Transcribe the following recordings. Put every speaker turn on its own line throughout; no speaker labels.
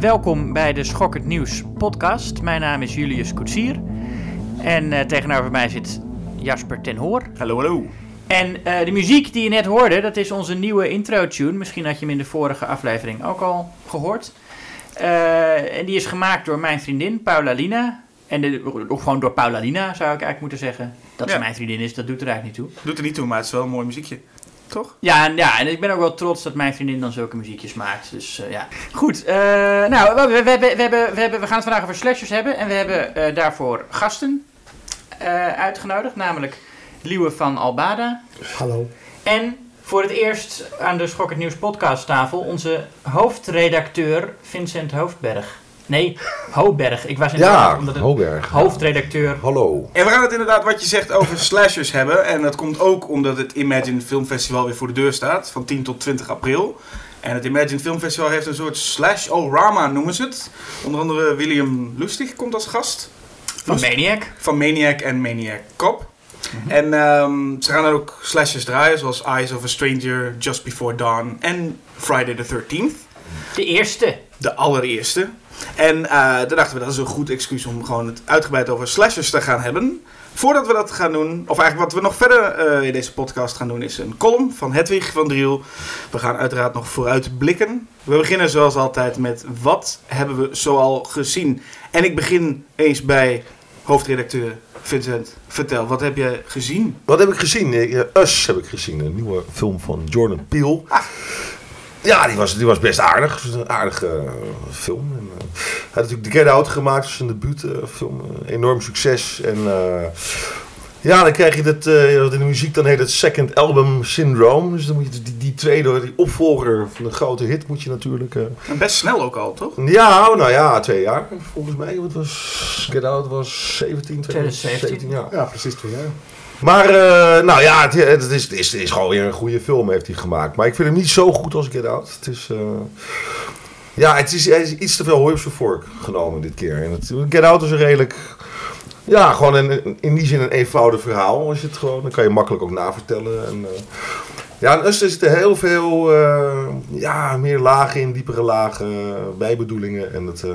Welkom bij de Schokkend Nieuws podcast. Mijn naam is Julius Koetsier. En eh, tegenover mij zit Jasper ten Hoor.
Hallo, hallo.
En eh, de muziek die je net hoorde, dat is onze nieuwe intro-tune. Misschien had je hem in de vorige aflevering ook al gehoord. Eh, en die is gemaakt door mijn vriendin Paula Lina. En de, of gewoon door Paula Lina zou ik eigenlijk moeten zeggen. Dat ze
Ja.
mijn vriendin is, dat doet er eigenlijk niet toe.
Doet er niet toe, maar het is wel een mooi muziekje. Toch?
Ja, en, ja, en ik ben ook wel trots dat mijn vriendin dan zulke muziekjes maakt. Dus eh, ja. Goed, eh, nou, we, we, we, we, hebben, we, hebben, we gaan het vandaag over slashers hebben. En we hebben eh, daarvoor gasten eh, uitgenodigd. Namelijk Liewe van Albada.
Hallo.
En voor het eerst aan de Schokkend Nieuws podcasttafel onze hoofdredacteur Vincent Hoofdberg. Nee, Hoofdberg. Ik was inderdaad
Ja,
onder de
Hoberg.
hoofdredacteur.
Hallo.
En we gaan het inderdaad, wat je zegt, over slashers hebben. En dat komt ook omdat het Imagine Film Festival weer voor de deur staat. Van 10 tot 20 april. En het Imagine Film Festival heeft een soort slash-o-rama, noemen ze het. Onder andere William Lustig komt als gast.
Van Maniac.
Van Maniac en Maniac Cop. En ehm, ze gaan er ook slashers draaien, zoals Eyes of a Stranger, Just Before Dawn en Friday the 13th.
De eerste.
De allereerste. En eh daar dachten we dat is een goed excuus om gewoon het uitgebreid over slashers te gaan hebben. Voordat we dat gaan doen, of eigenlijk wat we nog verder eh, in deze podcast gaan doen, is een column van Hedwig van Driel. We gaan uiteraard nog vooruit blikken. We beginnen zoals altijd met wat hebben we zoal gezien. En ik begin eens bij hoofdredacteur Vincent. Vertel, wat heb jij gezien?
Wat heb ik gezien? Eh, Us heb ik gezien. Een nieuwe film van Jordan Peele.
Ah.
Ja, die was, die was best aardig. Het was een aardige eh, film. En, eh, hij had natuurlijk The Get Out gemaakt. Dat is een debuutfilm. Een enorm succes. En eh, ja, dan krijg je dat, eh, wat in de muziek dan heet het second album syndrome. Dus dan moet je die, die tweede, die opvolger van de grote hit moet je natuurlijk... eh,
En best snel ook al, toch?
Ja, nou ja, twee jaar volgens mij. Wat was Get Out was 17,
2017.
ja.
Ja, precies twee jaar.
Maar, eh, nou ja, het, het, is, het, is, is gewoon weer een goede film heeft hij gemaakt. Maar ik vind hem niet zo goed als Get Out. Het is, eh, ja, het is, iets te veel hooi op zijn vork genomen dit keer. En het, Get Out is een redelijk, ja, gewoon een, in die zin een eenvoudig verhaal. Als je het gewoon, dan kan je makkelijk ook navertellen. En, eh, ja, in Us zitten heel veel ja, meer lagen in, diepere lagen, bijbedoelingen. En eh,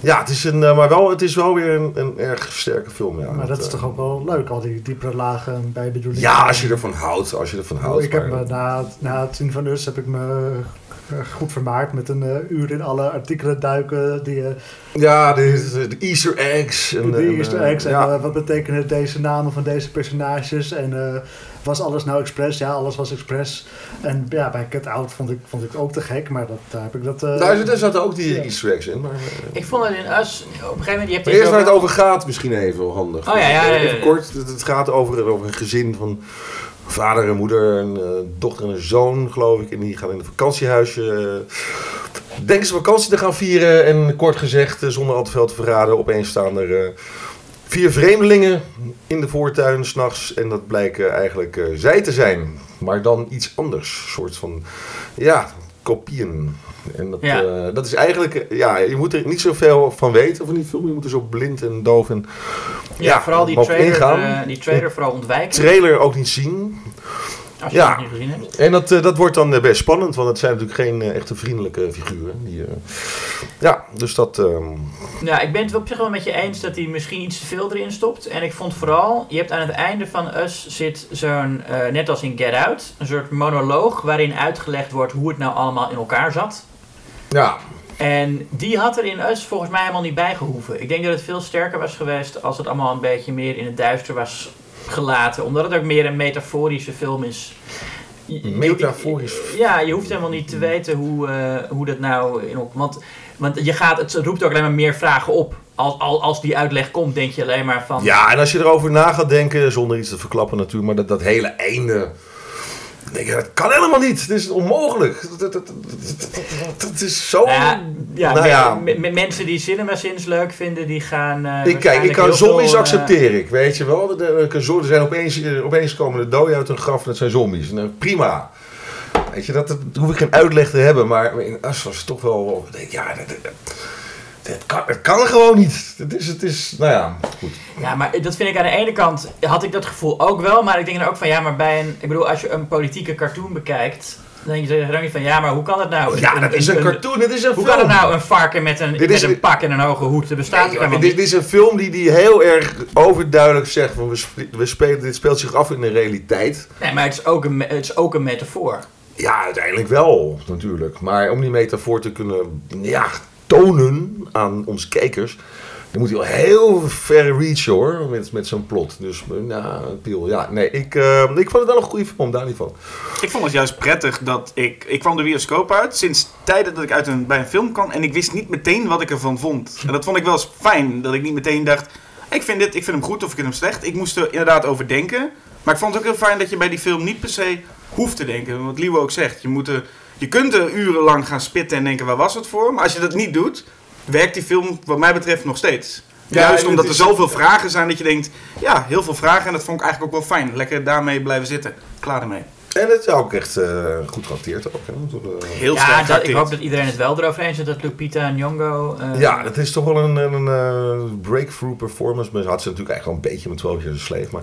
ja, het is, een, eh, maar wel, het is wel weer een, een erg sterke film. Ja.
Maar dat is
eh,
toch ook wel leuk, al die diepere lagen bij bedoeling.
ja, als je ervan houdt. Als je ervan houdt.
Ik heb me na, na het zien van Us heb ik me eh, goed vermaakt met een eh, uur in alle artikelen duiken. Die, eh,
Ja, de, de Easter eggs. En, en,
Easter
eh,
eggs en eh, wat betekenen deze namen van deze personages. En eh, was alles nou expres? Ja, alles was expres. En ja, bij Cat Out vond ik, vond ik ook te gek, maar dat, daar heb ik dat... eh,
Daar, daar zaten ook die
Ja.
Easter eggs in. Maar, eh,
Ik vond het in Us, op een gegeven moment, je hebt
maar eerst waar het over gaat, misschien even wel handig.
Oh ja, ja, ja, ja.
Even kort, het, gaat over, over een gezin van vader en moeder, een eh, dochter en een zoon, geloof ik. En die gaan in een vakantiehuisje. eh, denken ze vakantie te gaan vieren. En kort gezegd, zonder al te veel te verraden, opeens staan er eh, vier vreemdelingen in de voortuin s'nachts. En dat blijken eigenlijk eh, zij te zijn. Maar dan iets anders. Een soort van, ja, kopieën. En dat,
Ja.
eh, dat is eigenlijk, eh, ja, je moet er niet zoveel van weten van die film. Je moet er zo blind en doof en
Ja, vooral die trailer, die trailer vooral ontwijken.
trailer ook niet zien.
Als je
ja.
het nog niet gezien hebt.
En dat, eh, dat wordt dan eh, best spannend, want het zijn natuurlijk geen eh, echte vriendelijke figuren. Die, eh, ja, dus dat... ehm,
Ja, ik ben het op zich wel met je eens dat hij misschien iets te veel erin stopt. En ik vond vooral, je hebt aan het einde van Us zit zo'n, eh, net als in Get Out, een soort monoloog waarin uitgelegd wordt hoe het nou allemaal in elkaar zat.
ja,
En die had er in Us volgens mij helemaal niet bij gehoeven. Ik denk dat het veel sterker was geweest als het allemaal een beetje meer in het duister was gelaten. Omdat het ook meer een metaforische film is.
Metaforisch.
Ja, je hoeft helemaal niet te weten hoe, eh, hoe dat nou in elkaar... Want, want je gaat, het roept ook alleen maar meer vragen op. Als, als, als die uitleg komt, denk je alleen maar van...
ja, en als je erover na gaat denken, zonder iets te verklappen natuurlijk, maar dat, dat hele einde... denk je, dat kan helemaal niet. Het is onmogelijk. Dat, dat, dat, dat- dat- dat is zo...
Nou ja, ja,
Nou ja.
me- me- mensen die CinemaSins leuk vinden, die gaan... eh,
Ik, kijk, ik kan zombies
veel, eh,
accepteer ik, weet je wel. Er, er- zijn opeens, eh, opeens komen de doden uit hun graf en dat zijn zombies. Nou, prima. Weet je, dat, dat hoef ik geen uitleg te hebben, maar in As was het toch wel... ja, dat, dat, dat kan, het kan gewoon niet. Het is, het is, nou ja, goed.
Ja, maar dat vind ik aan de ene kant, had ik dat gevoel ook wel. Maar ik denk dan ook van, ja, maar bij een... Ik bedoel, als je een politieke cartoon bekijkt... Dan denk je tegen niet van, ja, maar hoe kan het nou?
Ja, dat is een cartoon, dit is een
Hoe
film.
kan het nou een varken met een,
Dit
met een pak en een hoge hoed?
Nee,
helemaal
dit, is een film die, die heel erg overduidelijk zegt van we, we spelen, dit speelt zich af in de realiteit.
Nee, maar het is ook een, het is ook een metafoor.
Ja, uiteindelijk wel natuurlijk. Maar om die metafoor te kunnen ja, tonen aan onze kijkers, dan moet hij heel ver reachen hoor, met, met zo'n plot. Dus nou, Piel, ja, nee, ik, eh, ik vond het wel een goede film, daar niet van.
Ik vond het juist prettig dat ik... Ik kwam de bioscoop uit sinds tijden dat ik uit een, bij een film kwam. En ik wist niet meteen wat ik ervan vond. En dat vond ik wel eens fijn. Dat ik niet meteen dacht... Ik vind, dit, ik vind hem goed of ik vind hem slecht. Ik moest er inderdaad over denken. Maar ik vond het ook heel fijn dat je bij die film niet per se hoeft te denken. Wat Liewe ook zegt. Je, moet er, je kunt er urenlang gaan spitten en denken waar was het voor. Maar als je dat niet doet, werkt die film wat mij betreft nog steeds.
Ja,
Juist
en
omdat er zoveel vragen zijn dat je denkt... Ja, heel veel vragen en dat vond ik eigenlijk ook wel fijn. Lekker daarmee blijven zitten. Klaar ermee.
En het is ook echt eh, goed geacteerd ook. Hè? Door de-
Heel
ja,
sterk
dat, ik hoop dat iedereen het wel erover eens is dat Lupita Nyong'o... eh,
Ja, het is toch wel een, een, eh, breakthrough performance. Maar ze had ze natuurlijk eigenlijk al een beetje met 12 jaar Slave. Maar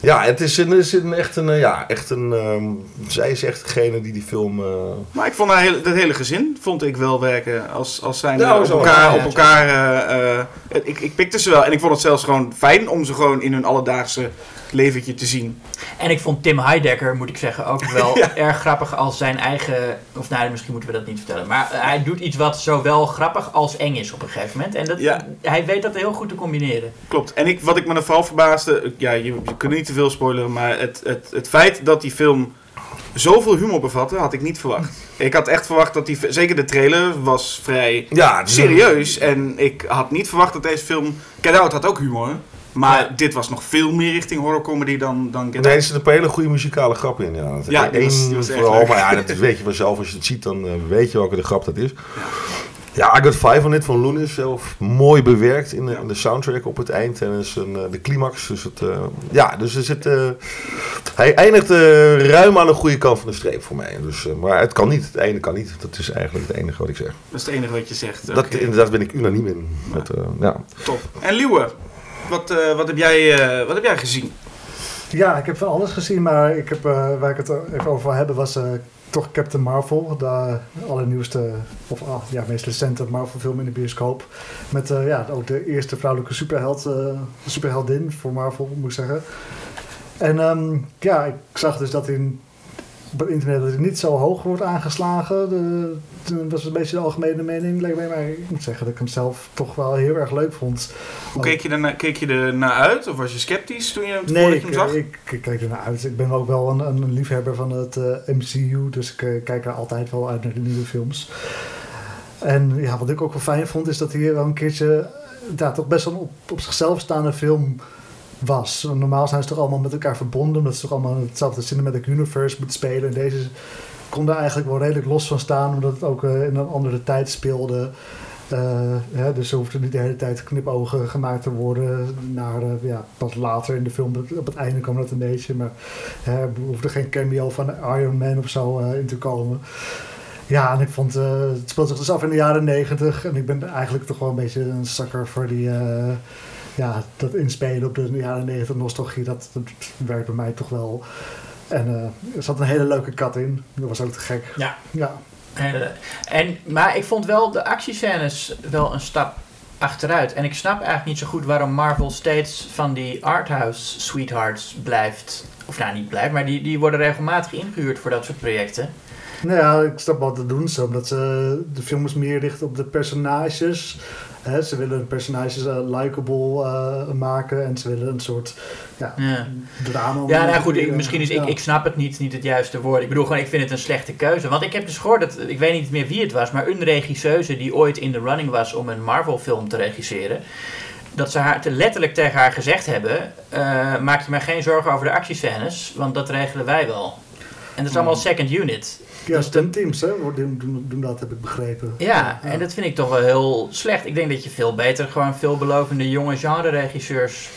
ja, het is, een, is een, echt een, eh, ja, echt een, ehm, zij is echt degene die die film... eh,
Maar ik vond haar hele, dat hele gezin vond ik wel werken als, als zijn
Ja,
op elkaar. op elkaar eh, eh, ik, ik pikte ze wel. En ik vond het zelfs gewoon fijn om ze gewoon in hun alledaagse leventje te zien.
En ik vond Tim Heidecker, moet ik zeggen, ook wel
Ja.
erg grappig als zijn eigen... Of nou, misschien moeten we dat niet vertellen. Maar hij doet iets wat zowel grappig als eng is op een gegeven moment. En dat,
Ja.
hij weet dat heel goed te combineren.
Klopt. En ik, wat ik me dan vooral verbaasde, ja, je, je kunt niet te veel spoileren, maar het, het, het feit dat die film zoveel humor bevatte, had ik niet verwacht. Ik had echt verwacht dat die, zeker de trailer was vrij
ja,
serieus. En ik had niet verwacht dat deze film, Get Out had ook humor, maar
Ja.
dit was nog veel meer richting horrorcomedy dan, dan Get
Nee, er zit een hele goede muzikale grap in. Ja,
Ja, die was-
Eén
die was echt
vooral, maar ja, dat weet je vanzelf. Als je het ziet, dan eh, weet je welke de grap dat is. Ja, I Got Five on It van Loon is zelf mooi bewerkt in de,
Ja.
in de soundtrack op het eind. En is een, eh, de climax. Dus het, eh, ja, dus er zit, eh, hij eindigt eh, ruim aan de goede kant van de streep voor mij. Dus, eh, maar het kan niet. Het ene kan niet. Dat is eigenlijk het enige wat ik zeg.
Dat is het enige wat je zegt.
Dat, inderdaad ben ik unaniem in. Met, eh, ja.
top. En Liewe, wat, eh, wat, heb jij, eh, wat heb jij gezien?
Ja, ik heb van alles gezien, maar ik heb, eh, waar ik het even over wil hebben was eh, toch Captain Marvel. De allernieuwste, of ah, ja, meest recente Marvel film in de bioscoop. Met eh, ja, ook de eerste vrouwelijke superheld, eh, superheldin voor Marvel, moet ik zeggen. En ehm, ja, ik zag dus dat in, op het internet dat hij niet zo hoog wordt aangeslagen. De, dat was een beetje de algemene mening, lijkt mij. Maar ik moet zeggen dat ik hem zelf toch wel heel erg leuk vond.
Hoe keek je, er keek je er naar uit? Of was je sceptisch toen je, voordat
Nee,
je
ik,
hem zag?
ik, ik kijk er naar uit. Ik ben ook wel een, een liefhebber van het eh, MCU, dus ik eh, kijk er altijd wel uit naar de nieuwe films. En ja, wat ik ook wel fijn vond, is dat hij wel een keertje ja, toch best wel op, op zichzelf staande film was. Normaal zijn ze toch allemaal met elkaar verbonden, omdat ze toch allemaal hetzelfde Cinematic Universe moeten spelen. En deze kon daar eigenlijk wel redelijk los van staan, omdat het ook eh, in een andere tijd speelde. Eh, dus er hoefde niet de hele tijd knipogen gemaakt te worden naar eh, ja, pas later in de film. Op het einde kwam dat een beetje, maar er hoefde geen cameo van Iron Man of zo in te komen. Ja, en ik vond het speelt zich dus af in de jaren negentig en ik ben eigenlijk toch wel een beetje een zakker voor die ja, dat inspelen op de jaren negentig nostalgie. Dat, dat werkt bij mij toch wel. En eh, er zat een hele leuke kat in. Dat was ook te gek.
Ja.
Ja,
En, en, maar ik vond wel de actiescènes wel een stap achteruit. En ik snap eigenlijk niet zo goed waarom Marvel steeds van die arthouse sweethearts blijft. Of nou, niet blijft, maar die, die worden regelmatig ingehuurd voor dat soort projecten.
Nou ja, ik snap wat te doen ze, omdat ze de films meer richten op de personages. Hè, ze willen de personages eh, likable eh, maken en ze willen een soort ja,
Ja.
drama.
Ja, nou goed, ik, misschien is ik,
ja.
ik snap het niet, niet het juiste woord. Ik bedoel gewoon, ik vind het een slechte keuze. Want ik heb dus gehoord, dat, ik weet niet meer wie het was, maar een regisseuse die ooit in de running was om een Marvel film te regisseren. Dat ze haar te letterlijk tegen haar gezegd hebben, eh, maak je maar geen zorgen over de actiescènes, want dat regelen wij wel. En dat is allemaal second unit.
Ja,
dus
stemteams hè, doen, doen, doen dat, heb ik begrepen.
Ja, en dat vind ik toch wel heel slecht. Ik denk dat je veel beter gewoon veelbelovende jonge genre-regisseurs.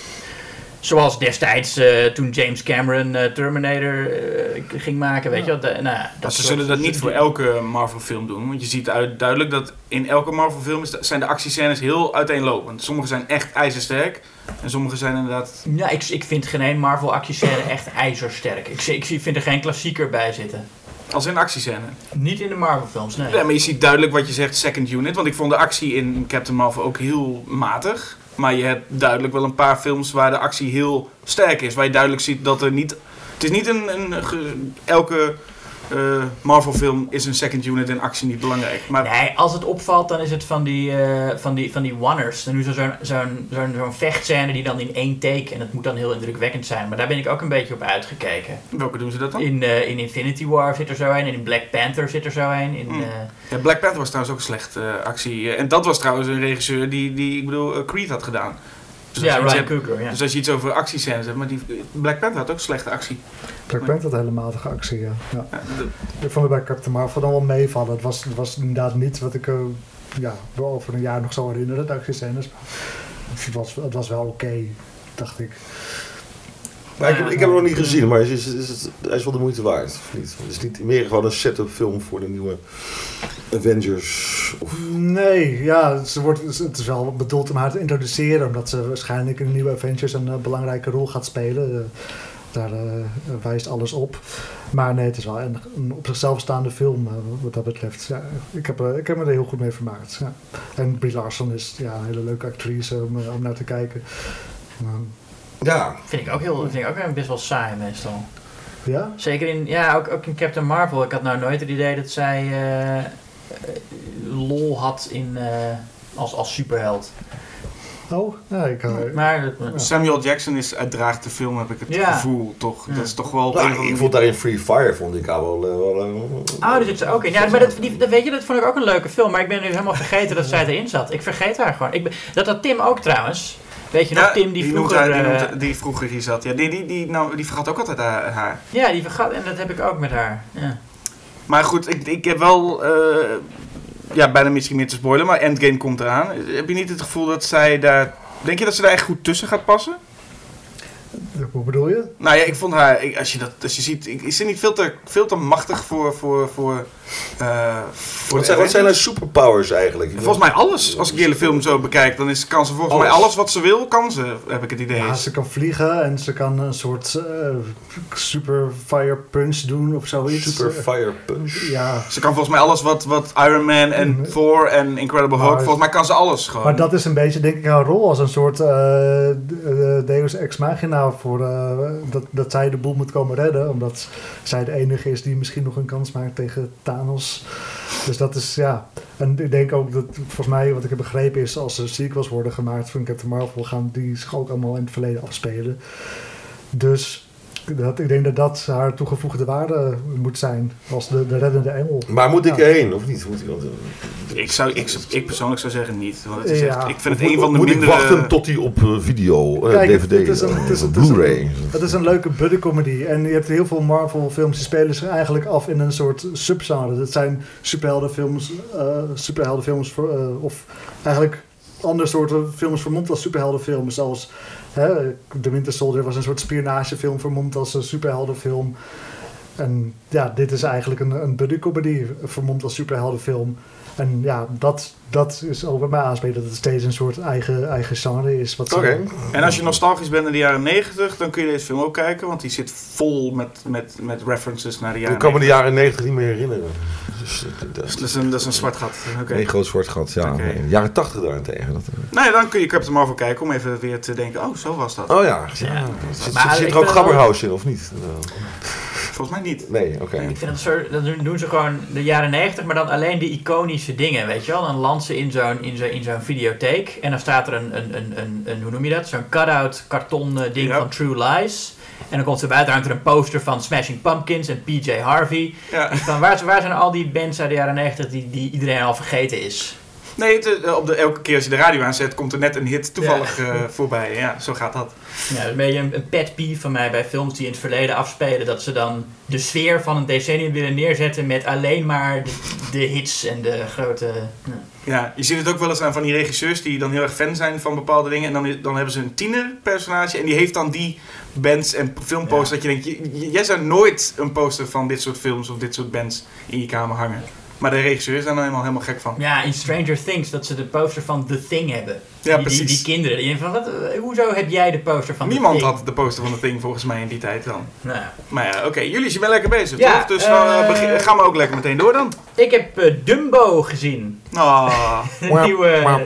Zoals destijds eh, toen James Cameron eh, Terminator eh, ging maken, weet je wat? nou,
Dat ze zullen dat niet voor elke Marvel-film doen. Want je ziet uit, duidelijk dat in elke Marvel-film is- zijn de actiescènes heel uiteenlopend. Sommige zijn echt ijzersterk. En sommige zijn inderdaad...
Ja, ik, ik vind geen één Marvel actiescène echt ijzersterk. Ik, zie- ik zie- vind er geen klassieker bij zitten.
Als in actiescène.
Niet in de Marvel films, nee.
Ja, maar je ziet duidelijk wat je zegt, second unit. Want ik vond de actie in Captain Marvel ook heel matig. Maar je hebt duidelijk wel een paar films waar de actie heel sterk is. Waar je duidelijk ziet dat er niet... Het is niet een... een elke eh, Marvel film is een second unit en actie niet belangrijk. Maar
Nee, als het opvalt, dan is het van die, eh, van die, van die one-ers. Dan nu zo- zo'n zo'n zo'n zo'n vechtscène die dan in één take... en dat moet dan heel indrukwekkend zijn. Maar daar ben ik ook een beetje op uitgekeken.
welke doen ze dat dan?
In, eh, in Infinity War zit er zo een. En in Black Panther zit er zo een. In,
Hmm.
eh,
Ja, Black Panther was trouwens ook een slecht eh, actie. Eh, En dat was trouwens een regisseur die, die ik bedoel, eh, Creed had gedaan. Dus
ja,
iets
Ryan
hebt-
Coogler, ja.
Dus als je iets over actiescènes hebt, maar die Black Panther had ook slechte actie.
Black Panther had hele matige actie, ja. ja.
Ja, de-
Ik vond het bij Captain Marvel dan wel meevallen. Het was, het was inderdaad niet wat ik eh, ja, wel over een jaar nog zou herinneren, de actiescènes. Maar Het was, het was wel oké, dacht ik.
Maar ik, heb, ik heb hem nog niet gezien, maar is, is, is het, hij is wel de moeite waard, of niet? Het is niet meer gewoon een setup film voor de nieuwe Avengers. Of,
Nee, ja, ze wordt, het is wel bedoeld om haar te introduceren, omdat ze waarschijnlijk in de nieuwe Avengers een eh, belangrijke rol gaat spelen. Eh, daar eh, wijst alles op. Maar nee, het is wel een, een op zichzelf staande film wat dat betreft. Ja, ik, heb, ik heb me er heel goed mee vermaakt. Ja. En Brie Larson is ja, een hele leuke actrice om, om naar te kijken.
Ja,
Vind ik ook, heel, vind ik ook best wel saai meestal.
ja?
Zeker in, ja, ook, ook in Captain Marvel. Ik had nou nooit het idee dat zij lol had in, eh, als, als superheld.
Oh, ja, ik, eh,
Maar,
Ja.
Samuel Jackson is uitdraagt de film, heb ik het
Ja.
gevoel, toch?
Ja.
Dat is toch wel
Nou, ik vond daarin Free Fire vond ik haar wel... eh, wel eh,
Oh, daar zit ze ook in. Ja, maar dat, die, dat, weet je, dat vond ik ook een leuke film. Maar ik ben nu helemaal vergeten dat zij erin zat. Ik vergeet haar gewoon. Ik ben, dat had Tim ook trouwens. Weet je nog,
Ja,
Tim die, vroeger...
die,
eh,
noemt- die vroeger hier zat. Ja, die, die, die, nou, die vergat ook altijd haar. haar.
ja, die vergat. En dat heb ik ook met haar. Ja.
Maar goed, ik, ik heb wel... eh, ja, bijna misschien meer te spoilen, maar Endgame komt eraan. Heb je niet het gevoel dat zij daar... Denk je dat ze daar echt goed tussen gaat passen?
hoe bedoel je?
Nou ja, ik vond haar... Ik, als, je dat, als je ziet... Ik, is ze niet veel te, veel te machtig voor... voor, voor, eh,
Wat zijn, wat zijn haar
Avengers?
superpowers eigenlijk?
Volgens mij alles. Als ik de hele film zo bekijk, dan is, kan ze volgens mij
Alles.
alles wat ze wil, kan ze, heb ik het idee.
Ja, ze kan vliegen en ze kan een soort eh, super fire punch doen of zoiets.
Super Fire Punch.
Ja,
Ze kan volgens mij alles wat, wat Iron Man en
Mhm.
Thor en Incredible Hulk,
Maar-
volgens mij kan ze alles gewoon.
maar dat is een beetje denk ik haar rol als een soort eh, eh, Deus Ex Machina voor eh, dat, dat zij de boel moet komen redden. Omdat zij de enige is die misschien nog een kans maakt tegen Thanos. Dus dat is ja. En ik denk ook dat volgens mij wat ik heb begrepen is als er sequels worden gemaakt van Captain Marvel gaan die zich ook allemaal in het verleden afspelen. Dus dat, ik denk dat dat haar toegevoegde waarde moet zijn als de, de reddende engel.
Maar moet ik
Ja.
erheen, of niet? Moet ik, want, eh,
ik, zou, ik, ik persoonlijk zou zeggen niet. Want het is
Ja.
echt, ik vind het een
moet-
van de
moet
mindere...
ik wachten tot hij op eh, video, eh,
Kijk, het-
DVD,
het is een-
eh,
het is- het is een-
Blu-ray.
Het is een leuke buddycomedy. En je hebt heel veel Marvel-films die spelen zich eigenlijk af in een soort subgenre. Dat zijn superheldenfilms, eh superheldenfilms voor, eh, of eigenlijk andere soorten films vermomd als superheldenfilms. Zoals hè, The Winter Soldier was een soort spionagefilm vermomd als een superheldenfilm. En ja, dit is eigenlijk een, een buddycomedy vermomd als superheldenfilm. En ja, dat, dat is ook bij mij aanspreken dat het steeds een soort eigen, eigen genre is.
Oké.
En als je nostalgisch bent naar de jaren 90, dan kun je deze film ook kijken. Want die zit vol met, met, met references naar de jaren
Ik kan me de
90.
jaren 90 niet meer herinneren. Dus, eh, dat
Dus
is
dat is een, dat is een zwart gat. Oké.
een groot zwart gat. Ja,
Oké.
nee. Jaren 80 daarentegen. Dat, eh.
Nou ja, dan kun je Captain Marvel kijken om even weer te denken, oh, zo was dat.
oh ja,
Ja.
ja. Zit,
Maar
zit, er ook Gabberhaus in, of niet?
Volgens mij niet.
nee, oké.
Ik vind dat zo, dat doen, ze gewoon de jaren 90, maar dan alleen de iconische dingen, weet je wel. Dan land ze in zo'n in zo'n in zo'n videotheek en dan staat er een, een, een, een, een hoe noem je dat? Zo'n cut-out karton eh, ding
Ja.
van True Lies. En dan komt ze buiten, hangt er een poster van Smashing Pumpkins en PJ Harvey.
Ja.
Ik van, waar, waar zijn al die bands uit de jaren 90 die, die iedereen al vergeten is?
Nee, het, eh, op de, elke keer als je de radio aanzet, komt er net een hit toevallig eh, voorbij. Ja, zo gaat dat.
Ja, dat is een beetje een, een pet peeve van mij bij films die in het verleden afspelen. Dat ze dan de sfeer van een decennium willen neerzetten met alleen maar de, de hits en de grote... ja.
Ja, je ziet het ook wel eens aan van die regisseurs die dan heel erg fan zijn van bepaalde dingen. En dan, dan hebben ze een tienerpersonage en die heeft dan die bands en filmposters. Dat je denkt, jij zou nooit een poster van dit soort films of dit soort bands in je kamer hangen. Maar de regisseur is daar nou helemaal, helemaal gek van.
Ja, in Stranger Things dat ze de poster van The Thing hebben.
Ja,
die,
precies.
die kinderen. Die van, wat, hoezo heb jij de poster van
Niemand
The Thing?
had de poster van de Thing volgens mij in die tijd dan.
Nou,
Maar ja, oké. Jullie zijn wel lekker bezig,
Ja,
toch? Dus dan begin- gaan we ook lekker meteen door dan.
ik heb eh, Dumbo gezien.
Ah,
Een nieuwe,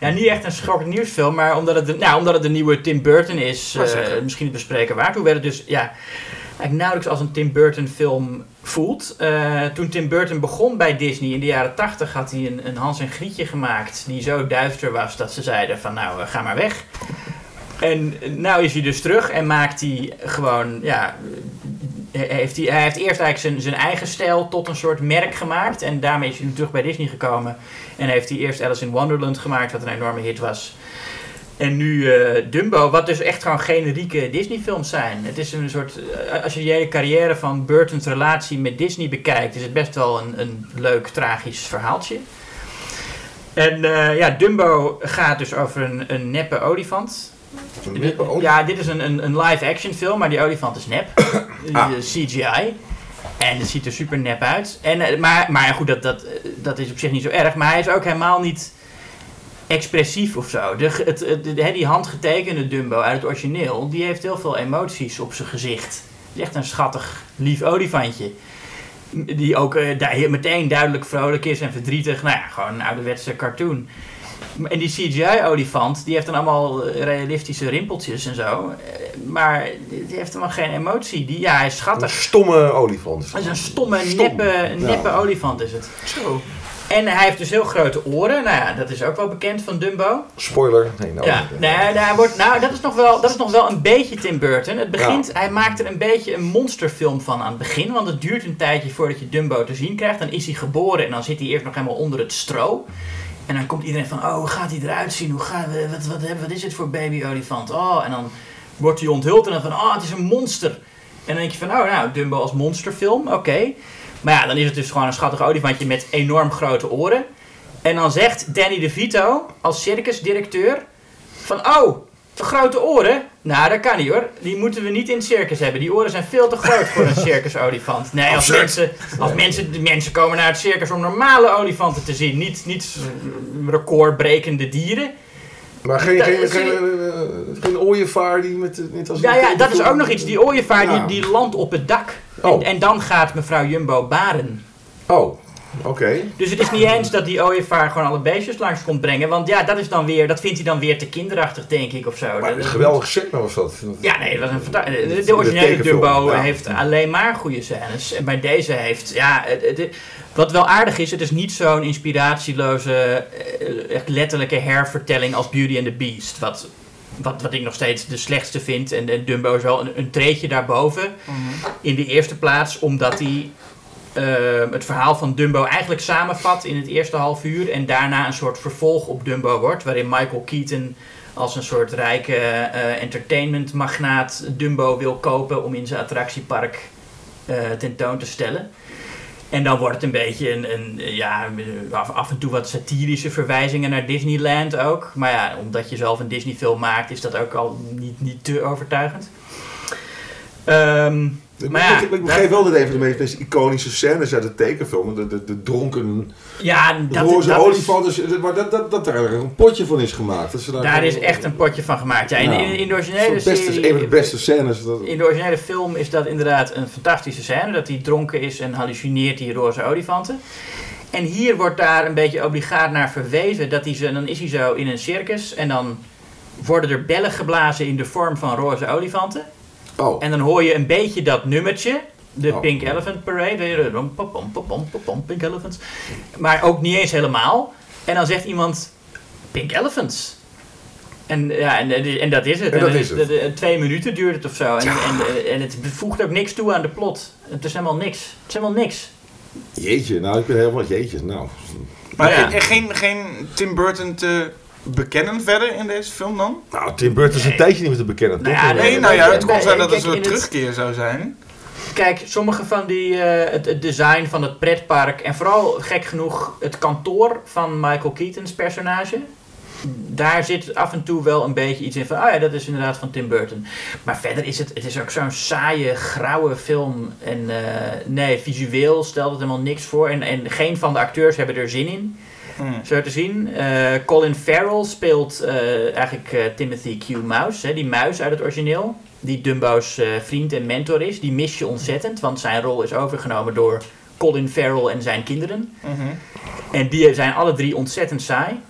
ja, niet echt een schokkend nieuwsfilm, maar omdat het, de, nou, omdat het de nieuwe Tim Burton is, eh, misschien het bespreken waard. Hoe werd het dus, ja, eigenlijk nauwelijks als een Tim Burton film voelt. Eh, toen Tim Burton begon bij Disney in de jaren 80 had hij een, een Hans en Grietje gemaakt die zo duister was dat ze zeiden van nou, eh, ga maar weg. En nou is hij dus terug en maakt hij gewoon, ja, eh, heeft hij, hij heeft eerst eigenlijk zijn, zijn eigen stijl tot een soort merk gemaakt. En daarmee is hij terug bij Disney gekomen. En heeft hij eerst Alice in Wonderland gemaakt, wat een enorme hit was. En nu eh, Dumbo, wat dus echt gewoon generieke Disney-films zijn. Het is een soort, eh, als je de hele carrière van Burton's relatie met Disney bekijkt, is het best wel een, een leuk, tragisch verhaaltje. En eh, ja, Dumbo gaat dus over een, een neppe olifant.
Een neppe olifant?
Ja, dit is een, een, een live-action film, maar die olifant is nep.
Ah.
CGI. En het ziet er super nep uit. En, maar, maar goed, dat, dat, dat is op zich niet zo erg. Maar hij is ook helemaal niet expressief of zo. De, het, het- de- hè, die handgetekende Dumbo uit het origineel, die heeft heel veel emoties op zijn gezicht. Het is echt een schattig, lief olifantje. Die ook eh, meteen duidelijk vrolijk is en verdrietig. Nou ja, gewoon een ouderwetse cartoon. En die CGI-olifant, die heeft dan allemaal eh, realistische rimpeltjes en zo. Eh, Maar die heeft helemaal geen emotie. Die, ja, hij is
Een
schattig.
stomme olifant.
Het is een stomme,
Stom.
neppe, neppe
Ja.
olifant is het.
zo.
En hij heeft dus heel grote oren. Nou ja, dat is ook wel bekend van Dumbo.
Spoiler. Nee, nou.
Ja, nee, hij wordt, nou, dat is, nog wel, dat is nog wel een beetje Tim Burton. Het begint, Hij maakt er een beetje een monsterfilm van aan het begin. Want het duurt een tijdje voordat je Dumbo te zien krijgt. Dan is hij geboren en dan zit hij eerst nog helemaal onder het stro. En dan komt iedereen van, oh, hoe gaat hij eruit zien? Hoe gaat, wat, wat, wat, wat is dit voor baby olifant? Oh, en dan wordt hij onthuld en dan van, oh, het is een monster. En dan denk je van, oh, nou, Dumbo als monsterfilm, oké. Maar ja, dan is het dus gewoon een schattig olifantje met enorm grote oren. En dan zegt Danny DeVito als circusdirecteur van, oh, te grote oren? Nou, dat kan niet hoor. Die moeten we niet in het circus hebben. Die oren zijn veel te groot voor een circusolifant. Nee, als mensen, als mensen, de mensen komen naar het circus om normale olifanten te zien. Niet, niet recordbrekende dieren.
Maar geen, geen, geen, eh, geen ooievaar die met... Als
Ja, ja, dat is ook nog iets. Die ooievaar die, die landt op het dak.
Oh.
En, en dan gaat mevrouw Jumbo baren.
Oh, oké.
Dus het is niet eens dat die ooievaar gewoon alle beestjes langs komt brengen. Want ja, dat, is dan weer, dat vindt hij dan weer te kinderachtig, denk ik, of zo.
Maar een geweldig scène was dat.
Ja, nee, dat was een de, de originele
ja.
heeft alleen maar goede scènes. En bij deze heeft, ja, het, het- wat wel aardig is, het is niet zo'n inspiratieloze, eh, echt letterlijke hervertelling als Beauty and the Beast. Wat, wat, wat ik nog steeds de slechtste vind. En, en Dumbo is wel een, een treetje daarboven. In de eerste plaats omdat hij eh, het verhaal van Dumbo eigenlijk samenvat in het eerste half uur. En daarna een soort vervolg op Dumbo wordt. Waarin Michael Keaton als een soort rijke eh entertainmentmagnaat Dumbo wil kopen om in zijn attractiepark eh, tentoon te stellen. En dan wordt het een beetje een, een ja, af, en toe wat satirische verwijzingen naar Disneyland ook. Maar ja, omdat je zelf een Disney film maakt, is dat ook al niet, niet te overtuigend. Ehm, Maar
ik, ik begreep wel dat een van de meest, meest iconische scènes uit de tekenfilm, de, de, de dronken
ja, dat,
roze
dat is,
olifant, is, maar dat, dat, dat daar een potje van is gemaakt. Dat ze daar
daar is echt een potje van gemaakt. Ja, in, in, in de originele
beste,
serie-
een van de beste scènes. Dat,
In de originele film is dat inderdaad een fantastische scène. Dat hij dronken is en hallucineert die roze olifanten. En hier wordt daar een beetje obligaat naar verwezen. Dat hij zo, dan is hij zo in een circus. En dan worden er bellen geblazen in de vorm van roze olifanten.
Oh,
En dan hoor je een beetje dat nummertje. De
Oh.
Pink Elephant Parade. weet je, rom, pom, pom, pom, pom, pom, pom, Pink Elephants. Maar ook niet eens helemaal. En dan zegt iemand Pink Elephants. En, ja, en, en dat is het.
En dat is het.
eh, Twee minuten duurt het of zo. En, en, eh, en het voegt ook niks toe aan de plot. Het is helemaal niks. Het is helemaal niks.
jeetje, nou ik ben helemaal jeetje. Nou,
Maar
Ja.
geen, geen Tim Burton te bekennen verder in deze film dan?
nou Tim Burton is een tijdje niet meer te bekennen,
Nou
toch?
ja,
Nee,
nee,
nou ja, het kon
nee,
zijn dat het een soort terugkeer zou zijn.
Kijk, sommige van die, eh, het, het design van het pretpark en vooral gek genoeg het kantoor van Michael Keaton's personage. daar zit af en toe wel een beetje iets in van, oh ja, dat is inderdaad van Tim Burton. Maar verder is het, het is ook zo'n saaie, grauwe film. En eh, nee, visueel stelt het helemaal niks voor. En, en geen van de acteurs hebben er zin in.
Hmm.
Zo te zien. Eh, Colin Farrell speelt eh, eigenlijk eh, Timothy Q. Mouse, hè, die muis uit het origineel. Die Dumbo's vriend en mentor is. Die mis je ontzettend, want zijn rol is overgenomen door Colin Farrell en zijn kinderen.
Mhm.
En die zijn alle drie ontzettend saai.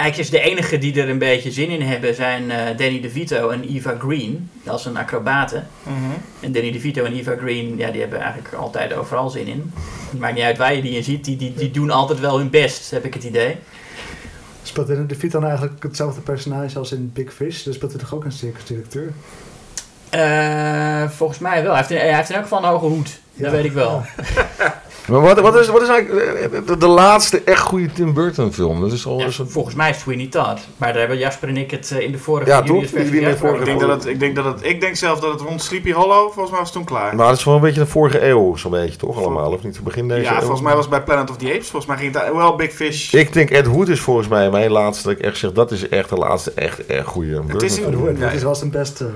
Eigenlijk is de enige die er een beetje zin in hebben zijn eh, Danny DeVito en Eva Green. als een acrobaten.
Mhm.
En Danny DeVito en Eva Green, ja, die hebben eigenlijk altijd overal zin in. Het maakt niet uit waar je die in ziet, die, die, die doen altijd wel hun best, heb ik het idee.
Speelt in de Vito dan eigenlijk hetzelfde personage als in Big Fish? Dus speelt hij toch ook een circusdirecteur?
Eh, volgens mij wel. Hij heeft, in, hij heeft in elk geval een hoge hoed.
Ja.
Dat weet ik wel.
Maar wat, wat, is, wat is eigenlijk eh, de, de laatste echt goede Tim Burton film? Dat is al
Ja, volgens mij is Sweeney Todd. Maar daar hebben Jasper en ik het eh, in de vorige
Ja, toch?
Ik denk, dat het, ik, denk dat het, ik denk zelf dat het rond Sleepy Hollow, volgens mij was het toen klaar.
Maar dat is wel een beetje de vorige eeuw, zo'n beetje, toch? Allemaal, of niet? Begin deze
ja,
eeuw?
volgens mij was het bij Planet of the Apes. Volgens mij ging het daar wel Big Fish.
Ik denk Ed Wood is volgens mij mijn laatste, dat ik echt zeg, dat is echt de laatste echt, echt goede Burton
is een-
film.
Oh, dat
Ja.
is wel zijn beste.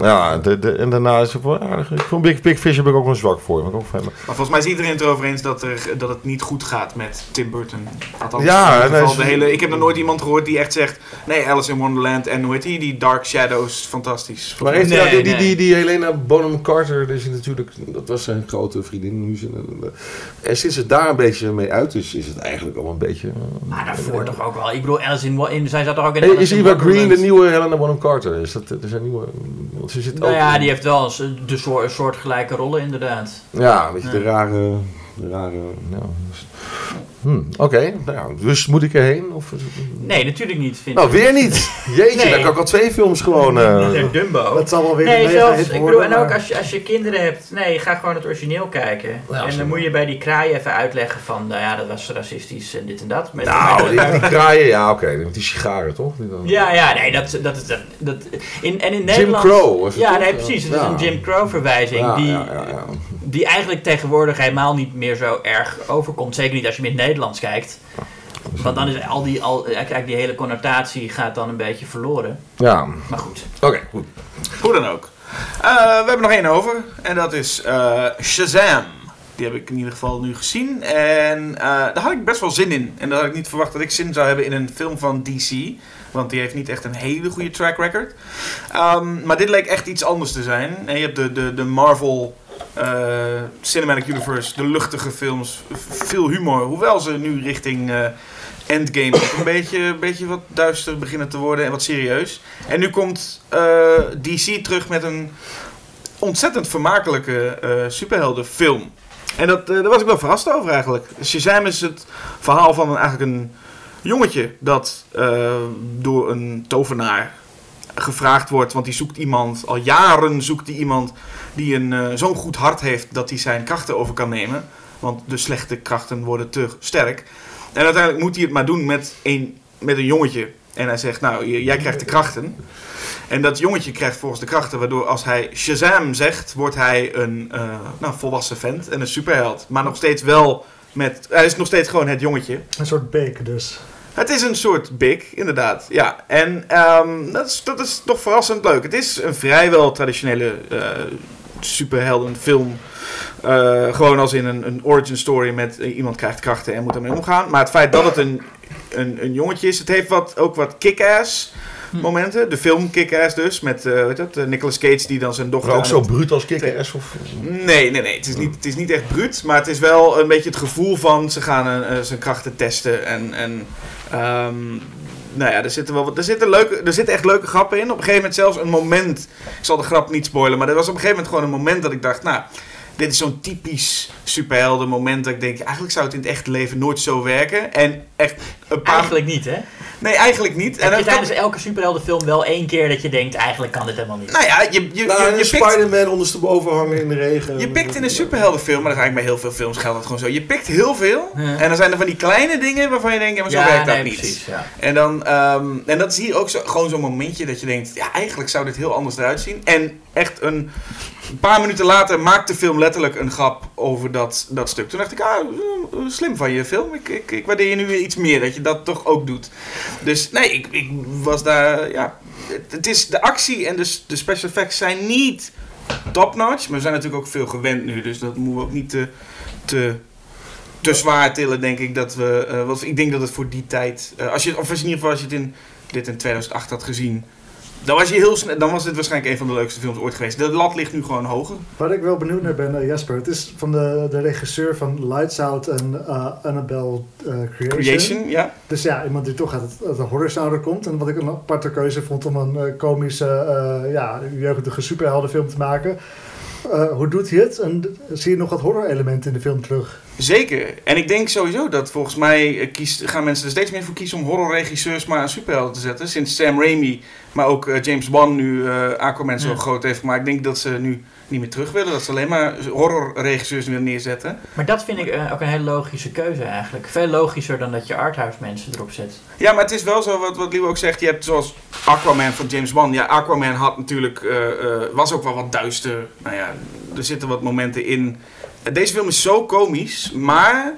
Ja, de, de, en daarna is het wel aardig. Ik vond Big, Big Fish heb ik ook wel zwak voor. Ben ik ook fan.
Maar volgens mij is iedereen het erover eens dat, er, dat het niet goed gaat met Tim Burton. Althans,
Ja,
in ieder
nee,
geval
is-
de hele, ik heb nog nooit iemand gehoord die echt zegt... Nee, Alice in Wonderland en hoe heet die? Die Dark Shadows, fantastisch.
Maar heeft
Nee,
nou die, die,
nee.
die, die Helena Bonham Carter, dus natuurlijk, dat was zijn grote vriendin. Nu en sinds het daar een beetje mee uit is, is het eigenlijk al een beetje...
Maar daarvoor toch ook wel. Ik bedoel, Alice in, Wo- in zij zat toch ook in
Hey, is Eva Green de
Wonderland?
nieuwe Helena Bonham Carter? Is dat, er zijn nieuwe... Want ze zit
Nou
ook
ja,
in-
die heeft wel eens de soort, soortgelijke rollen inderdaad.
Ja, een beetje de rare... De rare ja, Hm, Oké, nou dus moet ik erheen? Of,
Nee, natuurlijk niet. Vind
nou,
ik.
weer niet. Jeetje,
Nee.
dan kan ik al twee films gewoon... eh,
De Dumbo.
Dat zal wel weer
Nee,
een
zelfs, ik bedoel,
worden,
en ook
maar-
als je, als je kinderen hebt, nee, ga gewoon het origineel kijken.
Ja,
en dan moet je bij die kraai even uitleggen van, nou ja, dat was racistisch en dit en dat. Met-
nou, die, die kraaien, ja oké, met die sigaren toch? Die dan-
ja, ja, nee, dat, dat, dat, dat in, en in
Jim
Nederland...
Crow was het
Ja,
toch?
nee, precies. Het
Ja.
is een Jim Crow verwijzing
Ja,
die,
ja, ja, ja.
Die eigenlijk tegenwoordig helemaal niet meer zo erg overkomt. Zeker niet als je het Nederlands kijkt. Want dan is al die, al, eigenlijk die hele connotatie gaat dan een beetje verloren.
Ja,
Maar goed.
oké, goed.
Hoe dan ook. Eh, we hebben nog één over. En dat is eh, Shazam. Die heb ik in ieder geval nu gezien. En eh, daar had ik best wel zin in. En daar had ik niet verwacht dat ik zin zou hebben in een film van DC. Want die heeft niet echt een hele goede track record. Ehm, maar dit leek echt iets anders te zijn. En je hebt de, de, de Marvel eh, Cinematic Universe, de luchtige films. Veel humor. Hoewel ze nu richting eh, Endgame een beetje, beetje wat duister beginnen te worden. En wat serieus. En nu komt eh, DC terug met een ontzettend vermakelijke superheldenfilm. En dat, daar was ik wel verrast over eigenlijk. Shazam is het verhaal van een, eigenlijk een jongetje dat door een tovenaar gevraagd wordt. Want die zoekt iemand, al jaren zoekt hij iemand die een eh, zo'n goed hart heeft dat hij zijn krachten over kan nemen. Want de slechte krachten worden te sterk. En uiteindelijk moet hij het maar doen met een, met een jongetje. En hij zegt, nou, jij krijgt de krachten. En dat jongetje krijgt volgens de krachten, waardoor als hij Shazam zegt, wordt hij een eh, nou, volwassen vent en een superheld. Maar nog steeds wel met, hij is nog steeds gewoon het jongetje.
Een soort beek dus.
Het is een soort big, inderdaad. Ja, en ehm, dat, is, dat is toch verrassend leuk. Het is een vrijwel traditionele eh superheldenfilm. Eh, gewoon als in een, een origin story met eh, iemand krijgt krachten en moet ermee omgaan. Maar het feit dat het een, een, een jongetje is, het heeft wat, ook wat kick-ass momenten. De film Kick-ass dus, met eh weet dat, eh, Nicolas Cage die dan zijn dochter...
Maar ook zo
het-
bruut als kick-ass? Of...
Nee, nee, nee. Het is, niet, het is niet echt bruut. Maar het is wel een beetje het gevoel van ze gaan een, eh, zijn krachten testen. En, en ehm, nou ja, er zitten, wel, wat- er, zitten leuke, er zitten echt leuke grappen in. Op een gegeven moment zelfs een moment. Ik zal de grap niet spoilen. Maar er was op een gegeven moment gewoon een moment dat ik dacht. Nou, dit is zo'n typisch superhelden moment. Dat ik denk, eigenlijk zou het in het echte leven nooit zo werken. En echt een paar...
Eigenlijk niet, hè?
Nee, eigenlijk niet. En
Heb je tijdens elke superheldenfilm wel één keer dat je denkt, eigenlijk kan dit helemaal niet.
nou ja, je, je,
Nou,
je, je pikt...
Spider-Man ondersteboven hangen in de regen.
Je pikt in een superheldenfilm, maar dat is eigenlijk bij heel veel films geldt dat gewoon zo. Je pikt heel veel
Ja.
en dan zijn er van die kleine dingen waarvan je denkt, ja, maar zo
ja,
werkt dat
nee,
niet.
precies. Ja.
En, dan, ehm, en dat is hier ook zo, gewoon zo'n momentje dat je denkt, ja, eigenlijk zou dit heel anders eruit zien. En echt een, een paar minuten later maakt de film letterlijk een grap over dat, dat stuk. Toen dacht ik, ah, slim van je film. Ik, ik, ik waardeer je nu weer iets meer dat je dat toch ook doet. Dus nee, ik, ik was daar, ja... Het, is, de actie en de, de special effects zijn niet top-notch. Maar we zijn natuurlijk ook veel gewend nu. Dus dat moeten we ook niet te, te, te zwaar tillen, denk ik. Dat we, want ik denk dat het voor die tijd... eh, als je, of in ieder geval als je het in, dit in 2008 had gezien... Dan was, je heel snel, dan was dit waarschijnlijk een van de leukste films ooit geweest. De lat ligt nu gewoon hoger.
Waar ik wel benieuwd naar ben, eh, Jasper, het is van de, de regisseur van Lights Out en eh, Annabelle eh, Creation.
Creation, ja.
Dus ja, iemand die toch uit, het- uit de horrorgenre komt. En wat ik een aparte keuze vond om een komische, ja, jeugdige superheldenfilm te maken. Eh, hoe doet hij het? En zie je nog wat horror-elementen in de film terug?
Zeker. En ik denk sowieso dat volgens mij eh, kiest, gaan mensen er steeds meer voor kiezen om horrorregisseurs maar aan superhelden te zetten. Sinds Sam Raimi, maar ook eh, James Wan nu eh, Aquaman zo
Ja.
groot heeft gemaakt. Ik denk dat ze nu niet meer terug willen. Dat ze alleen maar horrorregisseurs willen neerzetten.
Maar dat vind ik eh, ook een hele logische keuze eigenlijk. Veel logischer dan dat je arthouse mensen erop zet.
Ja, maar het is wel zo wat, wat ook zegt. Je hebt zoals Aquaman van James Wan. Ja, Aquaman had natuurlijk, eh, eh, was ook wel wat duister. Nou ja, er zitten wat momenten in. Deze film is zo komisch, maar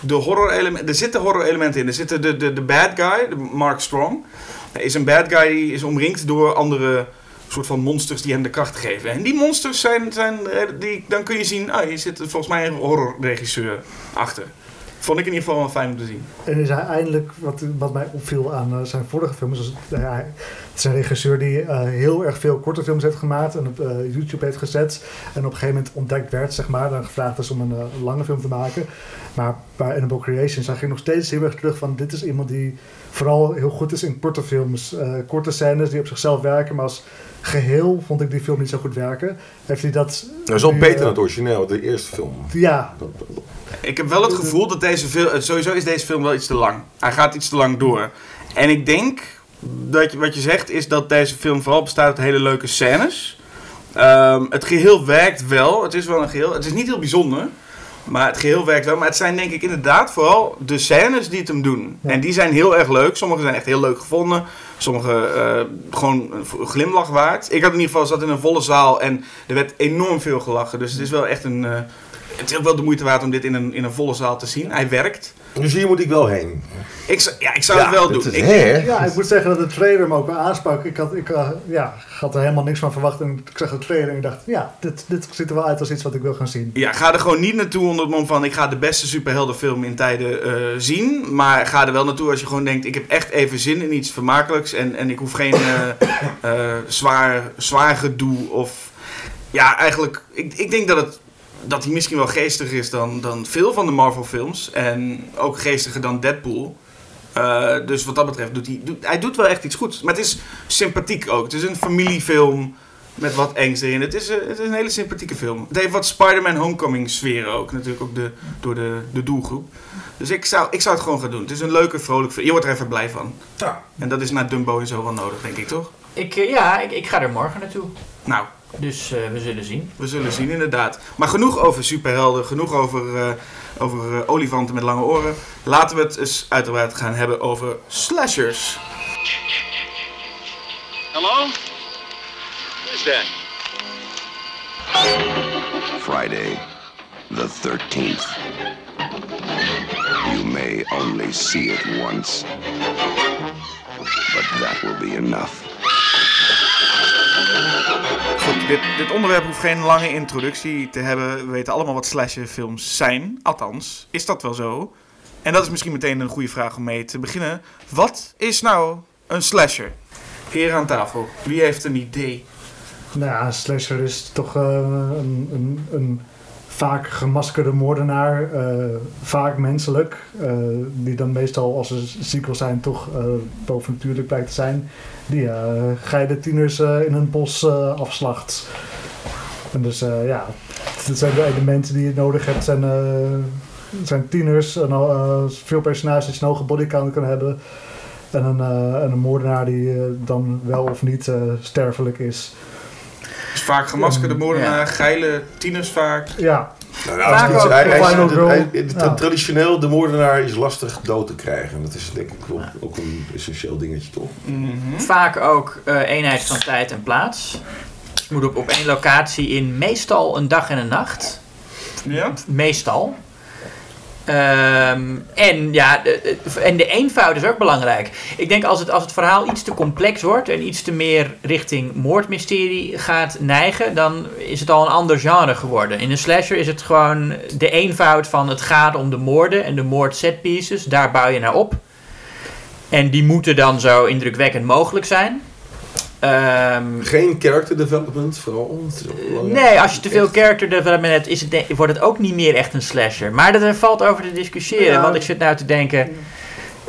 de horror elementen, er zitten horror elementen in. Er zitten de, de, de bad guy, de Mark Strong. Is een bad guy die is omringd door andere soort van monsters die hem de kracht geven. En die monsters zijn, zijn eh, die, dan kun je zien, ah, hier zit volgens mij een horrorregisseur achter. Vond ik in ieder geval wel fijn om te zien.
En is hij eindelijk, wat, wat mij opviel aan eh, zijn vorige films, dat hij- het is een regisseur die eh, heel erg veel korte films heeft gemaakt en op YouTube heeft gezet. En op een gegeven moment ontdekt werd, zeg maar, dan gevraagd is om een lange film te maken. Maar bij Annabelle Creation zag ik nog steeds heel erg terug van, dit is iemand die vooral heel goed is in korte films. korte scènes die op zichzelf werken, maar als geheel vond ik die film niet zo goed werken. Heeft hij dat...
Dat is wel beter
eh,
dan het origineel, de eerste film.
Ja,
Ik heb wel het gevoel dat deze film. Sowieso is deze film wel iets te lang. Hij gaat iets te lang door. En ik denk dat je, wat je zegt is dat deze film vooral bestaat uit hele leuke scènes. Ehm, het geheel werkt wel. Het is wel een geheel. Het is niet heel bijzonder. Maar het geheel werkt wel. Maar het zijn denk ik inderdaad vooral de scènes die het hem doen.
Ja.
En die zijn heel erg leuk. Sommige zijn echt heel leuk gevonden. Sommige eh, gewoon een glimlach waard. Ik had in ieder geval zat in een volle zaal. En er werd enorm veel gelachen. Dus het is wel echt een... eh, het is ook wel de moeite waard om dit in een, in een volle zaal te zien. Hij werkt.
Dus hier moet ik wel heen.
Ik, zou- ja, ik zou het wel doen.
is-
Ik?
Ja, ik moet zeggen dat de trailer me ook wel aansprak. Ik had, ik, eh, ja, had er helemaal niks van verwacht. En ik zag de trailer en ik dacht, ja, dit, dit ziet er wel uit als iets wat ik wil gaan zien.
ja, ga er gewoon niet naartoe onder het mom van... ik ga de beste superheldenfilm in tijden eh, zien. Maar ga er wel naartoe als je gewoon denkt... ik heb echt even zin in iets vermakelijks... en, en ik hoef geen eh, eh, zwaar, zwaar gedoe of... Ja, eigenlijk... Ik, ik denk dat, het, dat hij misschien wel geestiger is dan, dan veel van de Marvel films. En ook geestiger dan Deadpool. Eh, dus wat dat betreft doet hij... Doet, hij doet wel echt iets goeds. Maar het is sympathiek ook. Het is een familiefilm... Met wat angst erin. Het is, eh, het is een hele sympathieke film. Het heeft wat Spider-Man Homecoming sfeer ook. Natuurlijk ook de, door de, de doelgroep. Dus ik zou, ik zou het gewoon gaan doen. Het is een leuke, vrolijk film. Je wordt er even blij van.
Ja.
En dat is naar Dumbo en zo wel nodig, denk ik, toch?
Ik, eh, ja, ik, ik ga er morgen naartoe.
Nou,
Dus eh, we zullen zien.
we zullen zien inderdaad. Maar genoeg over superhelden. Genoeg over, eh, over eh, olifanten met lange oren. Laten we het eens uiteraard gaan hebben over slashers.
Hello? Who's that?
Friday, the 13th. You may only see it once, but that will be enough.
Goed, dit, onderwerp hoeft geen lange introductie te hebben. We weten allemaal wat slasherfilms zijn. Althans, is dat wel zo? En dat is misschien meteen een goede vraag om mee te beginnen. Wat is nou een slasher? Heren aan tafel, wie heeft een idee?
Nou ja, een slasher is toch eh, een, een, een vaak gemaskerde moordenaar. eh, vaak menselijk. eh, die dan meestal, als ze wil zijn, toch bovennatuurlijk blijkt te zijn. Die eh geide tieners eh, in een bos eh, afslacht. En dus eh, ja, dat zijn de elementen die je nodig hebt. Zijn, eh, zijn tieners, en, eh, veel personages die snel bodycount kunnen hebben. En een, eh, en een moordenaar die eh, dan wel of niet eh, sterfelijk is.
Dus vaak gemaskerde moordenaar,
Ja.
geile tieners vaak.
Ja,
Nou, het
ook
hij- hij hij-. Traditioneel, de moordenaar is lastig dood te krijgen. Dat is denk ik wel ook een essentieel dingetje, toch?
Mhm.
Vaak ook eh, eenheid van tijd en plaats. Moet op, op één locatie in meestal een dag en een nacht
Ja?
Meestal. Ehm, en ja, de, en de eenvoud is ook belangrijk. Ik denk als het, als het verhaal iets te complex wordt en iets te meer richting moordmysterie gaat neigen, dan is het al een ander genre geworden. In een slasher is het gewoon de eenvoud van het gaat om de moorden en de moord set pieces. Daar bouw je naar op. En die moeten dan zo indrukwekkend mogelijk zijn. Ehm,
Geen character development, vooral. Het is ook belangrijk.
Nee, als je te veel character development hebt, is het, de- wordt het ook niet meer echt een slasher. Maar dat er valt over te discussiëren.
Ja.
Want ik zit nou te denken.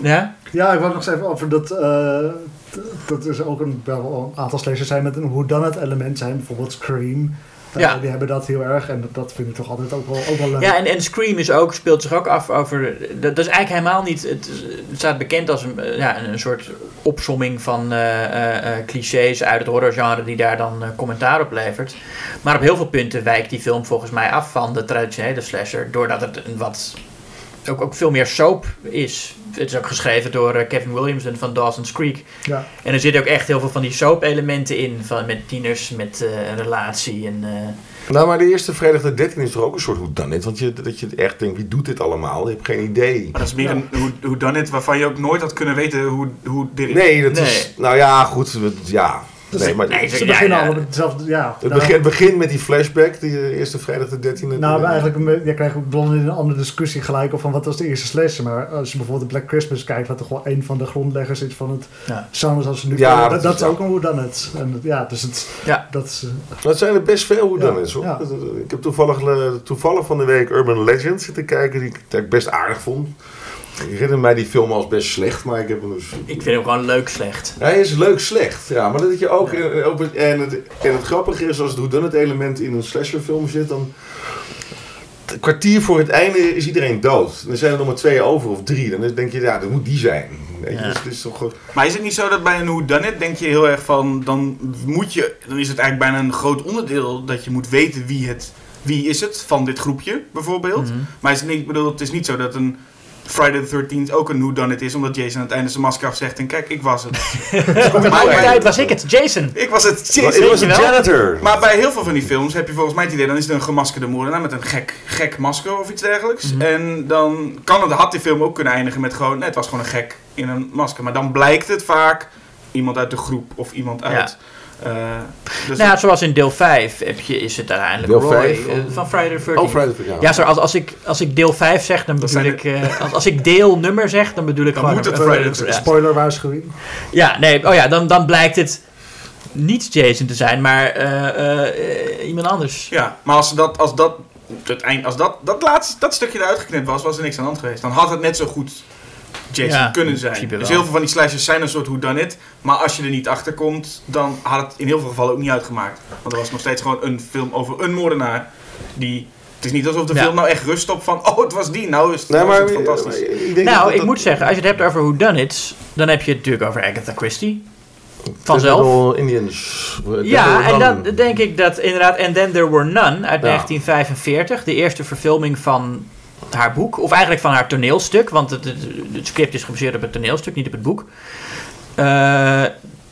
Ja?
Ja, ik wou nog eens even over dat. eh, t- dat er ook een, wel een aantal slashers zijn met een whodunit element zijn. Bijvoorbeeld Scream.
Ja.
Die hebben dat heel erg en dat, dat vind ik toch altijd ook wel, ook wel leuk.
Ja, en, en Scream is ook, speelt zich ook af over. Dat, dat is eigenlijk helemaal niet. Het, het staat bekend als een, ja, een soort opsomming van eh, eh, eh, clichés uit het horrorgenre die daar dan commentaar op levert. Maar op heel veel punten wijkt die film volgens mij af van de traditionele slasher. Doordat het een wat. Ook, ook veel meer soap is. Het is ook geschreven door eh, Kevin Williamson van Dawson's Creek.
Ja.
En er zitten ook echt heel veel van die soap-elementen in. Van, met tieners, met eh, een relatie. En, eh,
Nou, maar de eerste vrijdag de 13 is toch ook een soort hoe dan Want je, dat je echt denkt, wie doet dit allemaal? Je hebt geen idee.
Maar dat is meer een hoe, hoe dan het waarvan je ook nooit had kunnen weten hoe, hoe dit
Nee, dat
Nee.
is... Nou ja, goed. Ja.
Dus
Nee, maar
nee,
Ze
Ja,
beginnen
ja.
allemaal met hetzelfde. Ja,
het begint, het begint met die flashback, die eh, eerste vrijdag de 13e.
Nou, eigenlijk ook dan in een andere discussie gelijk of van wat was de eerste slasher. Maar als je bijvoorbeeld Black Christmas kijkt, wat toch wel een van de grondleggers is van het
Ja.
zoals ze nu
Ja, dat is ja.
ook een whodunit. En ja, dus het,
Ja.
dat is, eh,
Dat zijn er best veel hoe dan
Ja,
is hoor.
ja.
Ik heb toevallig, eh, toevallig van de week Urban Legend zitten kijken, die ik, die ik best aardig vond. Ik herinner mij die film als best slecht, maar ik heb hem dus...
ik vind hem gewoon leuk slecht.
Hij is leuk slecht, ja, maar dat je ook... eh, en, het, en het grappige is, als het whodunit element in een slasherfilm zit, dan... Een kwartier voor het einde is iedereen dood. Dan zijn er nog maar twee over of drie. Dan denk je, ja, dat moet die zijn. Weet je,
Ja.
dus het is toch...
Maar is het niet zo dat bij een Who Done It denk je heel erg van, dan moet je, dan is het eigenlijk bijna een groot onderdeel dat je moet weten wie het, wie is het van dit groepje bijvoorbeeld.
Mhm.
Maar is het niet, ik bedoel, het is niet zo dat een Friday the 13th ook een Who Done It is, omdat Jason aan het einde zijn masker afzegt en kijk, ik was het. Maar-
tijd was ik het, Jason.
ik was het.
Het
Jason.
was
je
een janitor.
Maar bij heel veel van die films heb je volgens mij het idee, dan is het een gemaskerde moordenaar met een gek, gek masker of iets dergelijks.
Mhm.
En dan kan het, had die film ook kunnen eindigen met gewoon, nee, het was gewoon een gek in een masker. Maar dan blijkt het vaak iemand uit de groep of iemand uit... eh, dus
Nou, ja, zoals in deel 5 heb je, is het uiteindelijk
Deel
Roy
vijf
eh,
van-
Friday the 13th.
Oh, Friday the 13th,
Ja, sorry, als, als, ik, als ik deel 5 zeg, dan bedoel ik... eh, als, als ik deelnummer zeg, dan bedoel ik
Dan
gewoon...
moet het Friday the
ja.
spoiler waarschuwing.
Ja, nee, oh ja, dan, dan blijkt het niet Jason te zijn, maar eh, eh, eh, iemand anders.
Ja, maar als dat, als dat, het eind, als dat, dat laatste, dat stukje eruit geknipt was, was er niks aan de hand geweest. Dan had het net zo goed Jason
Ja,
kunnen zijn. Dus heel veel van die slashes zijn een soort whodunit. Maar als je er niet achter komt, dan had het in heel veel gevallen ook niet uitgemaakt. Want er was nog steeds gewoon een film over een moordenaar. Die, het is niet alsof de
Ja.
film nou echt rust op van, oh het was die, nou is het,
Nee,
nou is het fantastisch.
maar ik denk
Nou,
dat
ik
dat-
moet zeggen, als je het hebt over whodunits, dan heb je het natuurlijk over Agatha Christie. Vanzelf.
Indians.
Ja, en
dan
dan denk ik dat inderdaad And Then There Were None uit 1945, de eerste verfilming van haar boek, of eigenlijk van haar toneelstuk, want het, het, script is gebaseerd op het toneelstuk, niet op het boek.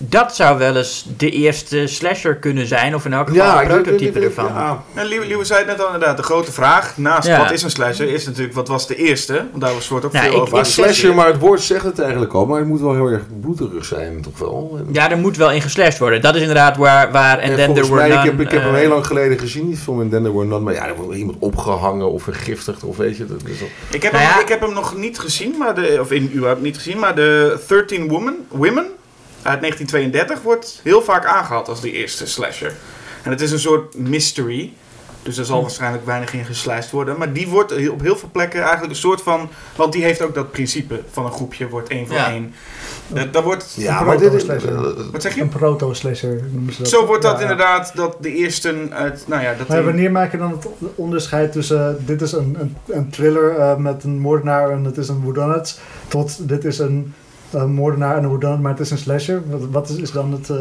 Dat zou wel eens de eerste slasher kunnen zijn, of in elk geval
Ja,
een
ik
prototype
ik- ik-
ervan.
ja.
En Liewe, zei het net al inderdaad, de grote vraag naast
Ja.
wat is een slasher, is natuurlijk wat was de eerste. Want daar was soort ook
Nou,
veel
ik-
over.
Maar
zeg-
slasher, maar het woord zegt het eigenlijk al. Maar het moet wel heel erg bloederig zijn, toch wel?
Ja, er moet wel in geslashed worden. Dat is inderdaad waar, waar And
en
Then There
volgens
Were
mij,
None...
ik heb, ik heb hem
eh,
heel lang geleden gezien, die film in Then There Were None. Maar ja, er wordt iemand opgehangen of vergiftigd of weet je. Dat is
Ik heb,
Nou
hem,
ja.
ik heb hem nog niet gezien, maar de, of in u niet gezien, maar de 13 Women, Women uit 1932 wordt heel vaak aangehaald als de eerste slasher. En het is een soort mystery, dus er
Hm.
zal waarschijnlijk weinig in geslijst worden. Maar die wordt op heel veel plekken eigenlijk een soort van, want die heeft ook dat principe van een groepje wordt één voor
Ja.
één. Dat, dat wordt,
Ja,
Een
maar dit is...
wat zeg je?
Een proto-slasher noemen ze dat.
Zo wordt dat
Ja.
inderdaad, dat de eerste uit, nou ja, dat
Maar
die-
wanneer maak je dan het onderscheid tussen eh, dit is een, een, een thriller eh, met een moordenaar en het is een whodunit, tot dit is een, een moordenaar en een whodunit, maar het is een slasher? Wat, wat is, is dan het... eh,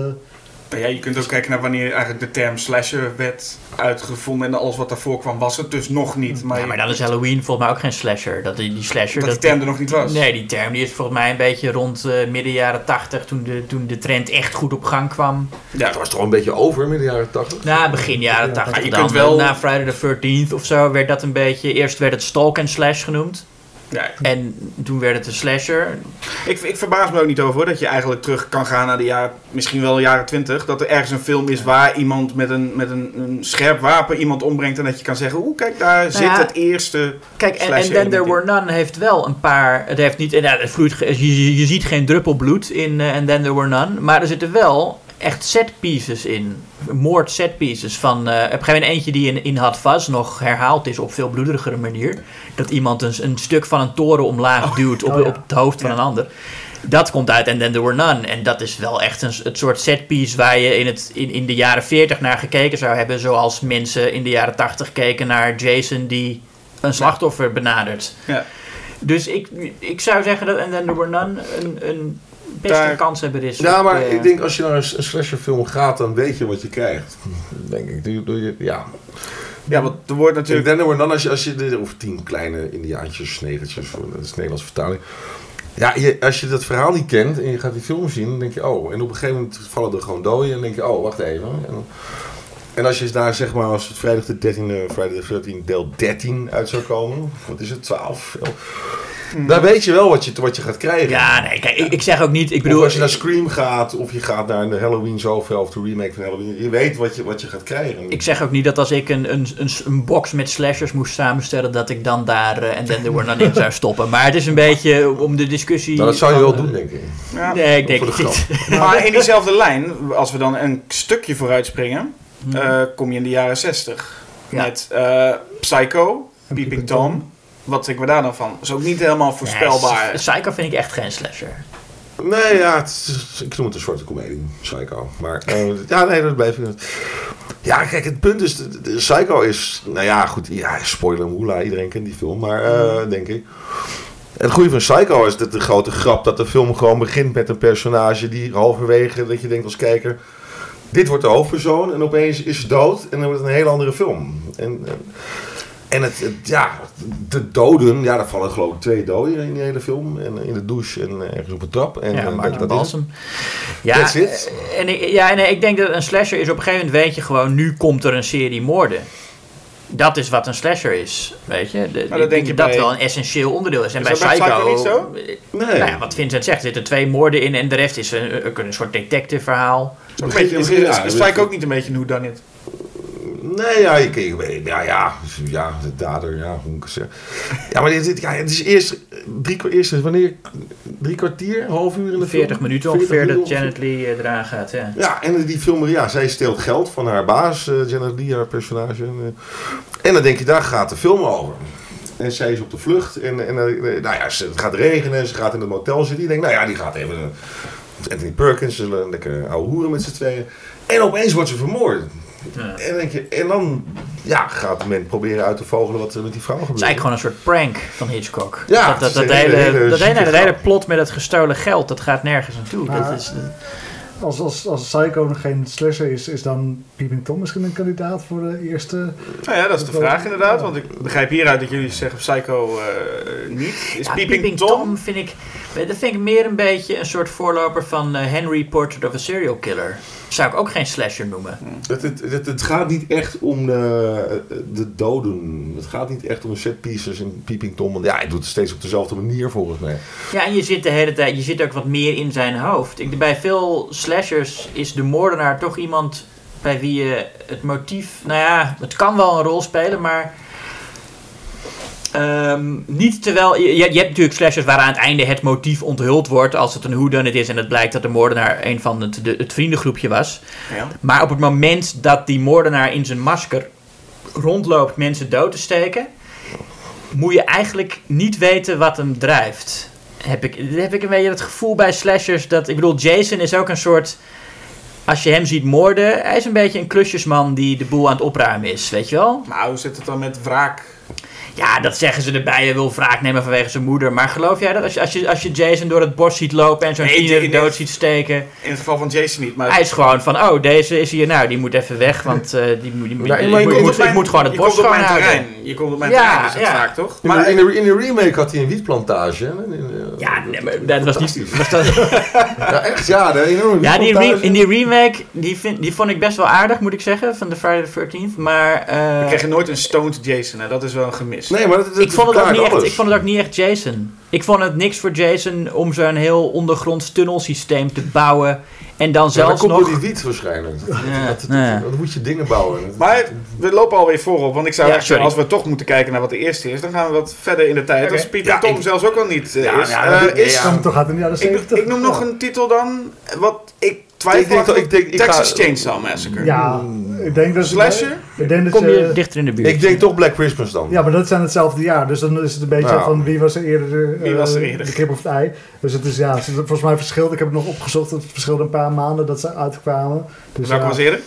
Nou ja, je kunt ook kijken naar wanneer eigenlijk de term slasher werd uitgevonden. En alles wat daarvoor kwam was het dus nog niet. Maar,
Ja, maar dan is Halloween volgens mij ook geen slasher. Dat die, die slasher...
dat die term er nog niet was.
Nee, die term die is volgens mij een beetje rond eh, midden jaren 80, toen de, toen de trend echt goed op gang kwam.
Ja,
Het was toch een beetje over in de jaren 80?
Na begin jaren
Ja,
80
maar je
dan.
kunt wel-
Na Friday the 13th of zo werd dat een beetje... Eerst werd het stalk en slash genoemd.
Ja.
En toen werd het een slasher.
Ik, ik verbaas me ook niet over hoor, dat je eigenlijk terug kan gaan naar de jaren, misschien wel jaren 20. Dat er ergens een film is waar iemand met een, met een, een scherp wapen iemand ombrengt. En dat je kan zeggen, oeh kijk daar zit
ja.
het eerste.
Kijk, en, Then There Were None heeft wel een paar... Het heeft niet... Ja, het vloeit, je, je, je ziet geen druppel bloed in eh, And Then There Were None. Maar er zitten wel echt set pieces in. Moord set pieces. Van, eh op een gegeven moment eentje die in, in Fuzz nog herhaald is op veel bloederigere manier. Dat iemand een, een stuk van een toren omlaag duwt op,
Oh, ja.
op het hoofd van een ander. Dat komt uit And Then There Were None. En dat is wel echt een, het soort setpiece waar je in, het, in, in de jaren 40 naar gekeken zou hebben. Zoals mensen in de jaren 80 keken naar Jason die een slachtoffer benadert.
Ja.
Dus ik, ik zou zeggen dat And Then There Were None een, een best
Daar-
een kanshebber is.
Ja,
op,
maar
eh,
ik denk als je naar een, een slasherfilm gaat, dan weet je wat je krijgt. Denk ik. Doe- doe je- Ja.
Ja, want er wordt
Ik
natuurlijk...
denk dat dan als je, als je de, of tien kleine indiaantjes, negertjes, voor- dat is de Nederlandse vertaling. Ja, je, als je dat verhaal niet kent en je gaat die film zien, dan denk je, oh. En op een gegeven moment vallen er gewoon doden en dan denk je, oh, wacht even. En, en als je daar, zeg maar, als het vrijdag de 13e, Friday the 13 deel 13 uit zou komen, wat is het, 12? Dan weet je wel wat je, wat je gaat krijgen.
Ja, nee, kijk, ik, ik zeg ook niet... Ik
Bedoel, als je naar Scream gaat, of je gaat naar de Halloween zoveel, of de remake van Halloween, je weet wat je, wat je gaat krijgen.
ik zeg ook niet dat als ik een, een, een, een box met slashers moest samenstellen, dat ik dan daar en Then There Were None in zou stoppen. Maar het is een beetje om de discussie...
nou, dat zou je wel
eh,
doen, denk ik.
Ja.
Nee, ik denk
de
niet.
Maar in diezelfde lijn, als we dan een stukje vooruit springen, Eh, kom je in de jaren 60.
Ja.
Met eh, Psycho,
En
Peeping Tom.
Tom.
Wat denken we daar dan van? is ook niet helemaal voorspelbaar.
Nee, Psycho vind ik echt geen slasher.
Nee, ja, het is, ik noem het een soort comedie, Psycho. Maar eh, ja, nee, dat blijf ik. Ja, kijk, het punt is, de, de Psycho is, nou ja, goed, ja, spoiler moela, iedereen kent die film, maar eh, denk ik. Het goede van Psycho is dat de grote grap dat de film gewoon begint met een personage die halverwege, dat je denkt als kijker, dit wordt de hoofdpersoon en opeens is ze dood en dan wordt het een hele andere film. En, en, en het, het- ja, de doden, ja, daar vallen geloof ik twee doden in die hele film. En in de douche en eh, ergens op een trap. En,
ja,
eh, dat, dat is.
Balsam. Ja,
That's it.
eh, en ik, ja, nee, ik denk dat een slasher is op een gegeven moment weet je gewoon, nu komt er een serie moorden. Dat is wat een slasher is, weet je. De,
dat
ik
denk je
dat
bij-
wel een essentieel onderdeel is. En
Is
bij Psycho,
niet zo?
Nee.
Nou ja, wat Vincent zegt, er zitten twee moorden in en de rest is een, een, een soort detective verhaal.
Is, ook een beetje, is,
Ja,
is
ja,
Psycho ook niet een beetje een whodunit?
Nee, ja, je, je, ja, ja, ja, de dader, ja, hoe moet ik het zeggen. Ja, maar dit, dit- ja, het is eerst drie, eerst, wanneer, drie kwartier, half uur in de
40
film?
minuten
40
ongeveer dat Janet Lee eh, eraan gaat, ja.
Ja, en die film, ja, zij steelt geld van haar baas, eh, Janet Lee, haar personage. En, eh, en dan denk je, daar gaat de film over. En zij is op de vlucht en, en nou ja, het gaat regenen, ze gaat in het motel zitten. Die denkt, nou ja, die gaat even, Anthony Perkins, ze lekker ouwe hoeren met z'n tweeën. En opeens wordt ze vermoord.
Ja.
En, dan denk je, en dan ja, gaat men proberen uit te vogelen wat er met die vrouw gebeurt.
Het is eigenlijk gewoon een soort prank van Hitchcock.
Ja,
dat, dat, dat, hele, dat, hele, plot met het gestolen geld, dat gaat nergens naartoe. Dat is,
Als, als, als Psycho nog geen slasher is, is dan Peeping Tom misschien een kandidaat voor de eerste...
Nou ja, dat is de vraag inderdaad. Want ik begrijp hieruit dat jullie zeggen Psycho eh, niet. Is
ja,
Peeping, Tom?
vind ik, dat vind ik meer een beetje een soort voorloper van eh, Henry Portrait of a Serial Killer. Zou ik ook geen slasher noemen.
Het, het, het, het gaat niet echt om de, de doden. Het gaat niet echt om de set pieces en Peeping Tom. Want ja, hij doet het steeds op dezelfde manier volgens mij.
Ja, en je zit de hele tijd, je zit ook wat meer in zijn hoofd. Ik, bij veel slashers is de moordenaar toch iemand bij wie je het motief, nou ja, het kan wel een rol spelen, maar ehm, niet terwijl, je, je hebt natuurlijk slashers waar aan het einde het motief onthuld wordt als het een whodunit is en het blijkt dat de moordenaar een van het, de, het vriendengroepje was.
Ja.
Maar op het moment dat die moordenaar in zijn masker rondloopt mensen dood te steken, moet je eigenlijk niet weten wat hem drijft. Heb ik, heb ik een beetje het gevoel bij slashers dat. Ik bedoel, Jason is ook een soort. Als je hem ziet moorden, hij is een beetje een klusjesman die de boel aan het opruimen is, weet je wel?
Nou, hoe zit het dan met wraak?
Ja, dat zeggen ze erbij. Hij wil wraak nemen vanwege zijn moeder. Maar geloof jij dat als je, als je, als je Jason door het bos ziet lopen en zo'n
Nee,
tiener
nee,
dood ziet steken.
In het geval van Jason niet, maar...
Hij is gewoon van, oh, deze is hier, nou, die moet even weg, want eh, die, moet- die, moet-
Ja,
ik, moet- ik gewoon het
je
bos
komt op mijn terrein. Je komt op mijn
Ja,
terrein, is het
ja.
vaak, toch?
In,
Maar,
de, in, de, in de remake had hij een wietplantage. In, in,
Ja, nee, maar dat was niet... Was dat,
Ja, echt, ja. De enorme
ja, die re- in die remake, die, vind, die vond ik best wel aardig, moet ik zeggen, van de Friday the 13th. Maar eh,
we kregen nooit een stoned Jason, hè? dat is wel een gemis.
Nee, maar dat, dat
ik, vond het ook niet echt, ik vond het ook niet echt Jason. Ik vond het niks voor Jason om zo'n heel ondergronds tunnelsysteem te bouwen. En dan
Ja,
zelfs
komt
nog...
door die wiet waarschijnlijk.
Ja,
Dat- dat-
ja.
Dan moet je dingen bouwen.
Maar we lopen alweer voorop, want ik zou
Ja,
echt,
sorry.
als we toch moeten kijken naar wat de eerste is, dan gaan we wat verder in de tijd. Als Pieter
Ja,
Tom
ik-
zelfs ook al niet eh,
Ja,
is.
ja,
Eh,
dat-
is
ja.
Komt toch uit in de jaren
ik,
70?
ik noem nog een titel dan, wat ik twijfel
Ik denk dat- ik denk- ik
Texas
ga-
Chainsaw Massacre.
Ja, ik denk dat...
Slasher?
Ik denk dat
Kom je
je...
dichter in de buurt.
Ik denk toch Black Christmas dan.
Ja, maar dat zijn hetzelfde jaar. Dus dan is het een beetje van wie was er eerder, eh,
Wie was er eerder?
de kip of het ei. Dus het is ja, het is volgens mij verschilt. Ik heb het nog opgezocht. Het verschilde een paar maanden dat ze uitkwamen. Dus
Welke
ja,
was eerder?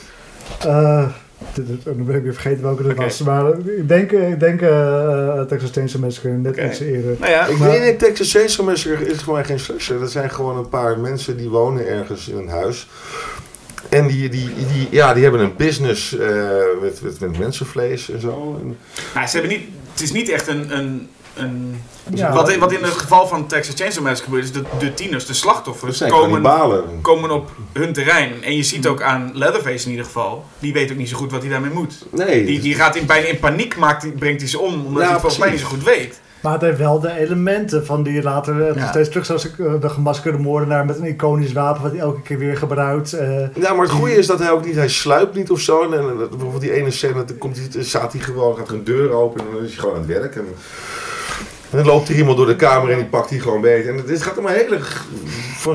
eh, dit- dit- dan ben ik weer vergeten welke dat was. Maar eh, ik denk, ik denk eh, Texas Chainsaw Massacre net iets eerder.
Nou ja,
Ik
Maar-
weet niet, Texas Chainsaw Massacre is voor mij geen slasher. Dat zijn gewoon een paar mensen die wonen ergens in een huis. En die, die, die, ja, die hebben een business eh, met, met, met mensenvlees en zo. En,
nou, ze hebben niet, het is niet echt een... een, een
Ja.
wat, in, wat in het geval van Texas Chainsaw Massacre gebeurt, is de, de tieners, de slachtoffers, komen, komen op hun terrein. En je ziet ook aan Leatherface in ieder geval, die weet ook niet zo goed wat hij daarmee moet.
Nee,
Die, die gaat in, bijna in paniek, maakt, die, brengt hij ze om, omdat
Ja,
hij het volgens mij niet zo goed weet.
Maar het heeft wel de elementen van die je later eh,
Ja.
steeds terug zoals eh, de gemaskerde moordenaar met een iconisch wapen wat hij elke keer weer gebruikt. eh,
Ja, maar het goede is dat hij ook niet, hij sluipt niet of zo. En, bijvoorbeeld die ene scène, dan komt hij, dan staat hij gewoon, gaat een deur open en dan is hij gewoon aan het werk. En, en dan loopt er iemand door de kamer en die pakt hij gewoon beet. En het is, gaat om een hele...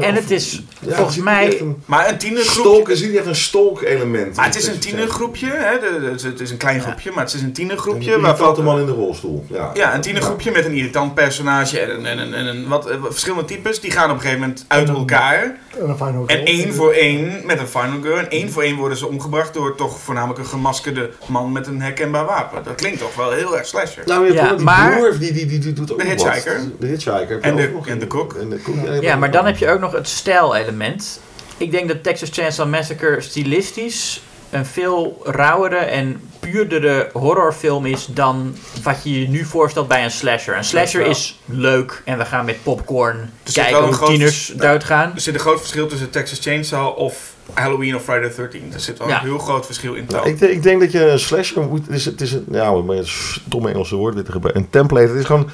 En het is
ja,
volgens mij-
Een
Maar een tienergroepje...
stalk, er zit echt een stalk-element.
Maar het is een tienergroepje, hè? de- de- het is- het is een klein groepje, maar het is een tienergroepje
Een irritante man in de rolstoel. Ja,
Ja, een tienergroepje met een irritant personage en, een- en, een- en, een wat, eh, wat verschillende types. Die gaan op een gegeven moment uit elkaar.
en een final
En
kill.
één voor één met een final girl. En één voor één worden ze omgebracht door toch voornamelijk een gemaskerde man met een herkenbaar wapen. Dat klinkt toch wel heel erg slasher.
Nou, je
Ja,
die
maar-
broer, die, die, die, die doet ook
De hitchhiker.
De hitchhiker.
En de- en kok.
En de kok.
Ja, maar dan heb je ook nog het stijlelement. Ik denk dat Texas Chainsaw Massacre stilistisch een veel rauwere en puurdere horrorfilm is dan wat je je nu voorstelt bij een slasher. Een slasher is leuk en we gaan met popcorn kijken hoe
groot
tieners doodgaan.
Er zit een groot verschil tussen Texas Chainsaw of Halloween of Friday the 13th. Er zit wel
Ja.
een heel groot verschil in
Nou,
toon.
ik, denk- ik denk dat je een slasher moet. Het is, het is een, ja, maar het is een domme Engelse woord weer te gebruiken. Een template. Het is gewoon.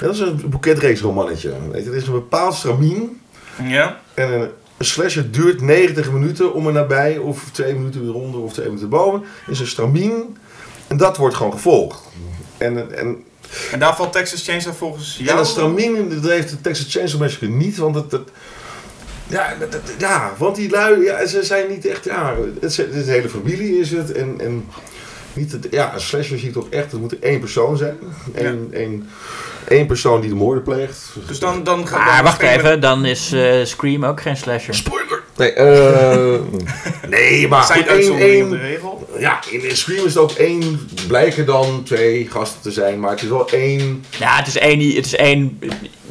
Dat is een boeketreeksromannetje. Weet je, Het is een bepaald stramien.
Ja?
En een, slasher duurt 90 minuten om er nabij. Of twee minuten weer onder of twee minuten boven. Is een stramien. En dat wordt gewoon gevolgd. En, en,
En daar valt Texas Chainsaw volgens
ja,
jou...
dat stramien dat heeft de Texas Chainsaw Massacre niet. Want het... ja, dat- dat- ja, want die lui, ja, ze zijn niet echt, ja, het het hele familie is het. En, en niet het, ja, een slasher zie ik toch echt, het moet één persoon zijn. Eén, één, één persoon die de moorden pleegt.
Dus dan, dan gaat dan
wacht even, dan is eh, Scream ook geen slasher.
Spoiler! Nee, eh nee, maar
zijn
goed, één,
op de
één,
regel.
ja, in, in Scream is het ook één, blijken dan twee gasten te zijn, maar het is wel één,
Ja, het is één, het is één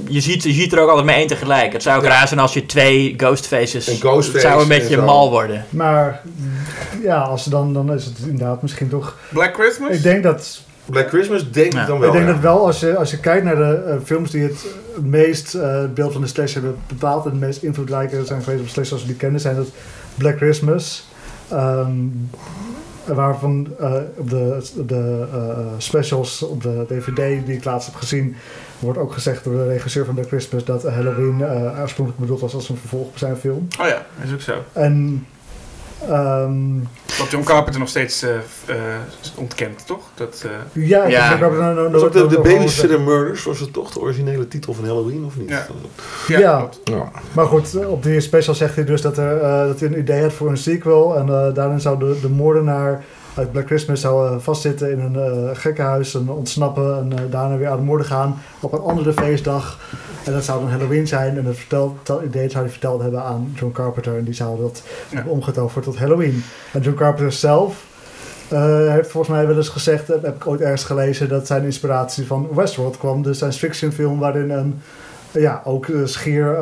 je, ziet, je ziet er ook altijd maar één tegelijk. Het zou ook
Ja.
raar zijn als je twee Ghostfaces...
Een Ghostface
het zou een
en
beetje mal worden.
Maar ja, als dan, dan is het inderdaad misschien toch...
Black Christmas?
Ik denk dat
Black Christmas denk
Ja.
ik dan wel.
ik denk
ja.
dat wel, als je, als je kijkt naar de eh, films die het meest eh, het beeld van de slash hebben bepaald en het meest invloedrijke zijn geweest op slash zoals we die kennen, zijn dat Black Christmas. ehm, waarvan eh, op de, de eh, specials op de DVD die ik laatst heb gezien, wordt ook gezegd door de regisseur van Black Christmas dat Halloween oorspronkelijk bedoeld was als een vervolg op zijn film.
Oh ja, is ook zo.
En ehm,
Wat John Carpenter nog steeds eh, eh, ontkent, toch? Dat, eh,
ja,
Ja.
dat
Dat ook de, de Babysitter Murders, was het toch de originele titel van Halloween of niet?
Ja.
Ja.
ja, klopt.
Ja.
Maar goed, op die special zegt hij dus dat, er, eh, dat hij een idee had voor een sequel. En eh, daarin zou de, de moordenaar uit Black Christmas zou, eh, vastzitten in een eh, gekkenhuis en ontsnappen. En eh, daarna weer aan de moorden gaan op een andere feestdag. En dat zou dan Halloween zijn. En dat verteld, dat idee zou hij verteld hebben aan John Carpenter. En die zou dat
Ja.
hebben omgetoverd tot Halloween. En John Carpenter zelf eh, heeft volgens mij wel eens gezegd, dat heb ik ooit ergens gelezen, dat zijn inspiratie van Westworld kwam. De science fiction film waarin een, ja, ook schier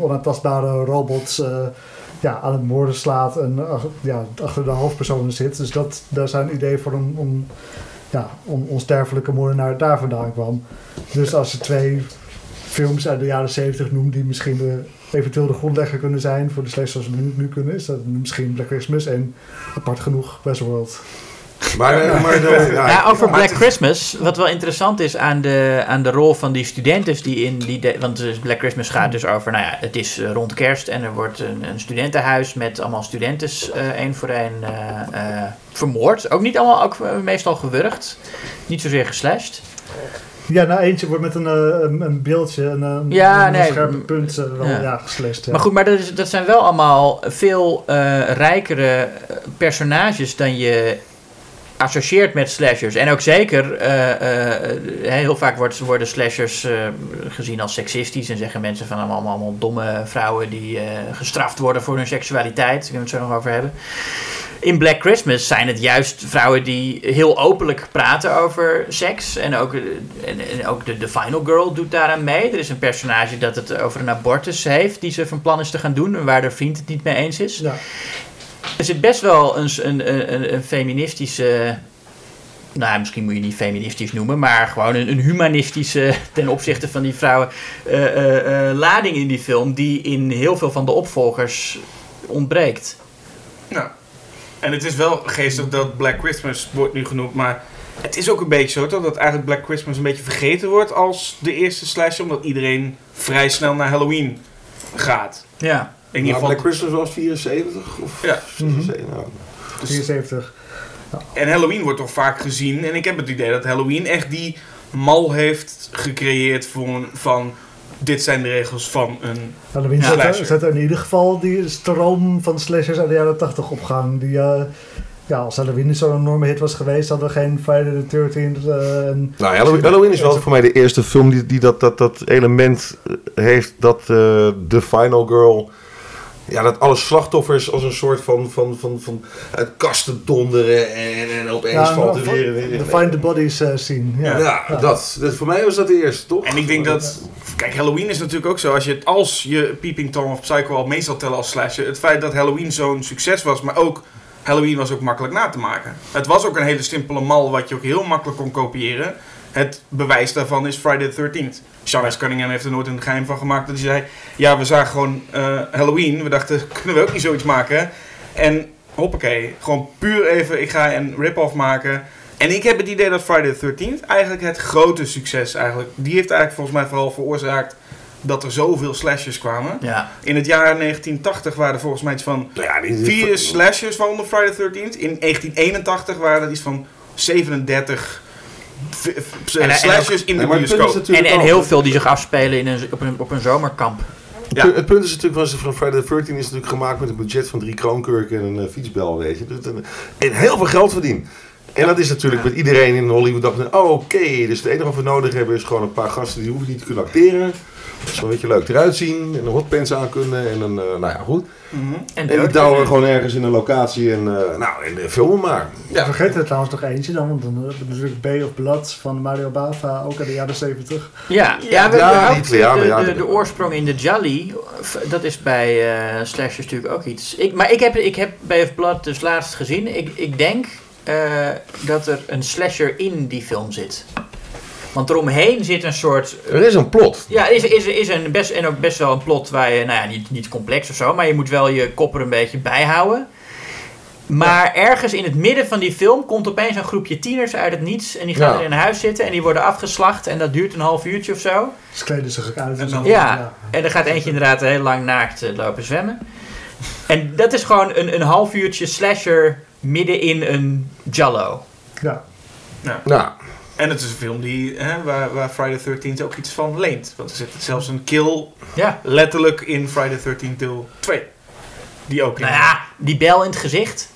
onaantastbare robot eh, ja, aan het moorden slaat en ja, achter de hoofdpersonen zit. Dus dat, daar zijn ideeën voor een, om, ja, on, onsterfelijke moordenaar daar vandaan kwam. Dus als je twee films uit de jaren 70 noemt die misschien de, eventueel de grondlegger kunnen zijn voor de slechts zoals we nu, nu kunnen, is dat misschien Black Christmas en apart genoeg Westworld.
Maar, eh, maar de, ja,
Ja, over Black Christmas, wat wel interessant is aan de, aan de rol van die studenten die in die... de- want dus Black Christmas gaat dus over, nou ja, het is eh, rond kerst en er wordt een, een studentenhuis met allemaal studenten eh, één voor één eh, eh, vermoord. Ook niet allemaal, ook eh, meestal gewurgd. Niet zozeer geslashed.
Ja, nou eentje wordt met een, eh, een, een beeldje, een, een,
Ja,
een
nee,
scherpe punt, eh, wel,
ja.
ja.
Maar goed, maar dat, is, dat zijn wel allemaal veel eh, rijkere eh, personages dan je associeert met slashers. En ook zeker, eh, eh, heel vaak worden slashers eh, gezien als seksistisch. En zeggen mensen van allemaal, allemaal domme vrouwen die gestraft worden voor hun seksualiteit. Daar kunnen we het zo nog over hebben. In Black Christmas zijn het juist vrouwen die heel openlijk praten over seks. En ook, en, ook de, de Final Girl doet daaraan mee. Er is een personage dat het over een abortus heeft die ze van plan is te gaan doen. En waar de vriend het niet mee eens is.
Ja.
Er zit best wel een, een, een, een feministische. Nou, misschien moet je niet feministisch noemen, maar gewoon een, een humanistische ten opzichte van die vrouwen eh, eh, eh, lading in die film, die in heel veel van de opvolgers ontbreekt.
Nou, en het is wel geestig dat Black Christmas wordt nu genoemd, maar het is ook een beetje zo toch, dat eigenlijk Black Christmas een beetje vergeten wordt als de eerste slasher, omdat iedereen vrij snel naar Halloween gaat.
Ja.
In ieder geval,
Black Christmas was 74 of
Ja.
76, nou.
dus-
74.
en Halloween wordt toch vaak gezien, en ik heb het idee dat Halloween echt die mal heeft gecreëerd van, van dit zijn de regels van een...
Halloween
Ja.
zet, er, zet in ieder geval die stroom van slashers uit de jaren 80 op gang. Die, eh, ja, als Halloween zo'n enorme hit was geweest, hadden we geen Friday the 13th eh, en
Nou, Halloween, Halloween is wel voor mij de eerste film die, die dat, dat, dat element eh, heeft dat eh, de Final Girl. Ja, dat alle slachtoffers als een soort van, van, van, van uit kasten donderen en, en opeens
Ja,
valt er
nou,
weer...
de
weer-
Find the Bodies eh, scene. Ja.
Ja, Dat, dat, voor mij was dat de eerste, toch?
En ik denk dat... Kijk, Halloween is natuurlijk ook zo. Als je, als je Peeping Tom of Psycho al mee zal tellen als slasher... Het feit dat Halloween zo'n succes was, maar ook... Halloween was ook makkelijk na te maken. Het was ook een hele simpele mal wat je ook heel makkelijk kon kopiëren. Het bewijs daarvan is Friday the 13th. Charles Cunningham heeft er nooit een geheim van gemaakt dat hij zei... Ja, we zagen gewoon eh, Halloween. We dachten, kunnen we ook niet zoiets maken? En hoppakee, gewoon puur even, ik ga een rip-off maken. En ik heb het idee dat Friday the 13th eigenlijk het grote succes eigenlijk... Die heeft eigenlijk volgens mij vooral veroorzaakt dat er zoveel slashers kwamen.
Ja.
In het jaar 1980 waren er volgens mij iets van
ja,
vier slashers waaronder Friday the 13th. In 1981 waren er iets van 37 slashers in de bioscoop.
En, heel veel die zich afspelen in een, op, een, op een zomerkamp.
Het,
Ja.
punt- het punt is natuurlijk, van Friday the 13 is natuurlijk gemaakt met een budget van drie kroonkurken en een eh, fietsbel, weet je. Dus, en, en heel veel geld verdienen. En dat is natuurlijk met iedereen in Hollywood dacht, oh, oké, dus het enige wat we nodig hebben is gewoon een paar gasten die hoeven niet te kunnen acteren. Zo een beetje leuk eruit zien en een hotpants aan kunnen en eh, nou ja, goed.
Mhm.
En,
En die douwen we gewoon ergens in een locatie en, eh, nou, en eh, filmen maar.
Ja, vergeet er trouwens nog eentje dan, want dan hebben we natuurlijk Bay of Blood van Mario Bava, ook uit de jaren 70.
Ja, ja, we,
Ja, die Italianen,
de,
ja,
de, oorsprong in de Jolly, dat is bij eh slashers natuurlijk ook iets. Ik, maar ik heb, ik heb Bay of Blood dus laatst gezien. Ik, ik denk eh, dat er een slasher in die film zit. Want eromheen zit een soort...
Er is een plot.
Ja, is, is, is een best, en ook best wel een plot waar je, nou ja, niet, niet complex of zo, maar je moet wel je kop er een beetje bij houden. Maar ergens in het midden van die film komt opeens een groepje tieners uit het niets. En die gaan
Ja.
er in een huis zitten en die worden afgeslacht. En dat duurt een half uurtje of zo.
Ze kleden zich ook uit.
En dan-
Ja, en er gaat eentje inderdaad heel lang naakt eh, lopen zwemmen. En dat is gewoon een, een half uurtje slasher midden in een jallo.
ja.
Nou,
En het is een film die, hè, waar, waar Friday the 13th ook iets van leent. Want er zit zelfs een kill
Ja.
letterlijk in Friday the 13th deel 2. Die ook in-
Nou ja, die bel in het gezicht.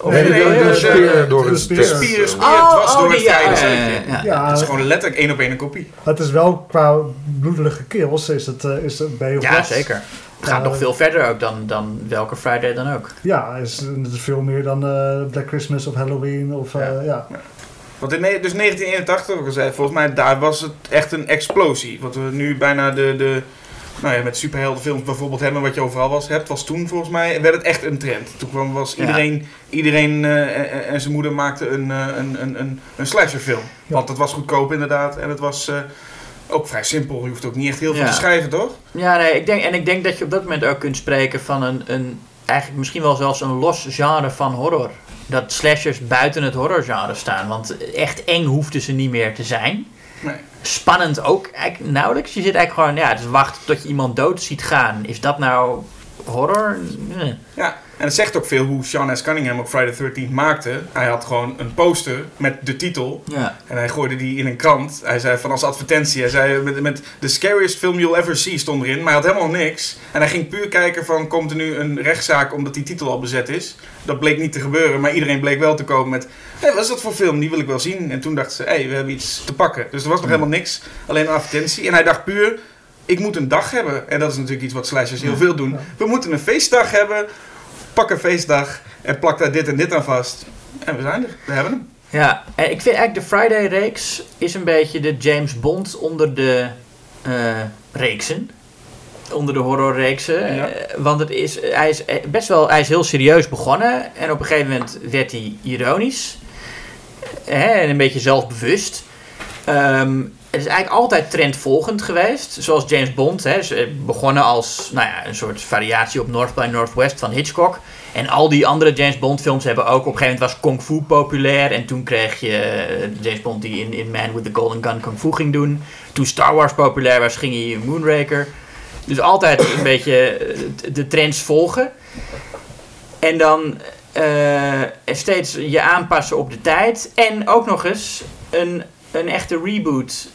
Of
Nee,
de,
nee,
de,
nee,
de
nee,
door
de
het
spier.
Spier, spier,
Oh,
het was
oh,
door het
die, ja, ja, ja,
Het is gewoon letterlijk één op één een kopie.
het is wel qua bloederige kills, is het, eh, is het bij
Ja, zeker. Het gaat
Eh,
nog veel verder ook dan, dan welke Friday dan ook.
Ja, is, het is veel meer dan eh, Black Christmas of Halloween of
Ja.
ja.
Want in dus 1981, wat ik al zei, volgens mij daar was het echt een explosie. Wat we nu bijna de, de nou ja, met superheldenfilms bijvoorbeeld hebben, wat je overal was, hebt, was toen volgens mij, werd het echt een trend. Toen kwam, was
Ja.
iedereen, iedereen eh, en, en zijn moeder maakte een, eh, een, een, een, een slasherfilm.
Ja.
Want het was goedkoop inderdaad en het was eh, ook vrij simpel. Je hoeft ook niet echt heel veel te schrijven, toch?
Ja, nee, ik denk, en ik denk dat je op dat moment ook kunt spreken van een, een eigenlijk misschien wel zelfs een los genre van horror. Dat slashers buiten het horrorgenre staan. Want echt eng hoefden ze niet meer te zijn.
Nee.
Spannend ook eigenlijk nauwelijks. Je zit eigenlijk gewoon, ja, dus wachten tot je iemand dood ziet gaan. Is dat nou horror? Nee.
Ja, en het zegt ook veel hoe Sean S. Cunningham ook Friday the 13th maakte. Hij had gewoon een poster met de titel
Ja.
En hij gooide die in een krant. Hij zei van als advertentie. Hij zei met, met The scariest film you'll ever see stond erin. Maar hij had helemaal niks. En hij ging puur kijken van komt er nu een rechtszaak omdat die titel al bezet is. Dat bleek niet te gebeuren. Maar iedereen bleek wel te komen met... Hé, wat is dat voor film? Die wil ik wel zien. En toen dachten ze, hé, we hebben iets te pakken. Dus er was nog helemaal niks. Alleen een advertentie. En hij dacht puur, ik moet een dag hebben. En dat is natuurlijk iets wat slashers heel veel doen. We moeten een feestdag hebben. Pak een feestdag. En plak daar dit en dit aan vast. En we zijn er. We hebben hem.
Ja, en ik vind eigenlijk de Friday-reeks is een beetje de James Bond onder de eh, reeksen. Onder de horrorreeksen.
Ja.
Eh, want het is, hij is eh, best wel hij is heel serieus begonnen. En op een gegeven moment werd hij ironisch. En een beetje zelfbewust. Ehm, het is eigenlijk altijd trendvolgend geweest. Zoals James Bond. Hè, eh, begonnen als nou ja, een soort variatie op North by Northwest van Hitchcock. En al die andere James Bond films hebben ook... Op een gegeven moment was Kung Fu populair. En toen kreeg je eh, James Bond die in, in Man with the Golden Gun Kung Fu ging doen. Toen Star Wars populair was, ging hij Moonraker. Dus altijd een beetje eh, de trends volgen. En dan eh, steeds je aanpassen op de tijd. En ook nog eens een, een echte reboot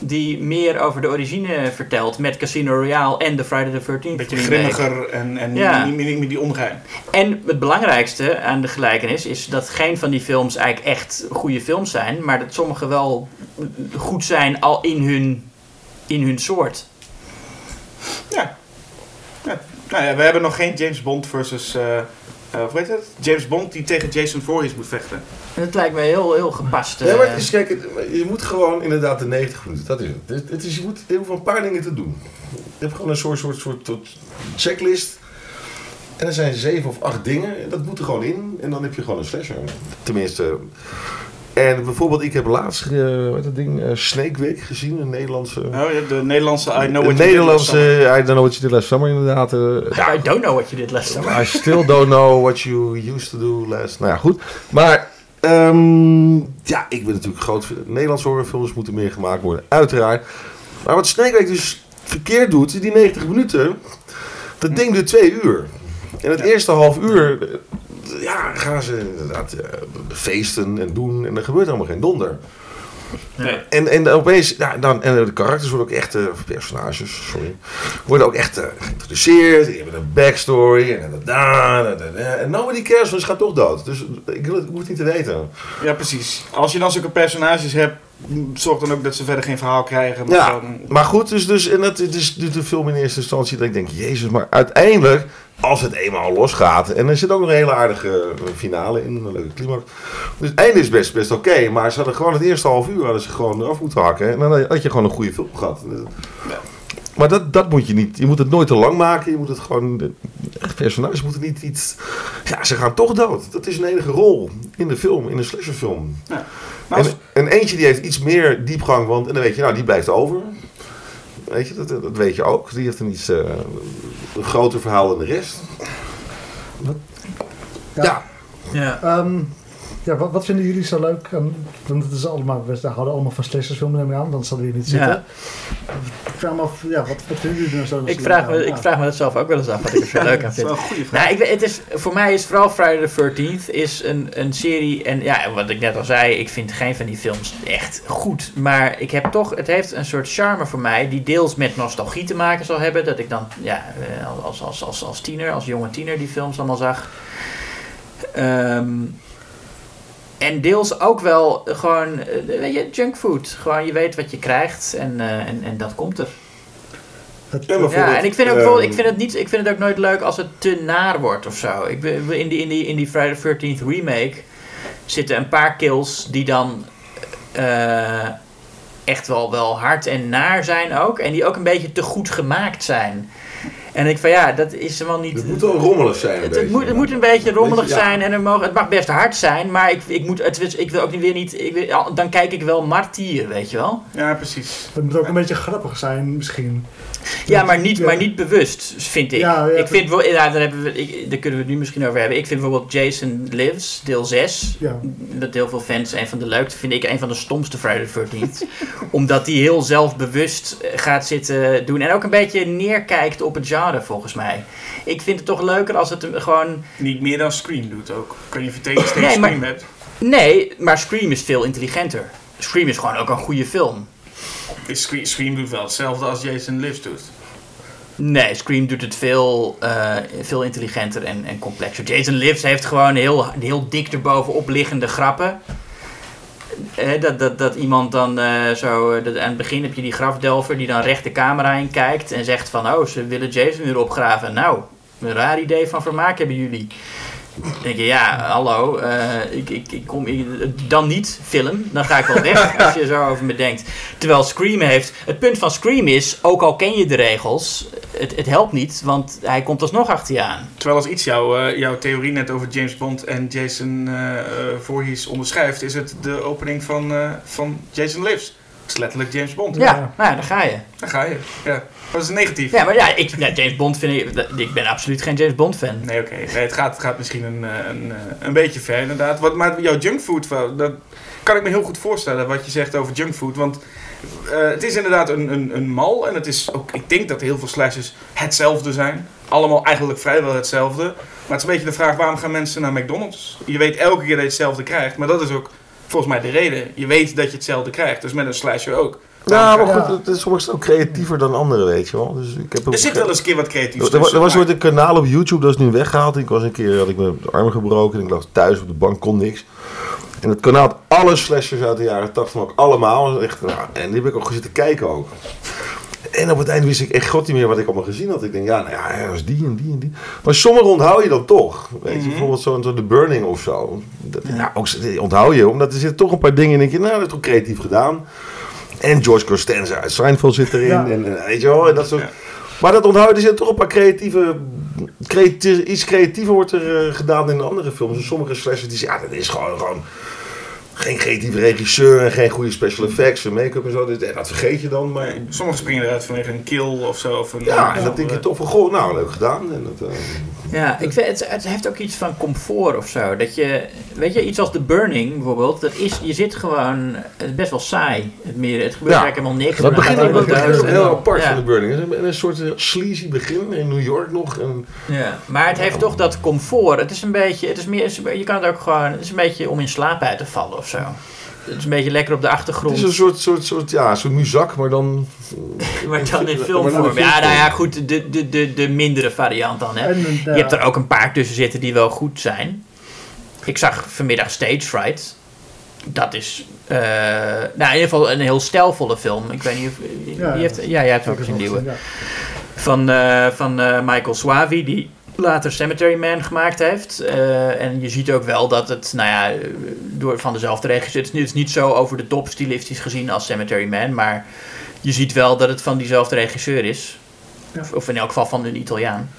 die meer over de origine vertelt met Casino Royale en de Friday the 13th
Een beetje grimmiger en, en
Ja.
niet, meer die ongeheim.
En het belangrijkste aan de gelijkenis is dat geen van die films eigenlijk echt goede films zijn, maar dat sommige wel goed zijn al in hun, in hun soort.
Ja. ja. Nou ja, we hebben nog geen James Bond versus... eh eh, hoe heet het? James Bond die tegen Jason Voorhees moet vechten.
En dat lijkt me heel, heel gepast.
Ja, maar
eh,
het is, kijk, het- je moet gewoon inderdaad de 90 minuten, dat is het. Het, het is, je, moet, je hoeft een paar dingen te doen. Je hebt gewoon een soort, soort, soort, soort checklist. En er zijn zeven of acht dingen, en dat moet er gewoon in. En dan heb je gewoon een slasher. Tenminste. En bijvoorbeeld, ik heb laatst, eh wat dat ding, eh, Snake Week gezien, een Nederlandse...
Oh, ja, de Nederlandse I Know What You Did
Nederlandse,
Last Summer.
I don't know what you did last summer inderdaad. eh, ja,
I don't know what you did last summer.
I still don't know what you used to do last. Nou ja, goed. Maar ehm, ja, ik ben natuurlijk groot. Nederlandse horrorfilms moeten meer gemaakt worden, uiteraard. Maar wat Snake Week dus verkeerd doet, die 90 minuten, dat ding duurt twee uur. En het eerste half uur, ja, gaan ze inderdaad eh, feesten en doen en er gebeurt helemaal geen donder.
Nee.
En, en opeens, ja, dan, en de karakters worden ook echt, eh, personages, sorry, worden ook echt eh, geïntroduceerd. Die hebben een backstory en dat daar, en, nobody cares, want ze gaat toch dood. Dus ik, wil het- ik hoef het niet te weten.
Ja, precies. Als je dan zulke personages hebt, m, zorg dan ook dat ze verder geen verhaal krijgen. Maar
Ja, maar goed, dus, dus en dat het is de film in eerste instantie dat ik denk, jezus, maar uiteindelijk, als het eenmaal losgaat, en er zit ook nog een hele aardige eh, finale in, een leuke climax. Dus het einde is best, best oké, maar ze hadden gewoon het eerste half uur hadden ze gewoon eraf moeten hakken. En dan had je gewoon een goede film gehad. Maar dat, dat moet je niet. Je moet het nooit te lang maken. Je moet het gewoon. Echt personages moeten niet iets. Ja, ze gaan toch dood. Dat is een enige rol in de film, in een slasherfilm.
Ja. Maar als-
En, en eentje die heeft iets meer diepgang, want en dan weet je, nou die blijft over. Weet je, dat, dat weet je ook. Die heeft een iets eh, een groter verhaal dan de rest.
Ja.
Ja.
Ja.
Ehm, ja, wat, wat vinden jullie zo leuk? Want het is allemaal, we houden allemaal van slashersfilms neem ik aan, dan zouden we hier niet zitten.
Ja.
Ik vraag me af, ja, wat, wat vinden jullie nou zo
Ik
leuk
vraag,
aan?
me, ik vraag me dat zelf ook wel eens af, wat ik er zo leuk aan
dat is
vind.
wel een goede vraag.
Nou, ik, het is, voor mij is vooral Friday the 13th is een, een serie. En ja, wat ik net al zei, ik vind geen van die films echt goed. Maar ik heb toch, het heeft een soort charme voor mij. Die deels met nostalgie te maken zal hebben. Dat ik dan ja, eh, als, als, als, als tiener, als jonge tiener die films allemaal zag. Ehm, en deels ook wel gewoon, eh, weet je, junkfood. Gewoon je weet wat je krijgt en, eh, en, en dat komt er.
Ja,
Ja, en ik vind, ook
Ehm,
wel, ik, vind het niet, ik vind het ook nooit leuk als het te naar wordt of zo. Ik, in, die, in, die, in die Friday the 13th remake zitten een paar kills die dan eh, echt wel, wel hard en naar zijn ook. En die ook een beetje te goed gemaakt zijn. En ik van ja, dat is wel niet...
Het moet wel rommelig zijn. een
Het, het
beetje.
moet, het moet een beetje rommelig
Beetje, ja.
zijn en er mogen, het mag best hard zijn, maar ik, ik, moet, het, ik wil ook niet weer niet. Ik wil, dan kijk ik wel martier, weet je wel?
Ja, precies.
Het moet ook een beetje grappig zijn, misschien.
Ja, maar niet,
Ja.
maar niet bewust, vind ik.
Ja, ja,
ik vind wel, ja, daar, hebben we, ik, daar kunnen we het nu misschien over hebben. Ik vind bijvoorbeeld Jason Lives, deel 6.
Ja.
Dat heel veel fans een van de leukste, vind ik een van de stomste Friday the 13th. omdat die heel zelfbewust eh, gaat zitten doen. En ook een beetje neerkijkt op het genre, volgens mij. Ik vind het toch leuker als het gewoon.
Niet meer dan Scream doet ook. Of je tegen tegen
Nee, maar-
Scream hebt.
Nee, maar Scream is veel intelligenter. Scream is gewoon ook een goede film.
Scream, Scream doet wel hetzelfde als Jason Lives doet.
Nee, Scream doet het veel, eh, veel intelligenter en, en complexer. Jason Lives heeft gewoon heel, heel dik erbovenop liggende grappen. Eh, dat, dat, dat iemand dan eh, zo... dat, aan het begin heb je die grafdelver die dan recht de camera in kijkt... en zegt van, oh, ze willen Jason weer opgraven. Nou, een raar idee van vermaak hebben jullie. Dan denk je, ja, hallo, eh, ik, ik, ik kom, ik- dan niet film. Dan ga ik wel weg als je zo over me denkt. Terwijl Scream heeft... Het punt van Scream is, ook al ken je de regels... Het, het helpt niet, want hij komt alsnog achter je aan.
Terwijl als iets jouw, eh, jouw theorie net over James Bond en Jason eh eh, Voorhees onderschrijft, is het de opening van, eh, van Jason Lives. Dat is letterlijk James Bond.
Ja, nou ja, daar ga je.
Daar ga je. Ja. Dat is negatief.
Ja, maar ja, ik, ja, James Bond vind ik... Ik ben absoluut geen James Bond fan.
Nee, oké. Nee, het, gaat, het gaat misschien een, eh, een, eh, een beetje ver, inderdaad. Wat, maar jouw junkfood, dat kan ik me heel goed voorstellen wat je zegt over junkfood. Want eh, het is inderdaad een, een, een mal. En het is ook, ik denk dat heel veel slashers hetzelfde zijn. Allemaal eigenlijk vrijwel hetzelfde. Maar het is een beetje de vraag, waarom gaan mensen naar McDonald's? Je weet elke keer dat je hetzelfde krijgt. Maar dat is ook volgens mij de reden. Je weet dat je hetzelfde krijgt. Dus met een slasher ook.
Ja, maar
Ja.
goed, het is soms ook creatiever dan anderen, weet je wel. Dus ik heb
Er zit wel eens een keer wat creatiefs
Er,
tussen,
er was
maar-
ooit een kanaal op YouTube, dat is nu weggehaald. Ik was een keer, had ik mijn arm gebroken en ik lag thuis op de bank, kon niks. En het kanaal had alle slashers uit de jaren 80, maar ook allemaal. Echt, nou, en die heb ik ook zitten kijken ook. En op het eind wist ik echt god niet meer wat ik allemaal gezien had. Ik denk, ja, nou ja, dat was die en die en die. Maar sommige onthoud je dan toch. Weet je,
Mhm.
bijvoorbeeld zo'n zo The Burning of zo. Dat, nou, ook, die onthoud je, omdat er zitten toch een paar dingen in. denk je, nou, dat is toch creatief gedaan. En George Costanza uit Seinfeld zit erin.
Ja.
En, en weet je wel, en dat soort...
Ja.
Maar dat onthouden, er zitten toch een paar creatieve... creati- iets creatiever wordt er eh, gedaan in de andere films. En sommige slashers die zeggen, ja, dat is gewoon, gewoon geen creatieve regisseur en geen goede special effects en make-up en zo. Dus, eh, dat vergeet je dan, maar...
Nee, Sommigen springen eruit vanwege een kill of zo. Of een,
Ja, en dat denk je toch van, goh, nou, leuk gedaan. En dat, eh,
Ja, ik vind, het, het heeft ook iets van comfort of zo. Dat je, weet je, iets als The Burning bijvoorbeeld, dat is, je zit gewoon, het is best wel saai. Het, meer, het gebeurt
Ja.
eigenlijk helemaal niks.
dat begint ook, dat heel apart
ja.
van de Burning. Het is een, een soort eh, sleazy begin in New York nog. En,
Ja, maar het heeft toch dat comfort. Het is een beetje, het is meer, je kan het ook gewoon, het is een beetje om in slaap uit te vallen of zo. Het is een beetje lekker op de
het
achtergrond.
is een soort, soort, soort, ja, soort muzak, maar dan...
Maar dan in filmvorm. Ja, nou ja, goed, de, de, de, de mindere variant dan. Hè.
En,
Je hebt er ook een paar tussen zitten die wel goed zijn. Ik zag vanmiddag Stage Fright. Dat is, eh, nou in ieder geval een heel stijlvolle film. Ik weet niet of,
Ja,
heeft, ja, jij hebt ook gezien,
ja.
Van, eh, van eh, Michael Swavi, die later Cemetery Man gemaakt heeft. Eh, en je ziet ook wel dat het, nou ja, door, van dezelfde regisseur... Het is niet, het is niet zo over de top stilistisch gezien als Cemetery Man, maar je ziet wel dat het van diezelfde regisseur is. Of, of in elk geval van een Italiaan.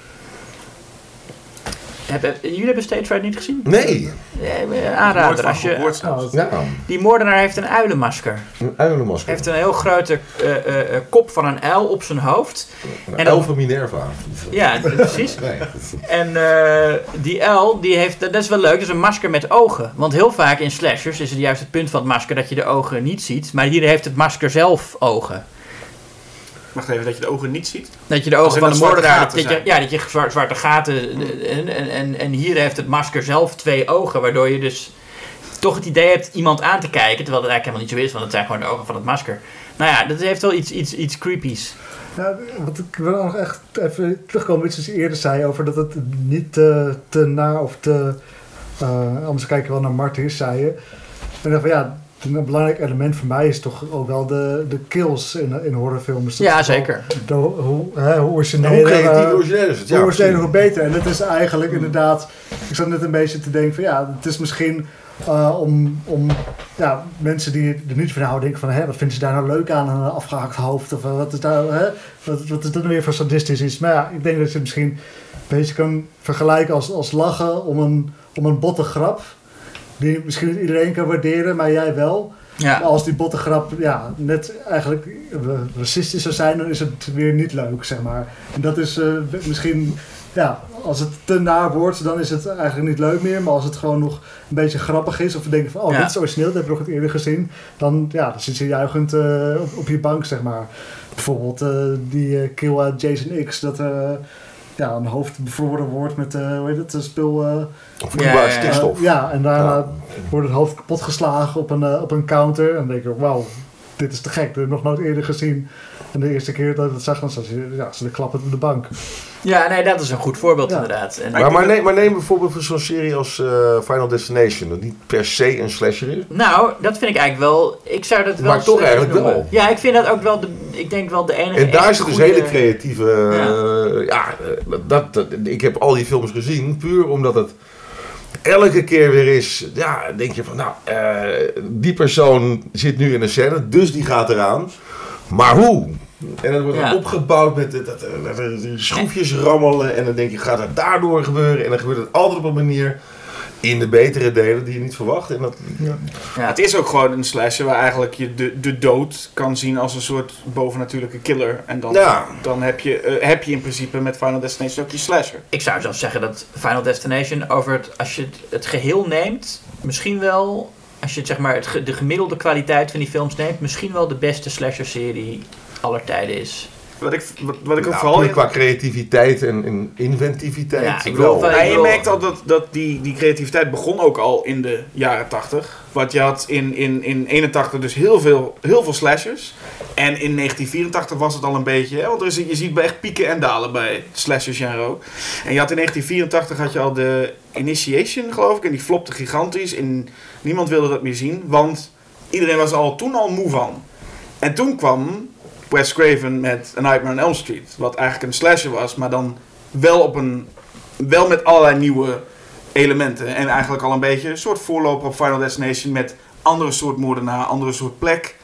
Hebben, jullie hebben Stage Fright niet gezien?
Nee.
Eh, aanrader.
van
Als je,
Ja,
die moordenaar heeft een uilenmasker.
een uilenmasker.
Heeft een heel grote eh, eh, eh, kop van een uil op zijn hoofd.
Een
en
uil van Minerva.
Ja, precies.
Nee.
En eh, die uil, die heeft, dat is wel leuk, dat is een masker met ogen. Want heel vaak in slashers is het juist het punt van het masker dat je de ogen niet ziet. Maar hier heeft het masker zelf ogen.
Wacht even, dat je de ogen niet ziet.
Dat je de ogen van de moordenaar, dat je, ja, dat je zwar- zwarte gaten, eh, en, en, en, en hier heeft het masker zelf twee ogen. Waardoor je dus toch het idee hebt iemand aan te kijken. Terwijl dat eigenlijk helemaal niet zo is, want het zijn gewoon de ogen van het masker. Nou ja, dat heeft wel iets, iets, iets creepies.
Ja, wat ik wil nog echt even terugkomen iets wat je eerder zei over dat het niet te, te na of te Eh, anders kijk je wel naar Martyrs, zei je. En ik dacht van ja, een belangrijk element voor mij is toch ook wel de, de kills in, in horrorfilms. Dat
Ja, zeker.
De, hoe, hè, hoe origineel,
Hoe creatief
eh,
origineel is het?
hoe origineel, beter. En dat is eigenlijk inderdaad... Ik zat net een beetje te denken van ja, het is misschien... eh, om, om ja, mensen die er niet van houden denken van... Hè, wat vinden ze daar nou leuk aan, een afgehakt hoofd? Of eh, wat is daar, hè, wat, wat is dat nou weer voor sadistisch iets? Maar ja, ik denk dat je het misschien een beetje kan vergelijken als, als lachen om een, om een botte grap. Die misschien niet iedereen kan waarderen, maar jij wel. Maar
Ja.
als die botte grap ja, net eigenlijk racistisch zou zijn, dan is het weer niet leuk, zeg maar. En dat is eh, misschien, ja, als het te naar wordt, dan is het eigenlijk niet leuk meer. Maar als het gewoon nog een beetje grappig is, of we denken van, oh,
Ja.
dit is origineel, dat heb ik nog niet eerder gezien. Dan, ja, dan zit je juichend eh, op, op je bank, zeg maar. Bijvoorbeeld eh, die eh, kill uit Jason X, dat ja, een hoofd bevroren wordt met, eh hoe heet het, een spul... eh,
Vloeibare
Ja,
stikstof.
ja, en daarna
Ja.
wordt het hoofd kapot geslagen op een, eh, op een counter. En dan denk ik, wauw, dit is te gek. Dat heb ik nog nooit eerder gezien. En de eerste keer dat ik het zag, dan zat ze, ja, ze klappend op de bank.
ja, nee, dat is een goed voorbeeld
Ja.
inderdaad. En,
Maar, maar, neem, maar neem bijvoorbeeld zo'n serie als eh, Final Destination. Dat niet per se een slasher is.
Nou, dat vind ik eigenlijk wel. Ik zou dat wel.
Maar toch eigenlijk
noemen.
wel.
Ja, ik vind dat ook wel. De, ik denk wel de enige.
En daar zit dus hele creatieve... eh, ja, eh, dat, dat, ik heb al die films gezien puur omdat het elke keer weer is... Ja, denk je van nou, eh, die persoon zit nu in een scène, dus die gaat eraan. Maar hoe? En het wordt
Ja.
dan opgebouwd met dat, dat, dat- dat- schroefjes rammelen. En dan denk je, gaat het daardoor gebeuren? En dan gebeurt het altijd op een manier in de betere delen die je niet verwacht. En dat,
Ja,
Het is ook gewoon een slasher waar eigenlijk je de, de dood kan zien als een soort bovennatuurlijke killer. En dan,
Ja.
dan heb, je, eh, heb je in principe met Final Destination ook je slasher.
ik zou zelfs zeggen dat Final Destination over het. Als je het, het geheel neemt. Misschien wel. Als je het, zeg maar, het, de gemiddelde kwaliteit van die films neemt. Misschien wel de beste slasher-serie aller tijden is.
Wat ik, wat, wat ik ook
nou,
vooral...
qua creativiteit en, en inventiviteit.
Ja, ik
wel.
Ja, je merkt al dat, dat die, die creativiteit begon ook al in de jaren 80. Want je had in, in, in 81 dus heel veel, heel veel slashers. En in 1984 was het al een beetje... Hè, want er is, je ziet echt pieken en dalen bij het slasher genre ook. En je had in 1984 had je al de Initiation, geloof ik. En die flopte gigantisch. En niemand wilde dat meer zien. Want iedereen was al toen al moe van. En toen kwam Wes Craven met A Nightmare on Elm Street. Wat eigenlijk een slasher was, maar dan wel op een wel met allerlei nieuwe elementen. En eigenlijk al een beetje een soort voorloper op Final Destination met andere soort moordenaar, andere soort plek.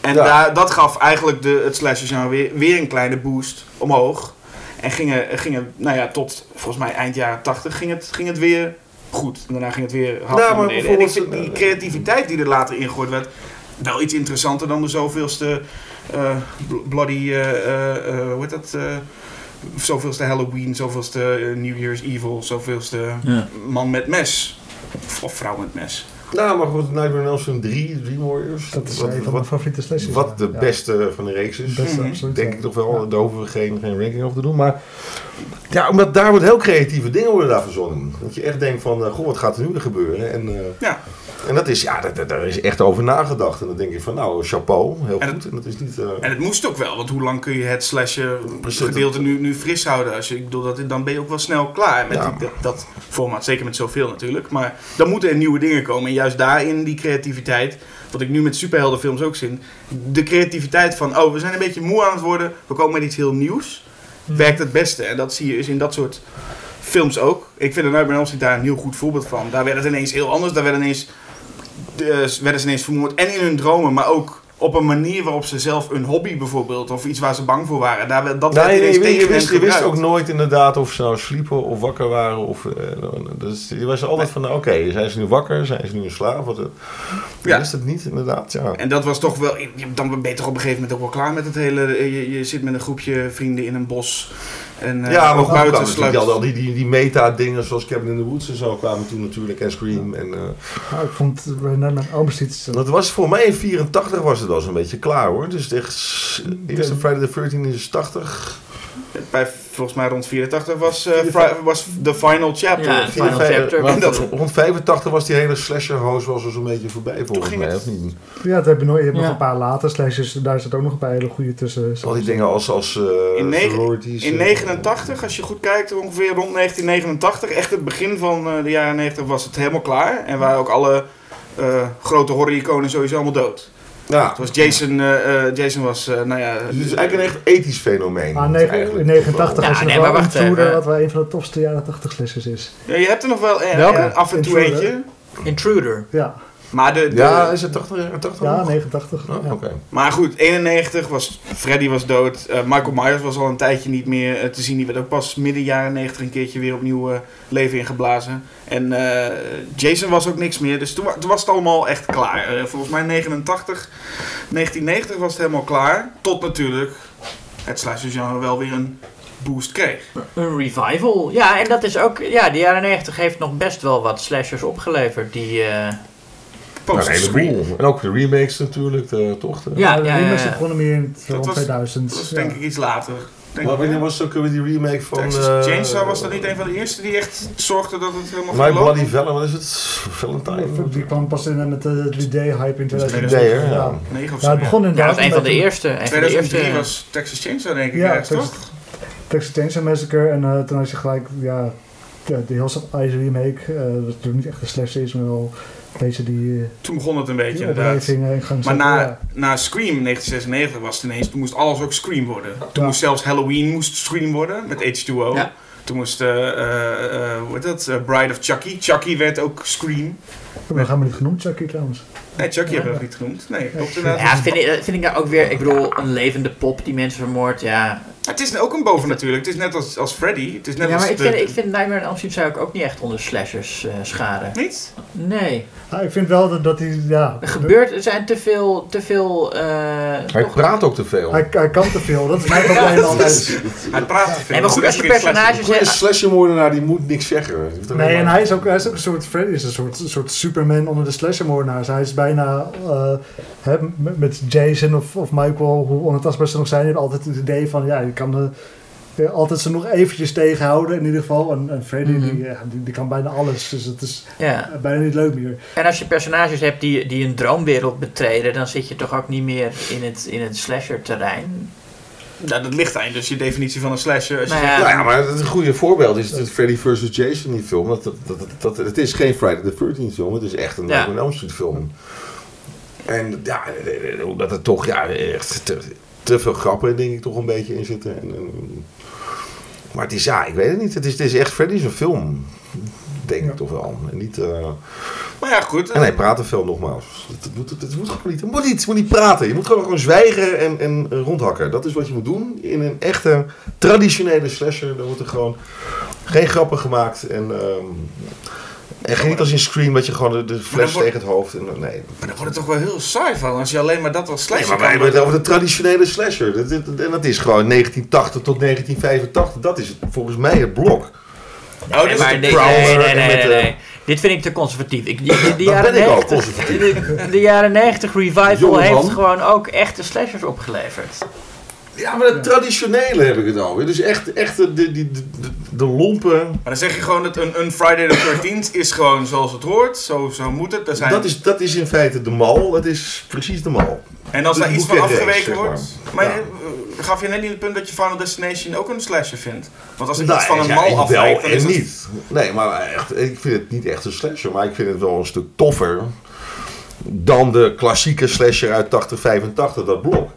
En
Ja.
daar, dat gaf eigenlijk de, het slasher genre weer, weer een kleine boost omhoog. En gingen, gingen, nou ja, tot volgens mij eind jaren 80 ging het, ging het weer goed. En daarna ging het weer hard naar
maar.
En ik vind die creativiteit die er later ingegooid werd, wel iets interessanter dan de zoveelste eh, bloody, eh, eh, eh, hoe heet dat? eh, zoveelste Halloween, zoveelste eh, New Year's Evil, zoveelste
Ja.
man met mes. Of, of vrouw met mes.
Nou, maar goed, Nightmare on Elm Street 3, Dream Warriors.
Dat is
wat,
een van mijn favoriete slashers.
wat de
Ja.
beste van de reeks is.
Beste,
Mhm.
absoluut.
Denk ik toch wel,
Ja.
daar hoeven we geen, geen ranking over te doen. Maar ja, omdat daar wordt heel creatieve dingen worden daar verzonnen. Dat je echt denkt van, eh, goh, wat gaat er nu weer gebeuren? En, eh,
Ja.
en dat is, ja, dat- daar is echt over nagedacht. En dan denk je van, nou, chapeau, heel
En
goed. En dat is niet... eh,
En het moest ook wel, want hoe lang kun je het
Precies.
gedeelte nu, nu fris houden? Als je, ik bedoel, dat, dan ben je ook wel snel klaar met
Ja.
die- dat, dat format. Zeker met zoveel natuurlijk. Maar dan moeten er nieuwe dingen komen. En juist daarin die creativiteit, wat ik nu met superheldenfilms ook zie. De creativiteit van, oh, we zijn een beetje moe aan het worden. We komen met iets heel nieuws. Werkt het beste. En dat zie je dus in dat soort films ook. Ik vind Nightmare on Elm Street daar een heel goed voorbeeld van. Daar werd het ineens heel anders. Daar ineens, eh, werden ze ineens vermoord. En in hun dromen, maar ook op een manier waarop ze zelf een hobby bijvoorbeeld, of iets waar ze bang voor waren. Daar, dat
Nee, nee,
ineens
je, wist, je wist
gebruikt.
ook nooit inderdaad of ze nou sliepen of wakker waren. Of, eh, dus je was altijd van, oké, zijn ze nu wakker? Zijn ze nu in slaap? Wat, eh, je
Ja.
wist het niet inderdaad, ja.
En dat was toch wel, dan ben je toch op een gegeven moment ook wel klaar met het hele, je, je zit met een groepje vrienden in een bos. En, eh,
Ja, maar goed,
buiten
al die, die, die meta-dingen zoals Cabin in the Woods en zo kwamen toen natuurlijk en Scream. En, eh,
Nou, ik vond bij Nightmare on Elm Street...
dat was voor mij in 84 was het al zo'n beetje klaar hoor. Dus echt, eerste Friday the 13 is 80.
Bij volgens mij rond 84 was, eh, Fri- was The Final Chapter.
Ja, Final Chapter.
maar
En dat-
rond 85 was die hele slasher-hoos wel zo'n beetje voorbij volgens mij,
het-
of niet?
Ja, dat heb je, nog, je hebt
Ja.
nog een paar later slashes. Daar zit ook nog een paar hele goede tussen.
Al die dingen als, als eh
In In
eh,
89, als je goed kijkt, ongeveer rond 1989, echt het begin van eh, de jaren 90, was het helemaal klaar. En waren ook alle eh, grote horror-iconen sowieso allemaal dood.
Ja,
Het was Jason, eh, eh, Jason was, eh, nou ja...
dus het is eigenlijk een echt ethisch fenomeen.
Maar
Het is
negen-
eigenlijk
in 89
Ja,
was er
nee,
nog
maar
wel
wacht
Intruder,
even.
wat wel een van de tofste jaren 80 slashers is.
Ja, je hebt er nog wel eh,
Welke?
af en toe
Intruder?
eentje.
Intruder.
Ja,
Maar, de, de-
Ja, is het 80 jaren 80
ja
nog?
89.
Oh,
ja.
Oké.
maar goed, 91 was... Freddy was dood. eh, Michael Myers was al een tijdje niet meer eh, te zien. Die werd ook pas midden jaren 90 een keertje weer opnieuw eh, leven ingeblazen. En eh, Jason was ook niks meer. Dus toen, wa- toen was het allemaal echt klaar. Eh, volgens mij 89, 1990 was het helemaal klaar. Tot natuurlijk het slasher-genre wel weer een boost kreeg.
Een revival. Ja, en dat is ook... Ja, de jaren 90 heeft nog best wel wat slashers opgeleverd. Die... eh,
Nou, heleboel. En ook de remakes natuurlijk, de, toch? De-
Ja,
Ja, de
ja,
remakes
ja.
begonnen meer in het-
Dat
rond
was-
2000.
Dat was
ja.
denk ik iets later. Denk
Maar
ik,
wanneer was ook weer die remake van...
Texas
eh,
Chainsaw was dat niet een van de eerste die echt zorgde dat het helemaal
My? Bloody Valentine, wat is het? Valentine?
Die kwam pas in met de 3D-hype in 2000.
idee, hè? Ja.
Ja.
9 of
Ja,
zo.
het begon
ja,
inderdaad
dat was een van de eerste. Een van de
2003
eerste
was Texas Chainsaw denk ik
Ja,
toch?
Texas Chainsaw Massacre. En eh, toen had je gelijk ja, ja, de Hills of Ice remake. eh dat natuurlijk niet echt een slash is, maar wel die, eh,
Toen begon het een beetje inderdaad.
eh, in gang
Maar na,
ja.
na Scream 1996 was het ineens, toen moest alles ook Scream worden. Toen
Ja.
moest zelfs Halloween moest Scream worden met H2O.
Ja.
Toen moest, eh, hoe heet dat, Bride of Chucky. Chucky werd ook Scream.
We gaan we niet genoemd, Chucky trouwens.
Nee, Chucky
Ja.
hebben we nog niet genoemd. Nee, klopt inderdaad.
Ja, vind ik, vind ik nou ook weer... Ik bedoel, een levende pop die mensen vermoordt. Ja,
Het is ook een boven natuurlijk. Het is net als, als Freddy. Het is net
ja
als
maar ik
de-
vind, ik vind Nightmare on Elm Street zou ik ook niet echt onder slashers eh scharen.
Niet?
Nee.
Ah, ik vind wel dat, dat hij, ja...
Er gebeurt... Er zijn te veel... Te veel eh,
Hij praat ook te veel.
Hij, hij kan te veel, dat is mijn probleem altijd.
Hij praat te veel.
Nee, maar goed, als je personages
Een slashermoordenaar die moet niks zeggen.
Nee, en hij is ook, hij is ook een soort Freddy, is een soort, een soort Superman onder de slashermoordenaars. Hij is bijna, hè, met- Jason of, of Michael, hoe onantastbaar ze nog zijn, altijd het idee van, ja, je kan altijd ze nog eventjes tegenhouden in ieder geval. En, en Freddy,
Mhm.
die, die, die kan bijna alles, dus het is
Ja.
bijna niet leuk meer.
En als je personages hebt die, die een droomwereld betreden, dan zit je toch ook niet meer in het, in het slasher-terrein.
Ja, dat ligt aan dus je definitie van een slasher. Als je
Nou ja,
Nou ja, maar het een goede voorbeeld is het Freddy vs. Jason die film. Dat, dat, dat, dat, het is geen Friday the 13th film, het is echt een
Ja.
Elm Street film. En ja, omdat er toch ja, echt te, te veel grappen denk ik toch een beetje in zitten. En, en- maar het is, ja, ik weet het niet. Het is, het is echt Freddy's een film. Denk ik toch wel. En, niet, eh,
Maar ja, goed.
en hij praat te veel nogmaals. Het, het moet, het, het moet gewoon niet, het moet niet, het moet niet praten. Je moet gewoon, gewoon zwijgen en, en rondhakken. Dat is wat je moet doen. In een echte traditionele slasher. Dan wordt er gewoon geen grappen gemaakt. En, ehm, en geen niet als in Scream dat je gewoon de, de fles
wordt-
tegen het hoofd. En, nee.
Maar dan wordt het toch wel heel saai van als je alleen maar dat als
nee,
slasher
maar wij
kan
hebben het over de traditionele slasher. Dat, dat- en dat is gewoon 1980 tot 1985. Dat is volgens mij het blok.
Oh,
maar
de
nee, nee, nee, nee. Dit vind ik te conservatief. Ik,
Dat
jaren
ben ik ook
90,
conservatief.
de, de jaren 90 revival heeft gewoon ook echte slashers opgeleverd.
Ja, maar de traditionele heb ik het over. Dus echt, echt de, de, de, de, lompen.
Maar dan zeg je gewoon dat een, een Friday the 13th is gewoon zoals het hoort. Zo, zo moet het. Zijn,
Dat is, dat is in feite de mal. Dat is precies de mal.
en als daar iets van afgeweken
zeg maar.
wordt. Maar
Ja.
eh, gaf je net niet het punt dat je Final Destination ook een slasher vindt? Want als er
Nou,
iets van een
ja,
mal afwijkt, dan is het...
niet. Nee, maar echt, ik vind het niet echt een slasher. Maar ik vind het wel een stuk toffer dan de klassieke slasher uit 80, 85, dat blok.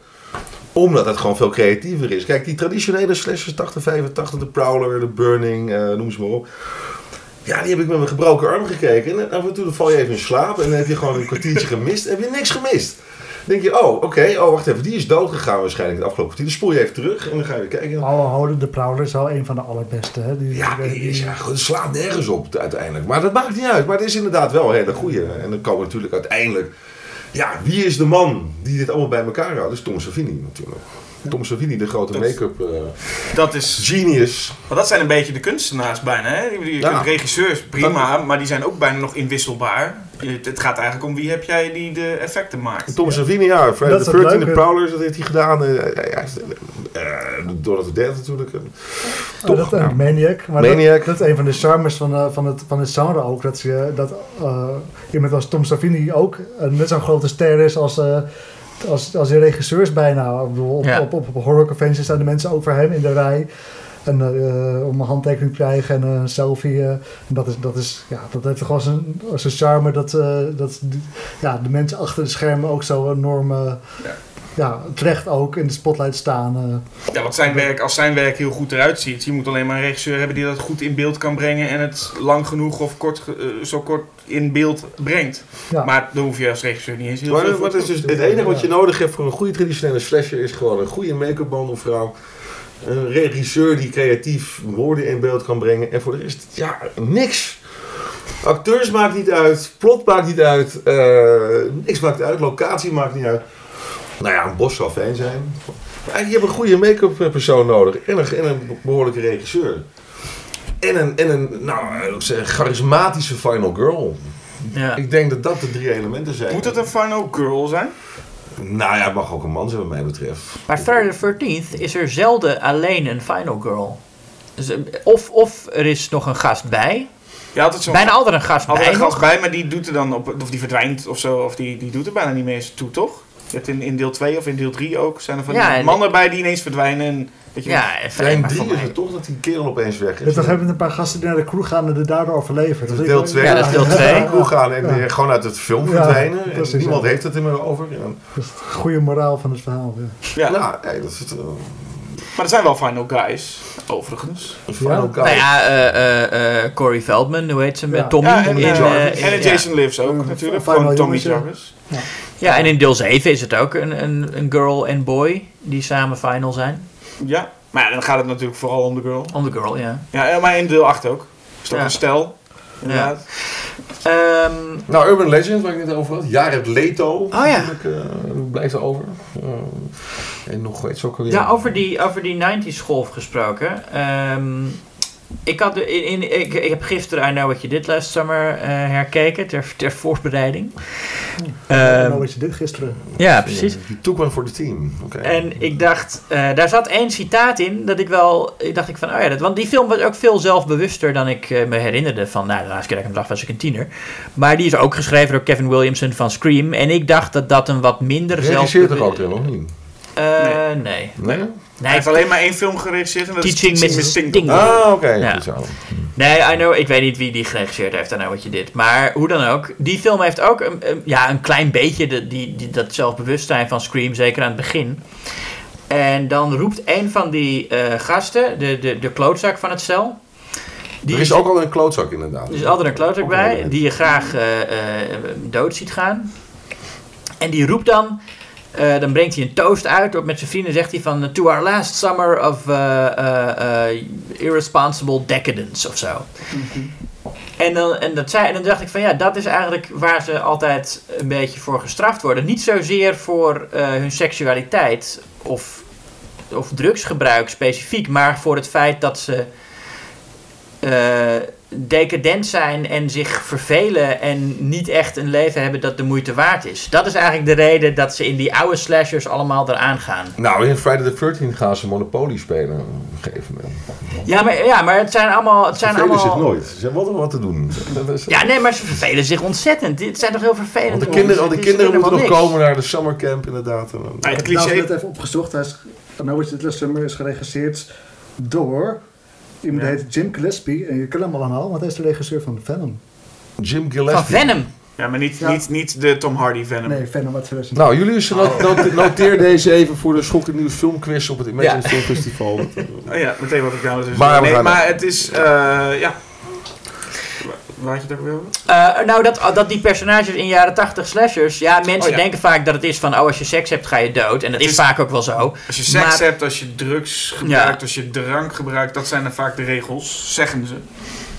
Omdat het gewoon veel creatiever is. Kijk, die traditionele slashers 80, 85, de Prowler, de Burning, eh, noem ze maar op. Ja, die heb ik met mijn gebroken arm gekeken. En af en toe dan val je even in slaap en dan heb je gewoon een kwartiertje gemist. En heb je niks gemist. Dan denk je, oh, oké, oh, wacht even, die is dood gegaan waarschijnlijk het afgelopen kwartier. Dan spoel je even terug en dan ga je weer kijken.
Alle houden de Prowler is wel een van de allerbeste. Hè? Die,
Ja,
die-
die ja goed, slaat nergens op uiteindelijk. Maar dat maakt niet uit. Maar het is inderdaad wel een hele goeie. En dan komen natuurlijk uiteindelijk... Ja, wie is de man die dit allemaal bij elkaar houdt? Dat is Tom Savini natuurlijk. Tom Savini, de grote
Dat-
make-up eh,
Dat is...
genius.
Want dat zijn een beetje de kunstenaars bijna. Hè? Die, die,
Ja.
regisseurs, prima, maar die zijn ook bijna nog inwisselbaar. Het, gaat eigenlijk om wie heb jij die de effecten maakt.
Tom Savini, ja, Friday the
het
13
leuke.
The Prowlers, dat heeft hij gedaan. Eh, ja, ja, eh Donald the Dead natuurlijk. En-
Oh, dat,
ja.
Maniac. Maar
Maniac.
Dat, dat is een van de charmes van, eh, van, het, van het genre ook. Dat, je, dat eh, iemand als Tom Savini ook een net zo'n grote ster is als, eh, als, als de regisseurs bijna. Ik bedoel, op,
Ja.
op, op, staan de mensen ook voor hem in de rij. En eh, om een handtekening te krijgen en een selfie. eh, en dat, is, dat, is, ja, dat heeft gewoon zijn, zijn charme dat, eh, dat die- ja, de mensen achter de schermen ook zo enorm eh,
Ja.
ja, terecht ook in de spotlight staan. eh.
Ja, want zijn werk, als zijn werk heel goed eruit ziet, je moet alleen maar een regisseur hebben die dat goed in beeld kan brengen en het lang genoeg of kort, eh, zo kort in beeld brengt.
ja.
Maar dan hoef je als regisseur niet eens heel
Maar
veel
wat is
te
dus
doen.
het enige wat je nodig hebt voor een goede traditionele slasher is gewoon een goede make-up man of vrouw. Een regisseur die creatief woorden in beeld kan brengen. En voor de rest, ja, niks. Acteurs maakt niet uit, plot maakt niet uit, eh, niks maakt uit, locatie maakt niet uit. Nou ja, een bos zal fijn zijn. Maar je hebt een goede make-up persoon nodig en een, en een behoorlijke regisseur. En een, en een nou, ik zeg, charismatische final girl.
Ja.
Ik denk dat dat de drie elementen zijn.
Moet het een final girl zijn?
Nou ja, het mag ook een man zijn wat mij betreft.
Bij Friday the 13th is er zelden alleen een final girl. Dus, eh, of, of er is nog een gast bij.
Het zo
Bijna altijd een gast
altijd
bij
een gast
nog.
bij, maar die doet er dan op, of die verdwijnt of zo, of die, die doet er bijna niet meer eens toe, toch? Je hebt in, in deel 2 of in deel 3 ook, zijn er van
Ja,
die
en-
mannen bij die ineens verdwijnen. En, dat je
Ja,
Ja, drie is het toch dat die kerel opeens weg is.
toch hebben we een paar gasten die naar de crew gaan en er daardoor overleven.
Dat
is
deel 2.
Ja, dat is deel twee.
Ik wil gaan en
Ja.
eh, gewoon uit het film
Ja,
verdwijnen. en niemand
ja.
heeft het er meer over. Ja.
Dat is het goede moraal van het verhaal. Ja.
ja.
Ja, nee, dat is het.
Maar er zijn wel final guys, overigens.
final
Ja.
guy.
Nou ja, eh, eh, eh, Corey Feldman, hoe heet ze? Met. Tommy.
Ja, en,
in,
en Jason Lives ook natuurlijk, gewoon Tommy. Jarvis.
ja, en in deel 7 is het ook een, een, een girl en boy die samen final zijn.
Ja, maar ja, dan gaat het natuurlijk vooral om de girl.
On the girl, ja.
Ja, maar in deel 8 ook. Is dat
Ja.
een stel? Inderdaad.
Ehm,
Nou, Urban Legend, waar ik net over had. Jared Leto.
Oh ja.
natuurlijk, eh, blijft er over. Eh, en nog iets ook alweer.
Ja, over die, over die 90s golf gesproken. Ehm, ik, had in, in, ik, ik heb gisteren I Know What You Did Last Summer eh, herkeken ter, ter voorbereiding. Ehm,
nou weet je dit gisteren.
ja, precies.
Die took one for the team. Oké.
En ik dacht, eh, daar zat één citaat in dat ik wel, ik dacht ik van, oh ja, dat, want die film was ook veel zelfbewuster dan ik eh, me herinnerde van, nou, de laatste keer dat ik hem zag was ik een tiener. Maar die is ook geschreven door Kevin Williamson van Scream. En ik dacht dat dat een wat minder
Regisseert er ook of niet?
Eh, nee.
Nee?
Hij heeft alleen maar één film geregisseerd en dat
Teaching
is Teaching
Mrs.
Tingle.
Ah, oké.
Ja. Nee, I know, ik weet niet wie die geregisseerd heeft, know wat je dit. Maar hoe dan ook, die film heeft ook een, een- ja, een klein beetje de, die, die, dat zelfbewustzijn van Scream, zeker aan het begin. En dan roept een van die eh, gasten, de, de, de klootzak van het. Die
er is ook al een klootzak inderdaad.
er is altijd een klootzak bij, die je graag eh, eh, dood ziet gaan. En die roept dan, eh, dan brengt hij een toast uit. Op, met zijn vrienden zegt hij van... To our last summer of eh, irresponsible decadence of zo. En, dan, en, dat zei, en dan dacht ik van ja, dat is eigenlijk waar ze altijd een beetje voor gestraft worden. Niet zozeer voor hun seksualiteit of, of drugsgebruik specifiek, maar voor het feit dat ze decadent zijn en zich vervelen en niet echt een leven hebben dat de moeite waard is. Dat is eigenlijk de reden dat ze in die oude slashers allemaal eraan gaan.
Nou, in Friday the 13th gaan ze Monopoly spelen op een gegeven moment.
Ja, maar, ja, maar het zijn allemaal... Het
Ze
zijn
vervelen
allemaal
zich nooit. Ze hebben altijd wat te doen. Is-
Ja, nee, maar ze vervelen zich ontzettend. Dit zijn toch heel vervelend.
Want de kinderen, al die
Het is
kinderen moeten nog
niks.
komen naar de summercamp inderdaad. En
Ah,
Ik
het
heb
cliché.
net even opgezocht. Hij is, nou je, het Summer is geregisseerd door iemand
Ja.
heet Jim Gillespie. En je kent hem allemaal, want hij is de regisseur van Venom.
Jim
Van
Gillespie.
Venom.
Ja, maar niet,
Ja.
niet, niet de Tom Hardy Venom.
Nee, Venom uit 2000.
Nou, Julius, not- not- noteer deze even voor de schokkend nieuws filmquiz op het Imagine
Ja.
Film Festival.
Oh ja, meteen wat ik nou dus
Maar we
nee,
gaan-
maar het is, eh, ja. Waar- had je het over?
Eh, nou, dat, dat die personages in jaren 80 slashers... Ja, mensen
Oh, ja.
denken vaak dat het is van... Oh, als je seks hebt, ga je dood. En dat is,
is-
vaak ook wel zo.
Als je seks
Maar-
hebt, als je drugs gebruikt, als je drank gebruikt, dat zijn dan vaak de regels, zeggen ze.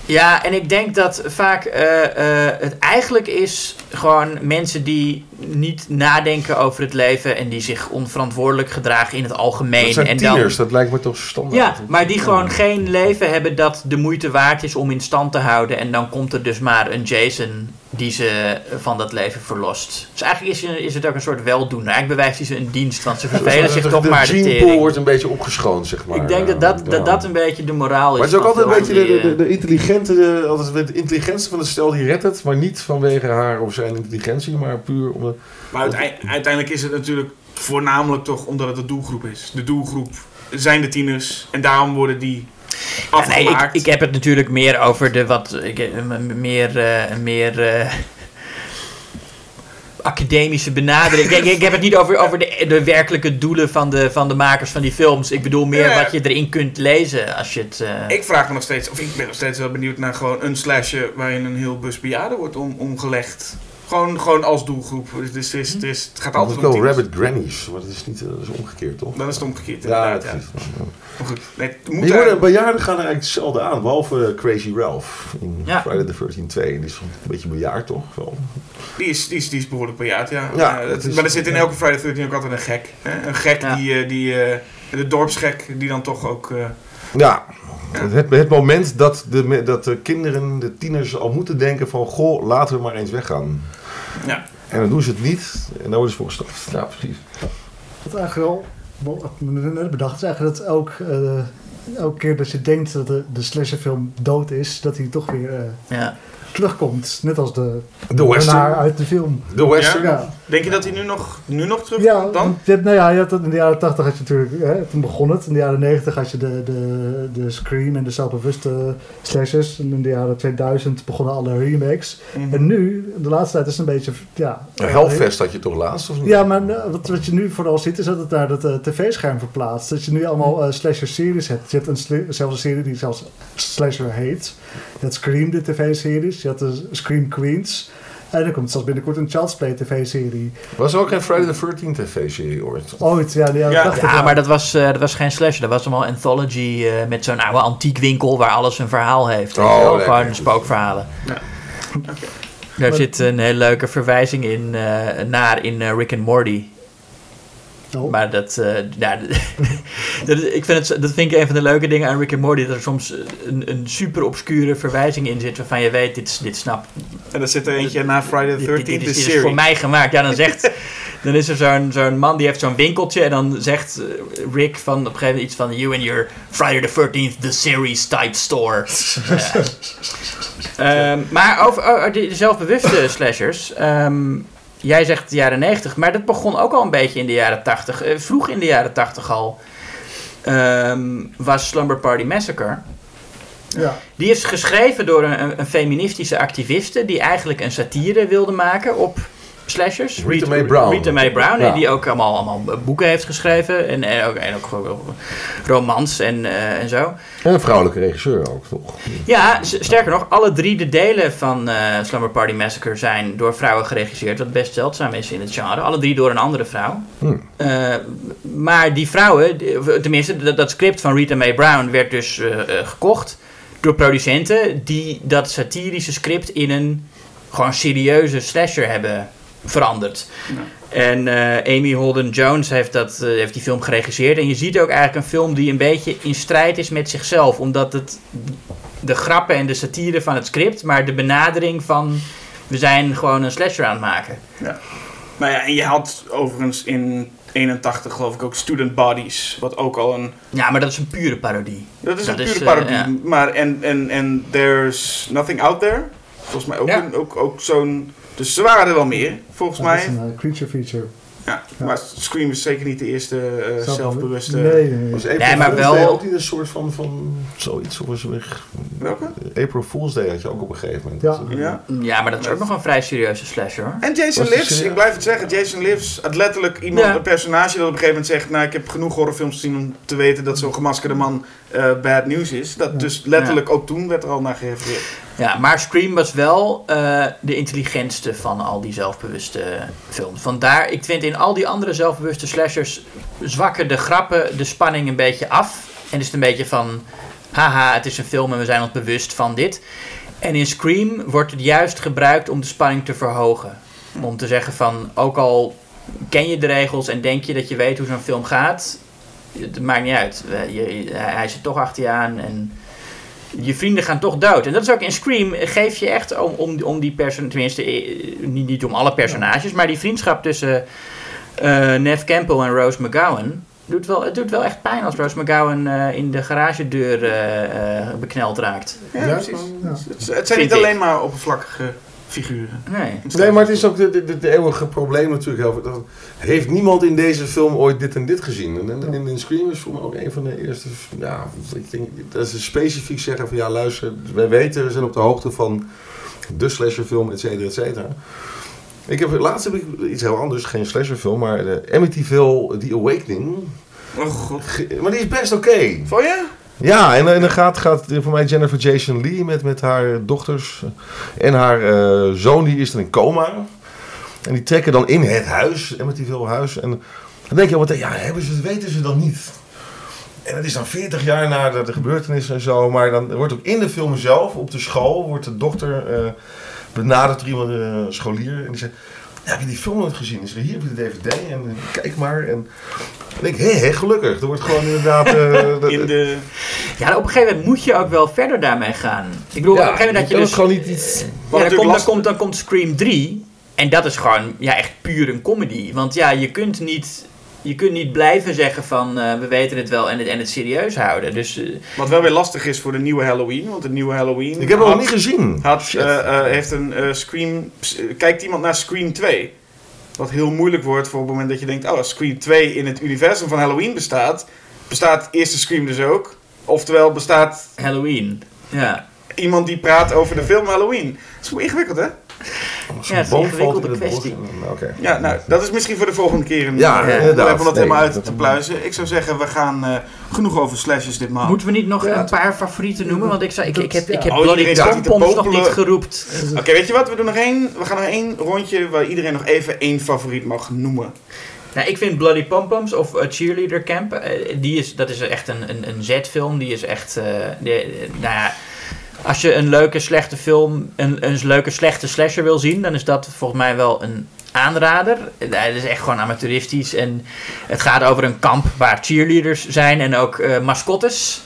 Ja, en ik denk dat vaak eh, eh, het eigenlijk is gewoon mensen die niet nadenken over het leven en die zich onverantwoordelijk gedragen in het algemeen.
Dat zijn
en
tieners, dat lijkt me toch standaard.
Ja, maar die gewoon geen leven hebben dat de moeite waard is om in stand te houden. En dan komt er dus maar een Jason die ze van dat leven verlost. Dus eigenlijk is, is het ook een soort weldoener. Eigenlijk bewijst hij ze een dienst, want ze vervelen zich toch
de
maar de tering.
wordt een beetje opgeschoond, zeg maar.
Ik denk dat dat,
Ja.
dat dat een beetje de moraal is.
Maar het is ook altijd een beetje de, de, de, de intelligente, de, altijd de intelligentste van het stel die redt het, maar niet vanwege haar of zijn intelligentie, maar puur om de...
Maar uitei- uiteindelijk is het natuurlijk voornamelijk toch omdat het de doelgroep is. De doelgroep zijn de tieners en daarom worden die
Ja, nee, ik,
afgemaakt.
ik heb het natuurlijk meer over de wat ik, eh, meer, eh, meer eh, academische benadering. ik, ik heb het niet over, over de, de werkelijke doelen van de, van de makers van die films. Ik bedoel meer
Ja.
wat je erin kunt lezen als je het. eh,
Ik vraag me nog steeds, of ik ben nog steeds wel benieuwd naar gewoon een slasher waarin een heel bus bejaarden wordt om, omgelegd. Gewoon, gewoon als doelgroep. Het, is, het, is, het, is- het gaat
Altijd
om
wel. Rabbit Grannies, maar dat is niet, dat is omgekeerd toch?
Dan is het omgekeerd
Ja,
inderdaad. Ja,
precies.
Maar goed, nee, het
Maar
moet
die
er-
worden, bejaarden gaan er eigenlijk zelden aan, behalve eh, Crazy Ralph in
Ja.
Friday the 13th 2. Die is een beetje bejaard toch? Wel.
die, is, die, is, die is behoorlijk bejaard, ja.
Ja,
Eh,
het
dat-
is-
maar er zit in elke Friday the 13 ook altijd een gek. Hè? Een gek
Ja.
die, eh, die eh, de dorpsgek, die dan toch ook... eh,
Ja, het, het moment dat de, dat de kinderen, de tieners al moeten denken van... Goh, laten we maar eens weggaan.
Ja.
En dan doen ze het niet en dan worden ze voor gestraft. Ja, precies.
Wat eigenlijk wel, wat ik net bedacht, is eigenlijk dat ook, eh, elke keer dat je denkt dat de, de slasherfilm dood is, dat hij toch weer eh,
ja.
Terugkomt. Net als de,
De western.
naar uit de film.
De western.
Ja,
Denk je dat hij nu nog, nu nog terug
ja
dan?
hebt, nou ja, je had het in de jaren 80 had je natuurlijk, hè, toen begon het. In de jaren 90 had je de, de, de Scream en de zelfbewuste slashers. En in de jaren 2000 begonnen alle remakes.
Mhm.
En nu, de laatste tijd is het een beetje, ja...
Hellfest had je toch laatst, of niet?
Ja, maar eh, wat, wat je nu vooral ziet is dat het naar het eh, tv-scherm verplaatst. Dat je nu allemaal eh, slasher-series hebt. Je hebt een sli- zelfs een serie die zelfs Slasher heet. Had Scream, de tv-series. Je had de Scream Queens. En er komt zelfs binnenkort een Child's Play tv-serie.
Was er ook geen Friday the 13th tv-serie ooit?
Ooit, ja,
Ja.
80.
Ja, maar dat was, eh, dat was geen slasher. Dat was allemaal anthology eh, met zo'n oude antiekwinkel waar alles een verhaal heeft.
Oh.
Gewoon spookverhalen.
Ja.
Daar
Maar-
zit een hele leuke verwijzing in, eh, naar in Rick and Morty.
Oh.
Maar dat, eh, ja, dat, ik vind het, dat vind ik een van de leuke dingen aan Rick and Morty. Dat er soms een, een super obscure verwijzing in zit waarvan je weet, dit, dit snapt
En dan zit er eentje na Friday the
dit,
13th,
dit, is, dit is voor mij gemaakt. Ja, dan zegt... Dan is er zo'n zo'n man die heeft zo'n winkeltje en dan zegt eh, Rick van op een gegeven moment iets van You and your Friday the 13th the series type store. Ja. Ehm, maar over, over de, de zelfbewuste slashers. ehm, jij zegt de jaren 90, maar dat begon ook al een beetje in de jaren 80. Eh, vroeg in de jaren 80 al ehm, was Slumber Party Massacre.
Ja.
Die is geschreven door een, een- een feministische activiste die eigenlijk een satire wilde maken op slashers.
Rita Mae Brown.
Rita Mae Brown,
Ja.
die ook allemaal, allemaal boeken heeft geschreven en, en ook, en ook romans en, eh, en zo.
En een vrouwelijke regisseur ook, toch?
Ja, sterker nog, alle drie de delen van eh Slumber Party Massacre zijn door vrouwen geregisseerd, wat best zeldzaam is in het genre. Alle drie door een andere vrouw.
Hmm.
Eh, maar die vrouwen, tenminste, dat, dat script van Rita Mae Brown werd dus eh, eh, gekocht door producenten die dat satirische script in een gewoon serieuze slasher hebben veranderd. En eh, Amy Holden Jones heeft, dat, eh, heeft die film geregisseerd. En je ziet ook eigenlijk een film die een beetje in strijd is met zichzelf. Omdat het de grappen en de satire van het script, maar de benadering van we zijn gewoon een slasher aan het maken.
Nou ja, en je had overigens in 81 geloof ik ook Student Bodies, wat ook al een...
Ja, maar dat is een pure parodie.
Dat is
Dat
een
is,
pure
eh,
parodie,
ja.
maar en, en, en There's Nothing Out There, volgens mij ook,
Ja.
een- ook, ook zo'n... Dus ze waren er wel meer, volgens
Ja, dat
mij.
is een eh, creature feature.
Ja,
Ja.
maar Scream is zeker niet de eerste eh,
Zelfbe-
zelfbewuste...
Nee, nee, nee.
Was April
Nee, maar wel-
Day ook niet een soort van, van zoiets? Of was er weer...
Welke?
April Fool's Day had je ook op een gegeven moment.
Ja.
Ja.
Ja, maar dat is ook nog een vrij serieuze slasher hoor.
En Jason Lives, ik blijf het zeggen, Jason Lives had letterlijk iemand,
Ja.
een personage dat op een gegeven moment zegt, nou ik heb genoeg horrorfilms gezien om te weten dat zo'n gemaskerde man eh, bad news is. Dat dus letterlijk ook toen werd er al naar gerefereerd.
Ja, maar Scream was wel eh, de intelligentste van al die zelfbewuste films. Vandaar, ik vind in al die andere zelfbewuste slashers zwakken de grappen de spanning een beetje af. En is het een beetje van, haha, het is een film en we zijn ons bewust van dit. En in Scream wordt het juist gebruikt om de spanning te verhogen. Om te zeggen van, ook al ken je de regels en denk je dat je weet hoe zo'n film gaat, het maakt niet uit. Eh, Je, je- hij zit toch achter je aan en je vrienden gaan toch dood. En dat is ook in Scream, eh, geef je echt om, om, om die personages, tenminste eh, niet, niet om alle personages, maar die vriendschap tussen eh Nev Campbell en Rose McGowan. Doet wel, het doet wel echt pijn als Rose McGowan eh, in de garagedeur eh, eh, bekneld raakt.
Ja, precies.
Ja.
Het, het zijn
Vind
niet alleen maar oppervlakkige figuren.
Nee.
Nee, maar het is ook de, de, de, eeuwige probleem natuurlijk. Dat, heeft niemand in deze film ooit dit en dit gezien? En, en, in, in Scream is voor mij ook een van de eerste... Ja, ik denk dat ze specifiek zeggen van... Ja, luister, wij weten, we zijn op de hoogte van de slasherfilm, et cetera, et cetera. Ik heb, laatst heb ik iets heel anders, geen slasherfilm, maar de Amityville The Awakening.
Oh god.
Maar die is best oké.
Vond je?
Ja, en, en dan gaat, gaat voor mij Jennifer Jason Lee met, met haar dochters en haar eh, zoon, die is dan in coma. En die trekken dan in het huis, Amityville huis. En dan denk je, wat, ja, hebben ze, weten ze dan niet? En het is dan 40 jaar na de, de gebeurtenis en zo. Maar dan wordt ook in de film zelf, op de school, wordt de dochter eh, benaderd door iemand, eh, een scholier. En die zegt, ja, heb je die film nooit gezien? Is er hier heb je de DVD en eh, kijk maar. En dan denk ik, hé, hé, gelukkig. Er wordt gewoon inderdaad... eh, de-
In de...
Ja, op een gegeven moment moet je ook wel verder daarmee gaan. Ik bedoel,
Ja,
op een gegeven moment dat je dus...
gewoon niet iets...
Ja, dan, komt, dan, komt, dan komt Scream 3. En dat is gewoon ja, echt puur een comedy. Want ja, je kunt niet, je kunt niet blijven zeggen van eh, we weten het wel en het, en het serieus houden. Dus eh,
Wat wel weer lastig is voor de nieuwe Halloween. Want de nieuwe Halloween...
Ik heb hem nog niet gezien.
Had, eh, eh, heeft een eh, Scream... kijkt iemand naar Scream 2? Wat heel moeilijk wordt voor het moment dat je denkt... Oh, als Scream 2 in het universum van Halloween bestaat... Bestaat eerste Scream dus ook. Oftewel bestaat
Halloween. Ja.
iemand die praat over de film Halloween. Dat is ingewikkeld, hè?
Ja, het is een ingewikkelde kwestie.
Oké.
Ja, nou, dat is misschien voor de volgende keer een
Ja,
eh,
inderdaad.
onderwerp om dat
Nee,
helemaal uit
dat-
te pluizen. Ik zou zeggen, we gaan eh, genoeg over slashes dit maand.
Moeten we niet nog
Ja.
een paar favorieten noemen? Want ik, zou, ik, ik heb, ik heb
Oh,
Bloody Pompoms nog niet geroept.
Oké, weet je wat? We doen nog één. We gaan nog één rondje waar iedereen nog even één favoriet mag noemen.
Nou, ik vind Bloody Pompoms of eh, Cheerleader Camp, eh, die is, dat is echt een, een, een Z-film. Die is echt, eh, eh, nou ja, als je een leuke slechte film, een, een leuke slechte slasher wil zien, dan is dat volgens mij wel een aanrader. Het is echt gewoon amateuristisch en het gaat over een kamp waar cheerleaders zijn en ook eh, mascottes.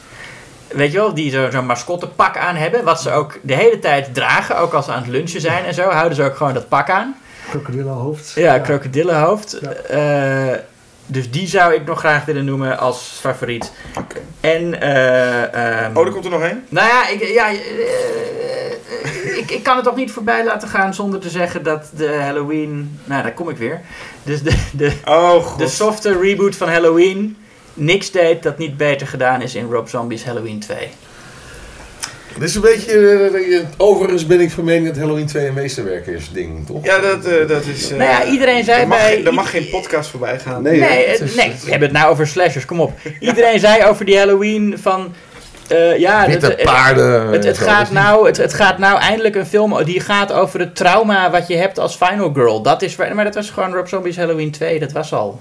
Weet je wel, die zo- zo'n mascottepak aan hebben. Wat ze ook de hele tijd dragen, ook als ze aan het lunchen zijn en zo, houden ze ook gewoon dat pak aan.
Krokodillenhoofd.
Ja, krokodillenhoofd.
Ja.
Eh, dus die zou ik nog graag willen noemen als favoriet.
Oké.
En, eh, ehm,
Oh, er komt er nog één?
nou ja, ik, ja eh, eh, ik, ik kan het toch niet voorbij laten gaan zonder te zeggen dat de Halloween... Nou, daar kom ik weer. Dus de, de,
Oh, god.
de softe reboot van Halloween... Niks deed dat niet beter gedaan is in Rob Zombie's Halloween 2.
Dit is een beetje... eh, eh, overigens ben ik van mening dat Halloween 2 een meesterwerk is, ding, toch?
Ja, dat, eh, dat is... eh,
Nou ja, iedereen zei
er mag,
bij-
Er mag geen podcast voorbij gaan.
Nee,
Nee, het-
is-
nee, we hebben het nou over slashers, kom op. Iedereen zei over die Halloween van... eh, ja,
Witte
het-
paarden.
Het, gaat nou, het, het gaat nou eindelijk een film die gaat over het trauma wat je hebt als Final Girl. Dat is, maar dat was gewoon Rob Zombie's Halloween 2, dat was al.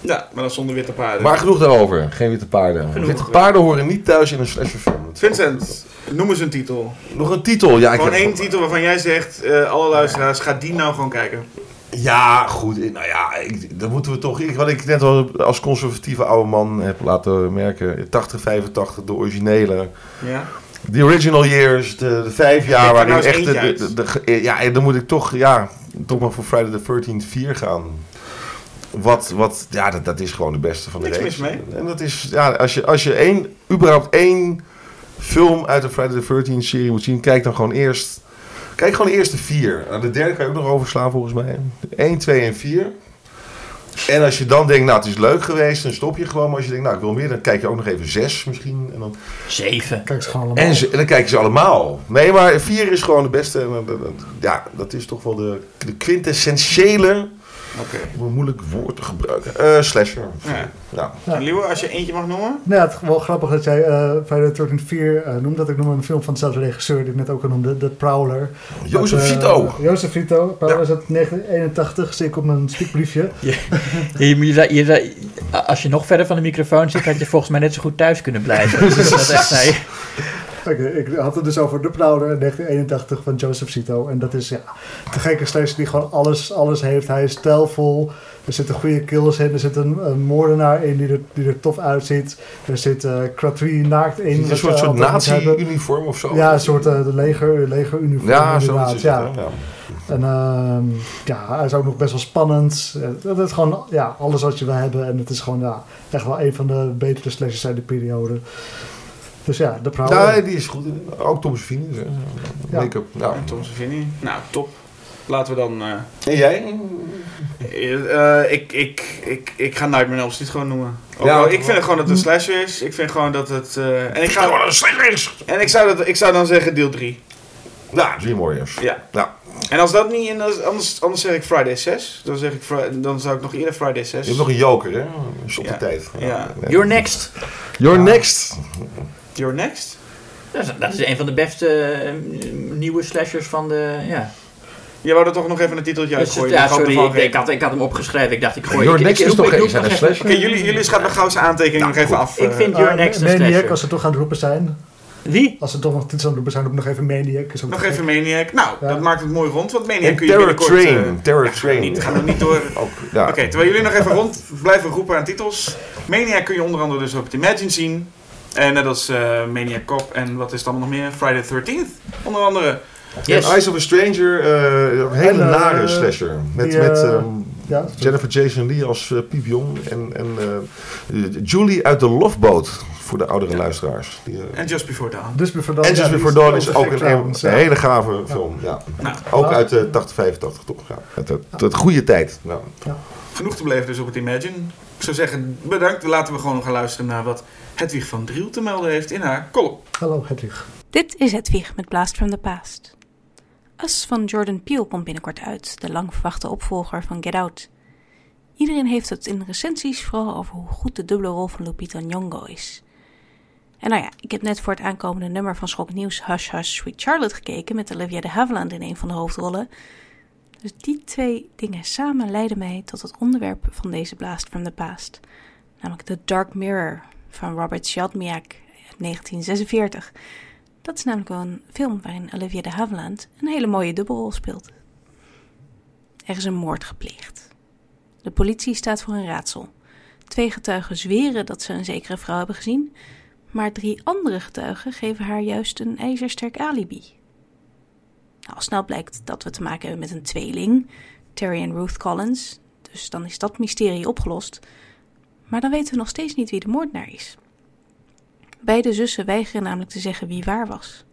Ja, maar dan zonder witte paarden.
Maar genoeg daarover. Geen witte paarden.
Genoeg.
Witte paarden horen niet thuis in een slasherfilm.
Vincent, noem eens een titel.
Nog een titel. Ja, ik
Gewoon
heb-
één titel waarvan jij zegt, eh, alle luisteraars, ga die nou gewoon kijken.
Ja, goed. Nou ja, ik, dan moeten we toch... Ik, wat ik net al als conservatieve oude man heb laten merken. 80, 85, de originele.
Ja?
The original years, de, de vijf jaar waarin
nou
echt... De, de, de- de- ja, dan moet ik toch, ja, toch maar voor Friday the 13th 4 gaan. Wat, wat, ja, dat, dat is gewoon de beste van de
Niks mis mee.
En dat is, ja, als je, als je één, überhaupt één film uit de Friday the 13th serie moet zien, kijk dan gewoon eerst, kijk gewoon eerst de vier. Nou, de derde kan je ook nog overslaan volgens mij. 1, 2 en 4. En als je dan denkt, nou het is leuk geweest, dan stop je gewoon. Maar als je denkt, nou ik wil meer, dan kijk je ook nog even zes misschien. En dan,
Zeven.
Kijk ze gewoon allemaal.
en, ze, en dan kijken ze allemaal. Nee, maar vier is gewoon de beste. En, dat- dat- ja, dat is toch wel de, de quintessentiële,
Oké.
om een moeilijk woord te gebruiken, eh, slasher.
Ja.
Ja.
Ja.
Als je eentje mag noemen?
Nou, het is wel grappig dat jij eh Friday the 13th 4 eh, noemt. Dat ik noem een film van dezelfde regisseur die ik net ook al noemde. The Prowler.
Jozef
Met, eh,
Vito.
Jozef Vito. Prowler
Ja.
is uit 1981. Zie ik op mijn spiekbriefje.
Je, je, zei- je zei- als je nog verder van de microfoon zit, had je volgens mij net zo goed thuis kunnen blijven. Dus dat is echt, nee.
Ik had het dus over de Prowler in 1981 van Joseph Cito. En dat is ja, de gekke slasher die gewoon alles, alles heeft. Hij is stijlvol. Er zitten goede kills in. Er zit een, een moordenaar in die er, die er tof uitziet. Er zit eh Kratri naakt in.
Een soort, soort nazi-uniform of zo.
Ja, een soort eh, de leger, legeruniform
Ja, zoiets is het,
ja. En ehm, ja, hij is ook nog best wel spannend. Eh, Het is gewoon ja, alles wat je wil hebben. En het is gewoon ja, echt wel een van de betere slashers uit de periode. Dus ja, de.
Ja, die is goed. Ook Tom Savini. dus, eh,
Ja.
Make-up. Nou.
En Tom Savini. Nou, top. Laten we dan... eh,
En jij?
eh, ik, ik, ik, ik ga Nightmare on Elm Street gewoon noemen.
Ja,
ik vind het gewoon dat het een slasher is. Ik vind gewoon dat het... eh, en ik,
Gewoon
ga,
een slingers!
en ik, zou dat, ik zou dan zeggen deel 3.
Ja, Dream Warriors.
Ja.
Ja.
En als dat niet... En als- anders, anders zeg ik Friday 6. Dan, zeg ik, dan zou ik nog eerder Friday 6.
Je hebt nog een joker, hè? Is op de
Ja.
tijd.
Ja.
You're next.
You're next.
You're next.
Dat is, dat is een van de beste eh, nieuwe slashers van de... Ja.
Je wou er toch nog even een titeltje
Dus,
uitgooien.
ja,
Ik had
sorry, ik, ik, had, ik had hem opgeschreven. Ik dacht, ik gooi...
Your
ik,
next
ik,
is toch geen slasher?
Oké, jullie, jullie mijn gauw zijn aantekening nog even af.
Ik
eh.
vind Your
Eh,
Next een
Maniac,
slasher.
als ze toch aan het roepen zijn.
Wie?
Als ze toch nog titels aan het roepen zijn, ook nog even Maniac. Is ook
Nog even Maniac. Nou,
Ja.
dat maakt het mooi rond, want Maniac
En
kun je
Terror
binnenkort...
Train.
eh,
Terror
ja,
Train.
Niet, ga nog niet door.
Ja.
Oké, terwijl jullie nog even rond blijven roepen aan titels. Maniac kun je onder andere dus op het Imagine zien. En net als eh, Maniac Cop en wat is het allemaal nog meer? Friday the 13th, onder andere.
Yes.
Eyes of a Stranger, eh, een hele
En, eh,
nare slasher. Met,
die,
met
eh,
ehm,
Ja,
Jennifer Jason Lee als Piep Jong. En, en eh, Julie uit de Lofboot, voor de oudere luisteraars. Die,
En Just Before Dawn.
Dus Before Dawn.
en Just
ja,
Before Dawn is ook een,
ja.
hele gave film. Ja.
Nou,
Ook uit de 80, 85 toch? Ja. Uit de goede tijd. Nou.
genoeg te beleven dus op het Imagine. Ik zou zeggen, bedankt. Laten we gewoon gaan luisteren naar wat Hedwig van Driel te melden heeft in haar column.
Hallo Hedwig.
Dit is Hedwig met Blast from the Past. Us van Jordan Peele komt binnenkort uit, de lang verwachte opvolger van Get Out. Iedereen heeft het in recensies vooral over hoe goed de dubbele rol van Lupita Nyong'o is. En nou ja, ik heb net voor het aankomende nummer van Schok Nieuws Hush Hush Sweet Charlotte gekeken met Olivia de Havilland in een van de hoofdrollen. Dus die twee dingen samen leiden mij tot het onderwerp van deze Blast from the Past. Namelijk The Dark Mirror van Robert Siodmak uit 1946. Dat is namelijk een film waarin Olivia de Havilland een hele mooie dubbelrol speelt. Er is een moord gepleegd. De politie staat voor een raadsel. Twee getuigen zweren dat ze een zekere vrouw hebben gezien, maar drie andere getuigen geven haar juist een ijzersterk alibi. Nou, snel blijkt dat we te maken hebben met een tweeling, Terry en Ruth Collins, dus dan is dat mysterie opgelost. Maar dan weten we nog steeds niet wie de moordenaar is. Beide zussen weigeren namelijk te zeggen wie waar was.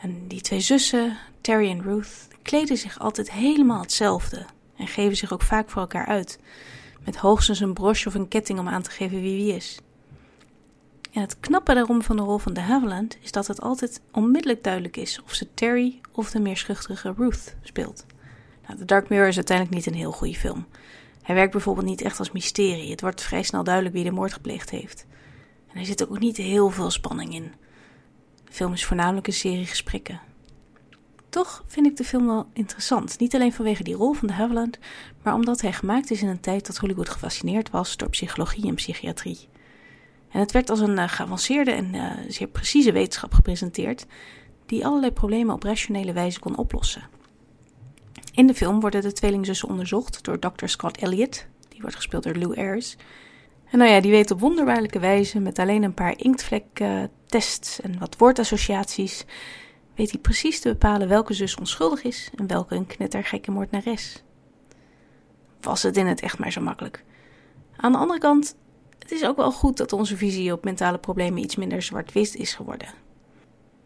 En die twee zussen, Terry en Ruth, kleden zich altijd helemaal hetzelfde en geven zich ook vaak voor elkaar uit, met hoogstens een broche of een ketting om aan te geven wie wie is. En het knappe daarom van de rol van de Havilland is dat het altijd onmiddellijk duidelijk is of ze Terry of de meer schuchtere Ruth speelt. Nou, The Dark Mirror is uiteindelijk niet een heel goede film. Hij werkt bijvoorbeeld niet echt als mysterie. Het wordt vrij snel duidelijk wie de moord gepleegd heeft. En er zit ook niet heel veel spanning in. De film is voornamelijk een serie gesprekken. Toch vind ik de film wel interessant. Niet alleen vanwege die rol van de Havilland, maar omdat hij gemaakt is in een tijd dat Hollywood gefascineerd was door psychologie en psychiatrie. En het werd als een eh, geavanceerde en eh, zeer precieze wetenschap gepresenteerd, die allerlei problemen op rationele wijze kon oplossen. In de film worden de tweelingzussen onderzocht door Dr. Scott Elliott, die wordt gespeeld door Lou Ayres. En nou ja, die weet op wonderbaarlijke wijze, met alleen een paar inktvlek-tests en wat woordassociaties, weet hij precies te bepalen welke zus onschuldig is en welke een knettergekke moordenares. Was het in het echt maar zo makkelijk? Aan de andere kant, het is ook wel goed dat onze visie op mentale problemen iets minder zwart-wit is geworden.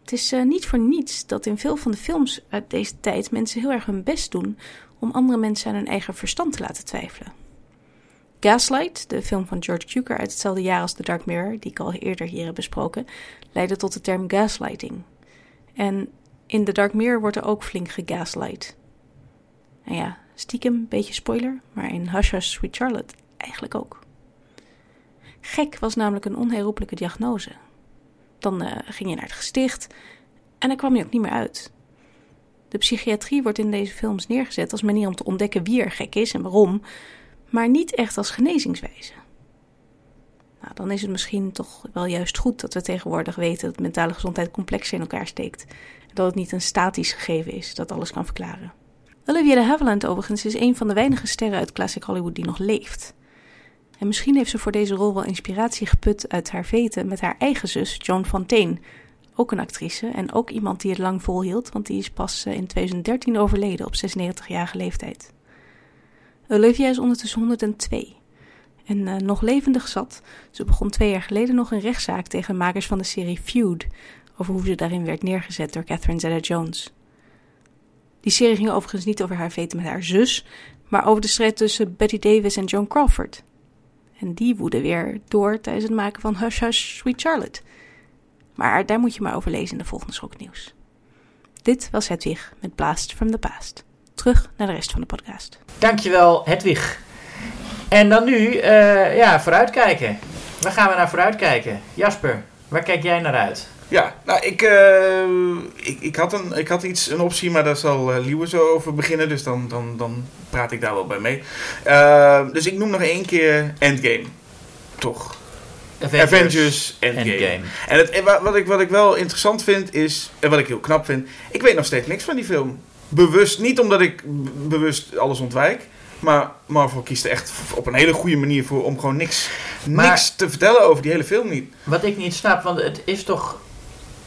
Het is eh, niet voor niets dat in veel van de films uit deze tijd mensen heel erg hun best doen om andere mensen aan hun eigen verstand te laten twijfelen. Gaslight, de film van George Cukor uit hetzelfde jaar als The Dark Mirror, die ik al eerder hier heb besproken, leidde tot de term gaslighting. En in The Dark Mirror wordt er ook flink gegaslight. Nou ja, stiekem, beetje spoiler, maar in Hush Hush Sweet Charlotte eigenlijk ook. Gek was namelijk een onherroepelijke diagnose. Dan eh, ging je naar het gesticht en dan kwam je ook niet meer uit. De psychiatrie wordt in deze films neergezet als manier om te ontdekken wie er gek is en waarom, maar niet echt als genezingswijze. Nou, dan is het misschien toch wel juist goed dat we tegenwoordig weten dat mentale gezondheid complex in elkaar steekt. En dat het niet een statisch gegeven is dat alles kan verklaren. Olivia de Havilland overigens is een van de weinige sterren uit classic Hollywood die nog leeft. En misschien heeft ze voor deze rol wel inspiratie geput uit haar veten met haar eigen zus Joan Fontaine. Ook een actrice en ook iemand die het lang volhield, want die is pas eh, in 2013 overleden op 96-jarige leeftijd. Olivia is ondertussen 102 en uh, nog levendig zat. Ze begon twee jaar geleden nog een rechtszaak tegen makers van de serie Feud, over hoe ze daarin werd neergezet door Catherine Zeta-Jones. Die serie ging overigens niet over haar veten met haar zus, maar over de strijd tussen Betty Davis en Joan Crawford. En die woedde weer door tijdens het maken van Hush Hush Sweet Charlotte. Maar daar moet je maar over lezen in de volgende schoknieuws. Dit was Hedwig met Blast from the Past. Terug naar de rest van de podcast.
Dankjewel, Hedwig. En dan nu, uh, ja, vooruitkijken. Waar gaan we naar vooruitkijken? Jasper, waar kijk jij naar uit?
Ja, nou, ik, uh, ik, ik, had een, ik had iets, een optie, maar daar zal uh, Liewe zo over beginnen. Dus dan, dan, dan praat ik daar wel bij mee. Uh, dus ik noem nog één keer Endgame. Toch?
Avengers,
Avengers Endgame.
Endgame.
En het, wat, ik, wat ik wel interessant vind is, en wat ik heel knap vind, ik weet nog steeds niks van die film. Bewust, niet omdat ik bewust alles ontwijk. Maar Marvel kiest er echt op een hele goede manier voor om gewoon niks,
Maar-
niks te vertellen over die hele film niet.
Wat ik niet snap, want het is toch.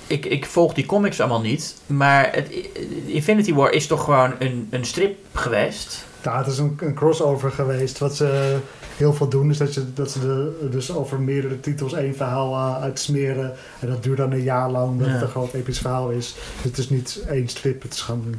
Ik, ik volg die comics allemaal niet. Maar het, Infinity War is toch gewoon een, een strip geweest?
Ja, het is een, een crossover geweest. Wat ze heel veel doen, is dat, je, dat ze de, dus over meerdere titels één verhaal uh, uitsmeren. En dat duurt dan een jaar lang, omdat
Ja.
het een groot episch verhaal is. Dus het is niet één strip, het is gewoon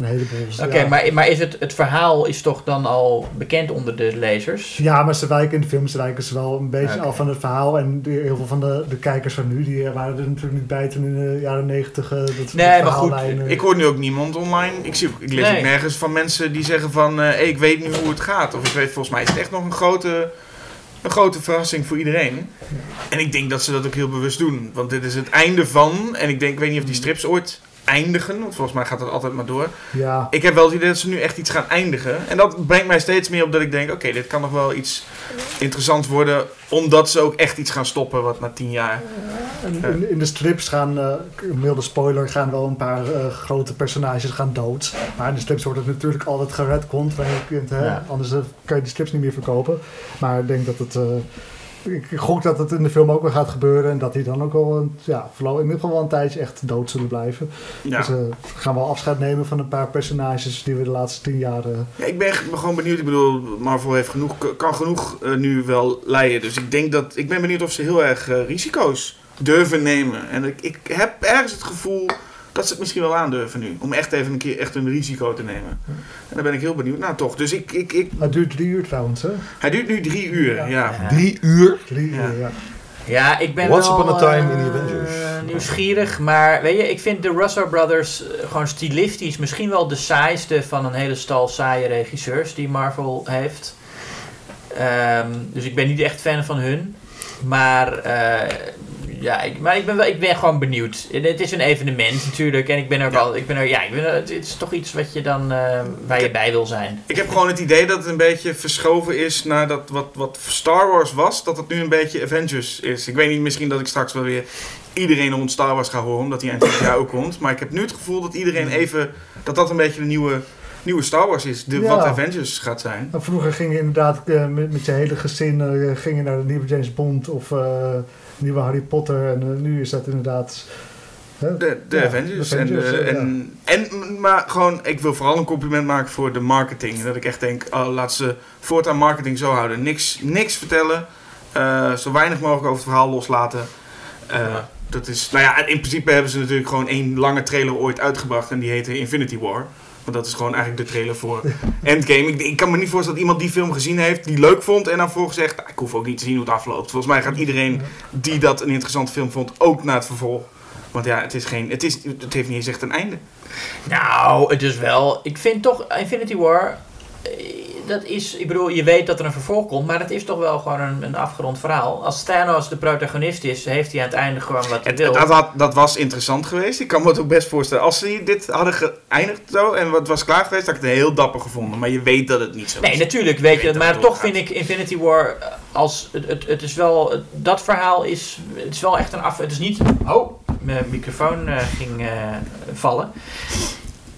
een, heleboel.
Oké,
ja.
maar, maar is het, het verhaal is toch dan al bekend onder de lezers?
Ja, maar ze wijken in de films wijken ze wel een beetje
Oké.
af van het verhaal. En heel veel van de, de kijkers van nu, die waren er natuurlijk niet bij toen in de jaren negentig. eh, dat
Nee, maar goed,
Ik hoor nu ook niemand online. Ik, zie, ook- ik lees
Nee.
ook nergens van mensen die zeggen van... eh, hey, ik weet nu hoe het gaat. Of ik weet, volgens mij is het echt nog een grote, een grote verrassing voor iedereen. En ik denk dat ze dat ook heel bewust doen. Want dit is het einde van... En ik denk, ik weet niet of die strips ooit eindigen. Want volgens mij gaat dat altijd maar door.
Ja,
Ik heb wel het idee dat ze nu echt iets gaan eindigen. En dat brengt mij steeds meer op dat ik denk... Oké, dit kan nog wel iets interessants worden. Omdat ze ook echt iets gaan stoppen wat na tien jaar...
en in, in de strips gaan, eh, een milde spoiler, gaan wel een paar eh, grote personages gaan dood. Maar in de strips wordt het natuurlijk altijd geredcond. kunt, hè,
Ja.
Anders eh, kan je de strips niet meer verkopen. Maar ik denk dat het... eh, ik gok dat het in de film ook wel gaat gebeuren. En dat die dan ook wel een, ja, in ieder geval wel een tijdje echt dood zullen blijven.
Ja.
Dus we gaan wel afscheid nemen van een paar personages die we de laatste tien jaar... eh,
Ja, ik ben gewoon benieuwd. Ik bedoel, Marvel heeft genoeg, kan genoeg eh, nu wel leiden. Dus ik denk dat. Ik ben benieuwd of ze heel erg risico's durven nemen. En ik, ik heb ergens het gevoel dat ze het misschien wel aandurven nu. Om echt even een keer echt een risico te nemen. En daar ben ik heel benieuwd naar toch. Dus ik, ik, ik,
Het duurt drie uur trouwens, hè?
hij duurt nu drie uur. Ja.
Ja.
Drie uur.
Drie
Ja.
uur, ja.
Ja, ik ben
Once
wel
upon a time in the
eh,
Avengers.
nieuwsgierig, maar weet je, ik vind de Russo Brothers eh, gewoon stilistisch misschien wel de saaiste van een hele stal saaie regisseurs die Marvel heeft. Ehm, dus ik ben niet echt fan van hun. Maar, eh, ja, ik, maar ik, ben wel, ik ben gewoon benieuwd. En Het is een evenement natuurlijk. En ik ben er wel. Ik ben er, ja, ik ben er, het is toch iets wat je dan, eh, waar je bij wil zijn.
Ik heb gewoon het idee dat het een beetje verschoven is naar dat wat, wat Star Wars was. Dat het nu een beetje Avengers is. Ik weet niet, misschien dat ik straks wel weer iedereen rond Star Wars ga horen. Omdat die eind van het jaar ook komt. Maar ik heb nu het gevoel dat iedereen even... Dat dat een beetje de nieuwe, nieuwe Star Wars is. De,
Ja.
Wat Avengers gaat zijn.
Nou, vroeger ging je inderdaad eh, met, met je hele gezin eh, ging je naar de nieuwe James Bond of eh, nieuwe Harry Potter. En eh, nu is dat inderdaad... hè,
De, de
Ja,
Avengers.
de Avengers,
en, de-
eh,
en, en, maar gewoon, ik wil vooral een compliment maken voor de marketing. Dat ik echt denk, oh, laat ze voortaan marketing zo houden. Niks, niks vertellen. eh, zo weinig mogelijk over het verhaal loslaten. Eh,
Ja.
Dat is, nou ja, in principe hebben ze natuurlijk gewoon één lange trailer ooit uitgebracht. En die heette Infinity War. Dat is gewoon eigenlijk de trailer voor Endgame. Ik, ik kan me niet voorstellen dat iemand die film gezien heeft, die leuk vond. En dan volgens zegt, "Ah, ik hoef ook niet te zien hoe het afloopt. Volgens mij gaat iedereen die dat een interessante film vond, ook naar het vervolg. Want ja, het, is geen, het, is, het heeft niet eens echt een einde.
Nou, het is wel. Ik vind toch Infinity War. Dat is, ik bedoel, je weet dat er een vervolg komt, maar het is toch wel gewoon een, een afgerond verhaal. Als Thanos de protagonist is, heeft hij aan het einde gewoon wat hij wil.
dat, had, dat was interessant geweest. Ik kan me het ook best voorstellen. Als ze dit hadden geëindigd zo en wat was klaar geweest, had ik het heel dapper gevonden. Maar je weet dat het niet zo
Nee,
is.
natuurlijk weet je
weet
het,
dat
maar toch vind ik Infinity War eh, als het, het, het is wel dat verhaal is het is wel echt een af. Het is niet. Oh, mijn microfoon eh, ging eh, vallen.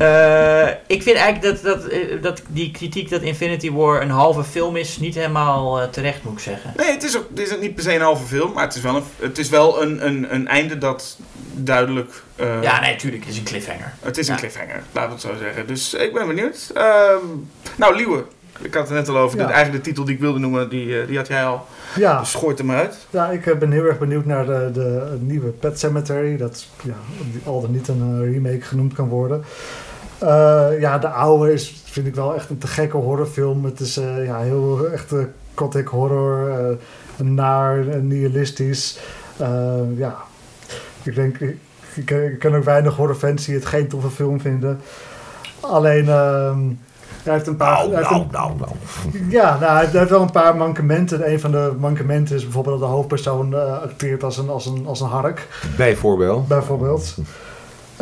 Eh, ik vind eigenlijk dat, dat, eh, dat die kritiek dat Infinity War een halve film is niet helemaal eh, terecht, moet ik zeggen.
Nee, het is, ook, het is ook niet per se een halve film, maar het is wel een, het is wel een, een, een einde dat duidelijk... eh,
Ja, nee, tuurlijk, het is een cliffhanger.
Het is een cliffhanger, laten we het zo zeggen. Dus ik ben benieuwd. Ehm, nou, Liewe. Ik had het net al over.
Ja.
De, eigenlijk de titel die ik wilde noemen, die, die had jij al.
Ja,
Dus gooit hem uit.
ja, ik ben heel erg benieuwd naar de, de nieuwe Pet Cemetery. Dat ja, al dan niet een remake genoemd kan worden. Eh, ja, de oude is, vind ik wel echt een te gekke horrorfilm. Het is eh, ja, heel echt eh, gothic horror. naar, en nihilistisch. Ja, ik denk, ik, ik, ik ken ook weinig horrorfans die het geen toffe film vinden. Alleen, ehm, hij heeft een paar...
Nou,
heeft
nou,
een-
nou, nou.
ja, nou, hij heeft wel een paar mankementen. Een van de mankementen is bijvoorbeeld dat de hoofdpersoon acteert als een, als, een, als een hark,
Bijvoorbeeld.
bijvoorbeeld.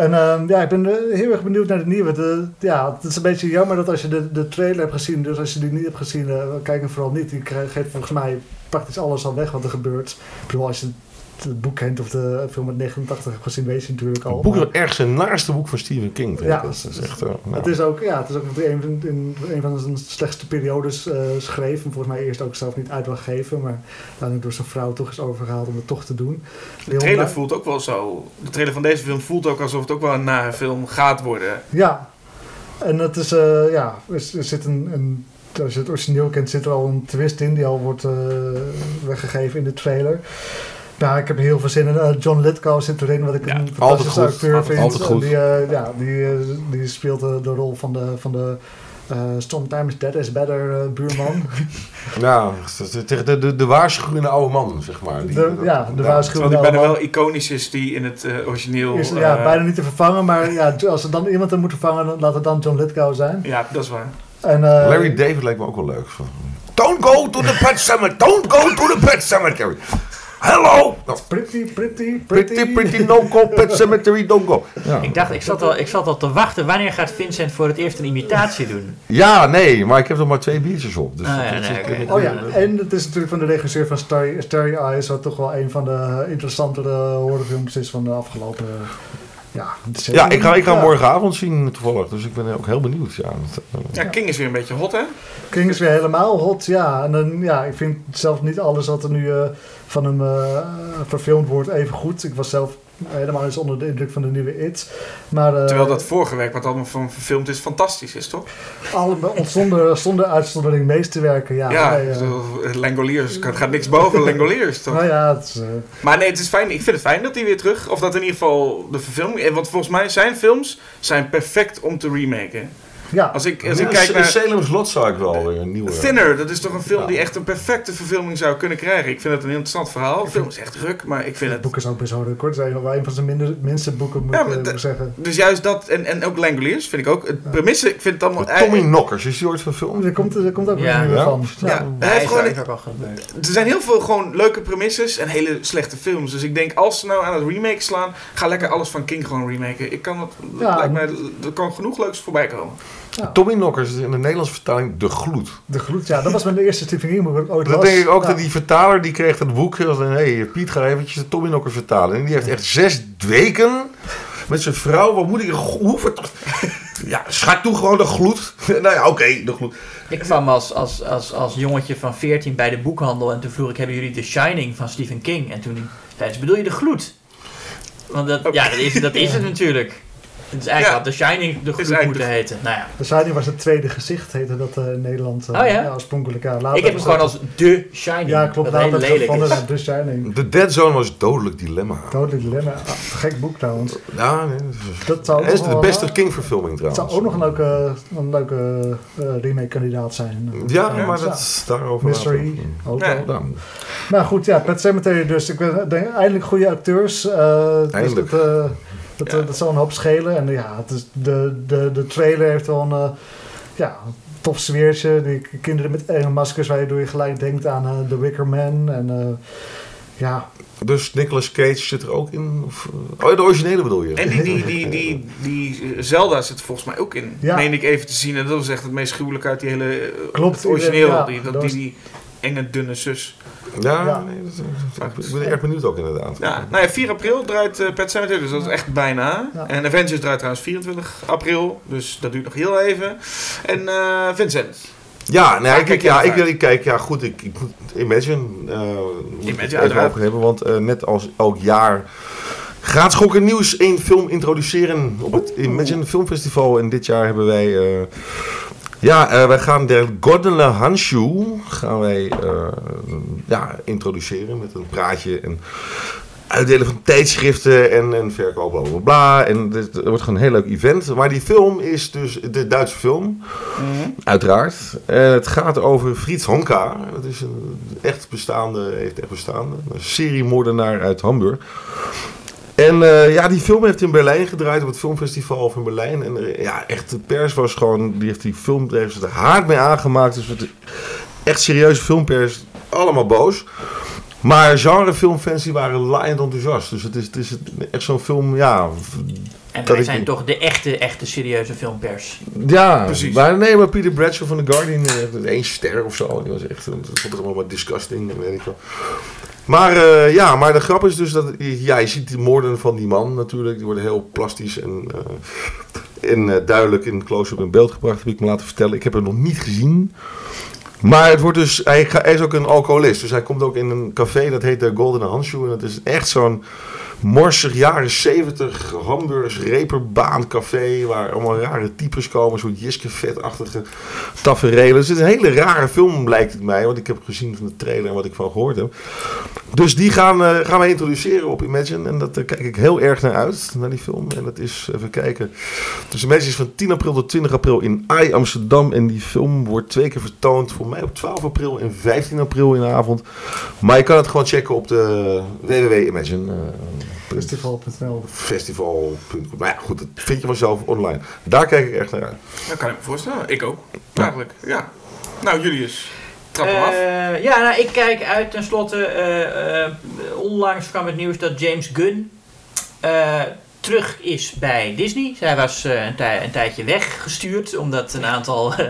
En ehm, ja, ik ben eh, heel erg benieuwd naar de nieuwe. Ja, het is een beetje jammer dat als je de, de trailer hebt gezien, dus als je die niet hebt gezien, eh, kijk hem vooral niet. Die geeft volgens mij praktisch alles al weg wat er gebeurt. Het, boek kent of de film uit 89 hebt gezien, weet je natuurlijk al.
Het boek is
Maar-
het ergste naaste boek van Stephen King. vind ik.
Ja.
Dat is echt, eh, nou.
Het is ook, ja, het is ook een, in een van zijn slechtste periodes eh, schreef. En volgens mij eerst ook zelf niet uit wil geven. Maar uiteindelijk door zijn vrouw toch is overgehaald om het toch te doen.
De trailer voelt ook wel zo. De trailer van deze film voelt ook alsof het ook wel een nare film gaat worden.
Ja. En het is, eh, ja, er, zit een, een, als je het origineel kent, zit er al een twist in die al wordt eh, weggegeven in de trailer. Ja, ik heb heel veel zin in. Eh, John Lithgow zit erin, wat ik
Ja,
een
altijd
fantastische
goed.
acteur vind.
Altijd goed.
Die, eh, ja, die, eh, die speelt de rol van de, van de eh, Sometimes That Is Better buurman.
Ja, tegen de, de, de waarschuwende oude man, zeg maar. Die-
De, ja, de
Terwijl
waarschuwing.
die bijna wel iconisch is die in het origineel.
is ja, bijna niet te vervangen, maar ja, als er dan iemand er moet vervangen, dan laat het dan John Lithgow zijn.
Ja, dat is waar.
En, eh,
Larry David lijkt me ook wel leuk. Don't go to the pet cemetery. Don't go to the pet cemetery. Hello. No.
Pretty, pretty,
Pretty, pretty, no go pet cemetery, don't go. Ja.
Ik dacht, ik zat, al, ik zat al te wachten. Wanneer gaat Vincent voor het eerst een imitatie doen?
ja, nee, maar ik heb nog maar twee biertjes op. Dus
Ah, ja,
is-.
Oh ja, en het is natuurlijk van de regisseur van Starry, Starry Eyes, wat toch wel een van de interessantere horrorfilms is van de afgelopen ja.
Ja, ik ga, ik ga hem
Ja.
morgenavond zien toevallig, dus ik ben ook heel benieuwd. Ja, dat, eh,
Ja, King is weer een beetje hot, hè?
King is weer helemaal hot, ja. En dan, ja, ik vind zelf niet alles wat er nu eh, van hem eh, verfilmd wordt even goed. Ik was zelf helemaal eens onder de indruk van de nieuwe It. Maar, eh,
Terwijl dat vorige werk, wat allemaal van verfilmd is, fantastisch is, toch?
allemaal zonder, zonder uitzondering meesterwerken, ja.
Ja,
nee, eh,
Langoliers. Het gaat niks boven Langoliers, toch?
nou ja, het is, eh,
Maar nee, het is fijn. Ik vind het fijn dat hij weer terug... Of dat in ieder geval de verfilming... Want volgens mij zijn films zijn perfect om te remaken.
Ja.
Als ik, als
ja,
ik kijk naar...
Salem's Lot zou ik wel weer een nieuwe...
Thinner, dat is toch een film
Ja.
die echt een perfecte verfilming zou kunnen krijgen. Ik vind het een heel interessant verhaal. De film is echt druk, maar ik vind
Het
het...
boek is ook best wel kort. Het is wel een van zijn minder, minste boeken, moet
Ja,
ik eh, zeggen.
Dus juist dat, en, en ook Langoliers vind ik ook. Het premisse, ik vind het allemaal...
Met Tommy Knockers, is die ooit van film?
Er komt, er komt ook
Ja.
een nieuwe
Ja?
van.
Ja,
Ja.
hij heeft
is
gewoon... Er zijn heel veel gewoon leuke premisses en hele slechte films. Dus ik denk, als ze nou aan het remake slaan, ga lekker alles van King gewoon remaken. Ik kan het
Ja.
lijkt mij, er kan genoeg leuks voorbij komen.
Tommy Knockers is in de Nederlandse vertaling De Gloed.
De gloed, ja, dat was mijn eerste Stephen King boek dat ik ooit
Dat
las.
denk ik ook
Ja.
dat die vertaler die kreeg dat boek. Hé, hey, Piet, ga eventjes de Tommy Knockers vertalen. En die heeft echt zes weken met zijn vrouw. Wat moet ik... Hoe Ja, schat toe gewoon de gloed. nou ja, oké, de gloed.
Ik kwam als, als, als, als jongetje van 14 bij de boekhandel en toen vroeg ik, hebben jullie The Shining van Stephen King? En toen zei ze, bedoel je de gloed? Want dat, ja, dat is, dat is het natuurlijk. Het is eigenlijk
Ja.
had The Shining de
eigenlijk
moeten heten. Nou ja,
De Shining was het tweede gezicht, heette dat eh, in Nederland. eh,
Oh ja?
oorspronkelijk, ja. Later
ik heb hem gewoon
dat-
als The Shining.
Ja, klopt.
Wat heel
Later
lelijk is.
naar The Shining.
De Dead Zone was dodelijk dilemma.
Dodelijk dilemma. Ah, gek boek trouwens.
Ja, nee, dat is-
Dat zou
Het is
ook
de beste King-verfilming
Het
trouwens.
zou ook nog een leuke, een leuke eh, remake-kandidaat zijn.
Ja, maar
ja.
dat is daarover.
Mystery. Ook.
Nou,
Maar goed, ja, Pet Cemetery dus. Ik ben, denk, eindelijk goede acteurs. eh, dus
Eindelijk.
dat, eh, dat,
Ja.
dat zal een hoop schelen. En ja, het is de, de, de trailer heeft wel een... eh, ja, tof sfeertje. Die kinderen met enge maskers waardoor je gelijk denkt aan eh, The Wicker Man. En eh, ja,
Dus Nicolas Cage zit er ook in? Of, oh, de originele bedoel je?
En die, die, die, die, die Zelda zit volgens mij ook in.
Ja.
Meen ik even te zien. En dat was echt het meest gruwelijke uit die hele...
Klopt,
Het origineel.
ja,
die, dat,
dat
die,
was-
die enge, dunne zus.
Ja,
Ja.
Nee, dat, dat- ik ben erg benieuwd ook inderdaad.
Ja, nou ja, 4 april draait eh Pet Sematary, dus dat is echt bijna.
Ja.
En Avengers draait trouwens 24 april, dus dat duurt nog heel even. En eh, Vincent.
Ja, nee,
Waar
ik,
kijk
ik,
je
ja, ik,
uit?
ik kijk, ja goed, ik, ik moet Imagine, eh moet ik het even over hebben, want eh, net als elk jaar gaat Schokken Nieuws één film introduceren op het Imagine Filmfestival. En dit jaar hebben wij, eh, ja, eh, wij gaan de Gordele Hanshoe gaan wij eh, ja, introduceren met een praatje en uitdelen van tijdschriften en, en verkoop, bla bla bla. En dit het wordt gewoon een heel leuk event. Maar die film is dus de Duitse film. Uiteraard. En het gaat over Fritz Honka. Dat is een echt bestaande, heeft echt bestaande. Een seriemoordenaar uit Hamburg. En eh, ja, die film heeft in Berlijn gedraaid op het filmfestival van Berlijn. En eh, ja, echt, de pers was gewoon, die heeft die film, daar heeft ze er hard mee aangemaakt. Dus het, echt serieuze filmpers, allemaal boos. Maar genrefilmfans die waren laaiend enthousiast. Dus het is, het is echt zo'n film, ja,
En
Dat
wij
ik-
zijn toch de echte, echte serieuze filmpers.
Ja,
Precies.
Maar nee, maar Peter Bradshaw van The Guardian, eh, één ster of zo. Die was echt, dat vond het allemaal maar disgusting en weet ik wel. Maar eh, ja, maar de grap is dus dat, ja, je ziet de moorden van die man natuurlijk. Die worden heel plastisch en, eh, en eh, duidelijk in close-up in beeld gebracht, heb ik me laten vertellen. Ik heb hem nog niet gezien. Maar het wordt dus, hij is ook een alcoholist. Dus hij komt ook in een café, dat heet de Golden Handshoe. En dat is echt zo'n morsig jaren 70 Hamburgs reperbaan café. Waar allemaal rare types komen. Zo'n Jiske Vet-achtige tafereelen. Dus het is een hele rare film lijkt het mij. Want ik heb gezien van de trailer en wat ik van gehoord heb. Dus die gaan, eh, gaan wij introduceren op Imagine. En dat, daar kijk ik heel erg naar uit, naar die film. En dat is, even kijken. Dus Imagine is van 10 april tot 20 april in AI Amsterdam. En die film wordt twee keer vertoond. Voor mij op 12 april en 15 april in de avond. Maar je kan het gewoon checken op de www.imagine. eh,
festival.nl.
festival.com. Maar ja, goed, dat vind je vanzelf online. Daar kijk ik echt naar uit.
Dat kan ik me voorstellen. Ik ook. Eigenlijk, ja. Nou, Julius. Trap hem af.
Eh, ja, nou, ik kijk uit tenslotte. eh, eh, onlangs kwam het nieuws dat James Gunn eh, terug is bij Disney. Zij was eh, een, tij- een tijdje weggestuurd, omdat een aantal eh,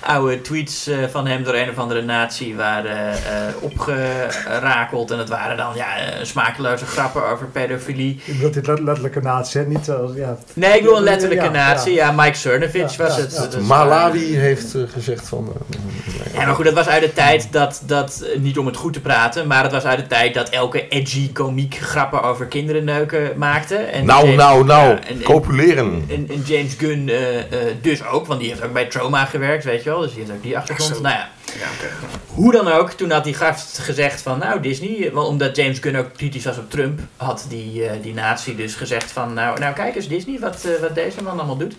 oude tweets eh, van hem door een of andere natie waren eh, opgerakeld. En het waren dan ja, smakeloze grappen over pedofilie.
Ik bedoel dit let- letterlijke natie, hè? niet als, ja.
Nee, ik wil een letterlijke
Ja,
natie. Ja, Mike Cernovich
Ja,
was
ja,
het.
ja.
Dus,
Malawi heeft gezegd van... eh,
Ja, maar goed, dat was uit de tijd dat, dat, niet om het goed te praten, maar het was uit de tijd dat elke edgy komiek grappen over kinderen neuken maakte. En
nou, Nou, nou,
ja, en- en-
copuleren.
En, en James Gunn eh, eh, dus ook, want die heeft ook bij Trauma gewerkt, weet je wel. Dus die heeft ook die achtergrond. Nou ja,
Ja, oké.
hoe dan ook, toen had die gast gezegd van, nou Disney, want omdat James Gunn ook kritisch was op Trump, had die, eh, die natie dus gezegd van, nou, nou kijk eens Disney, wat, wat deze man allemaal doet.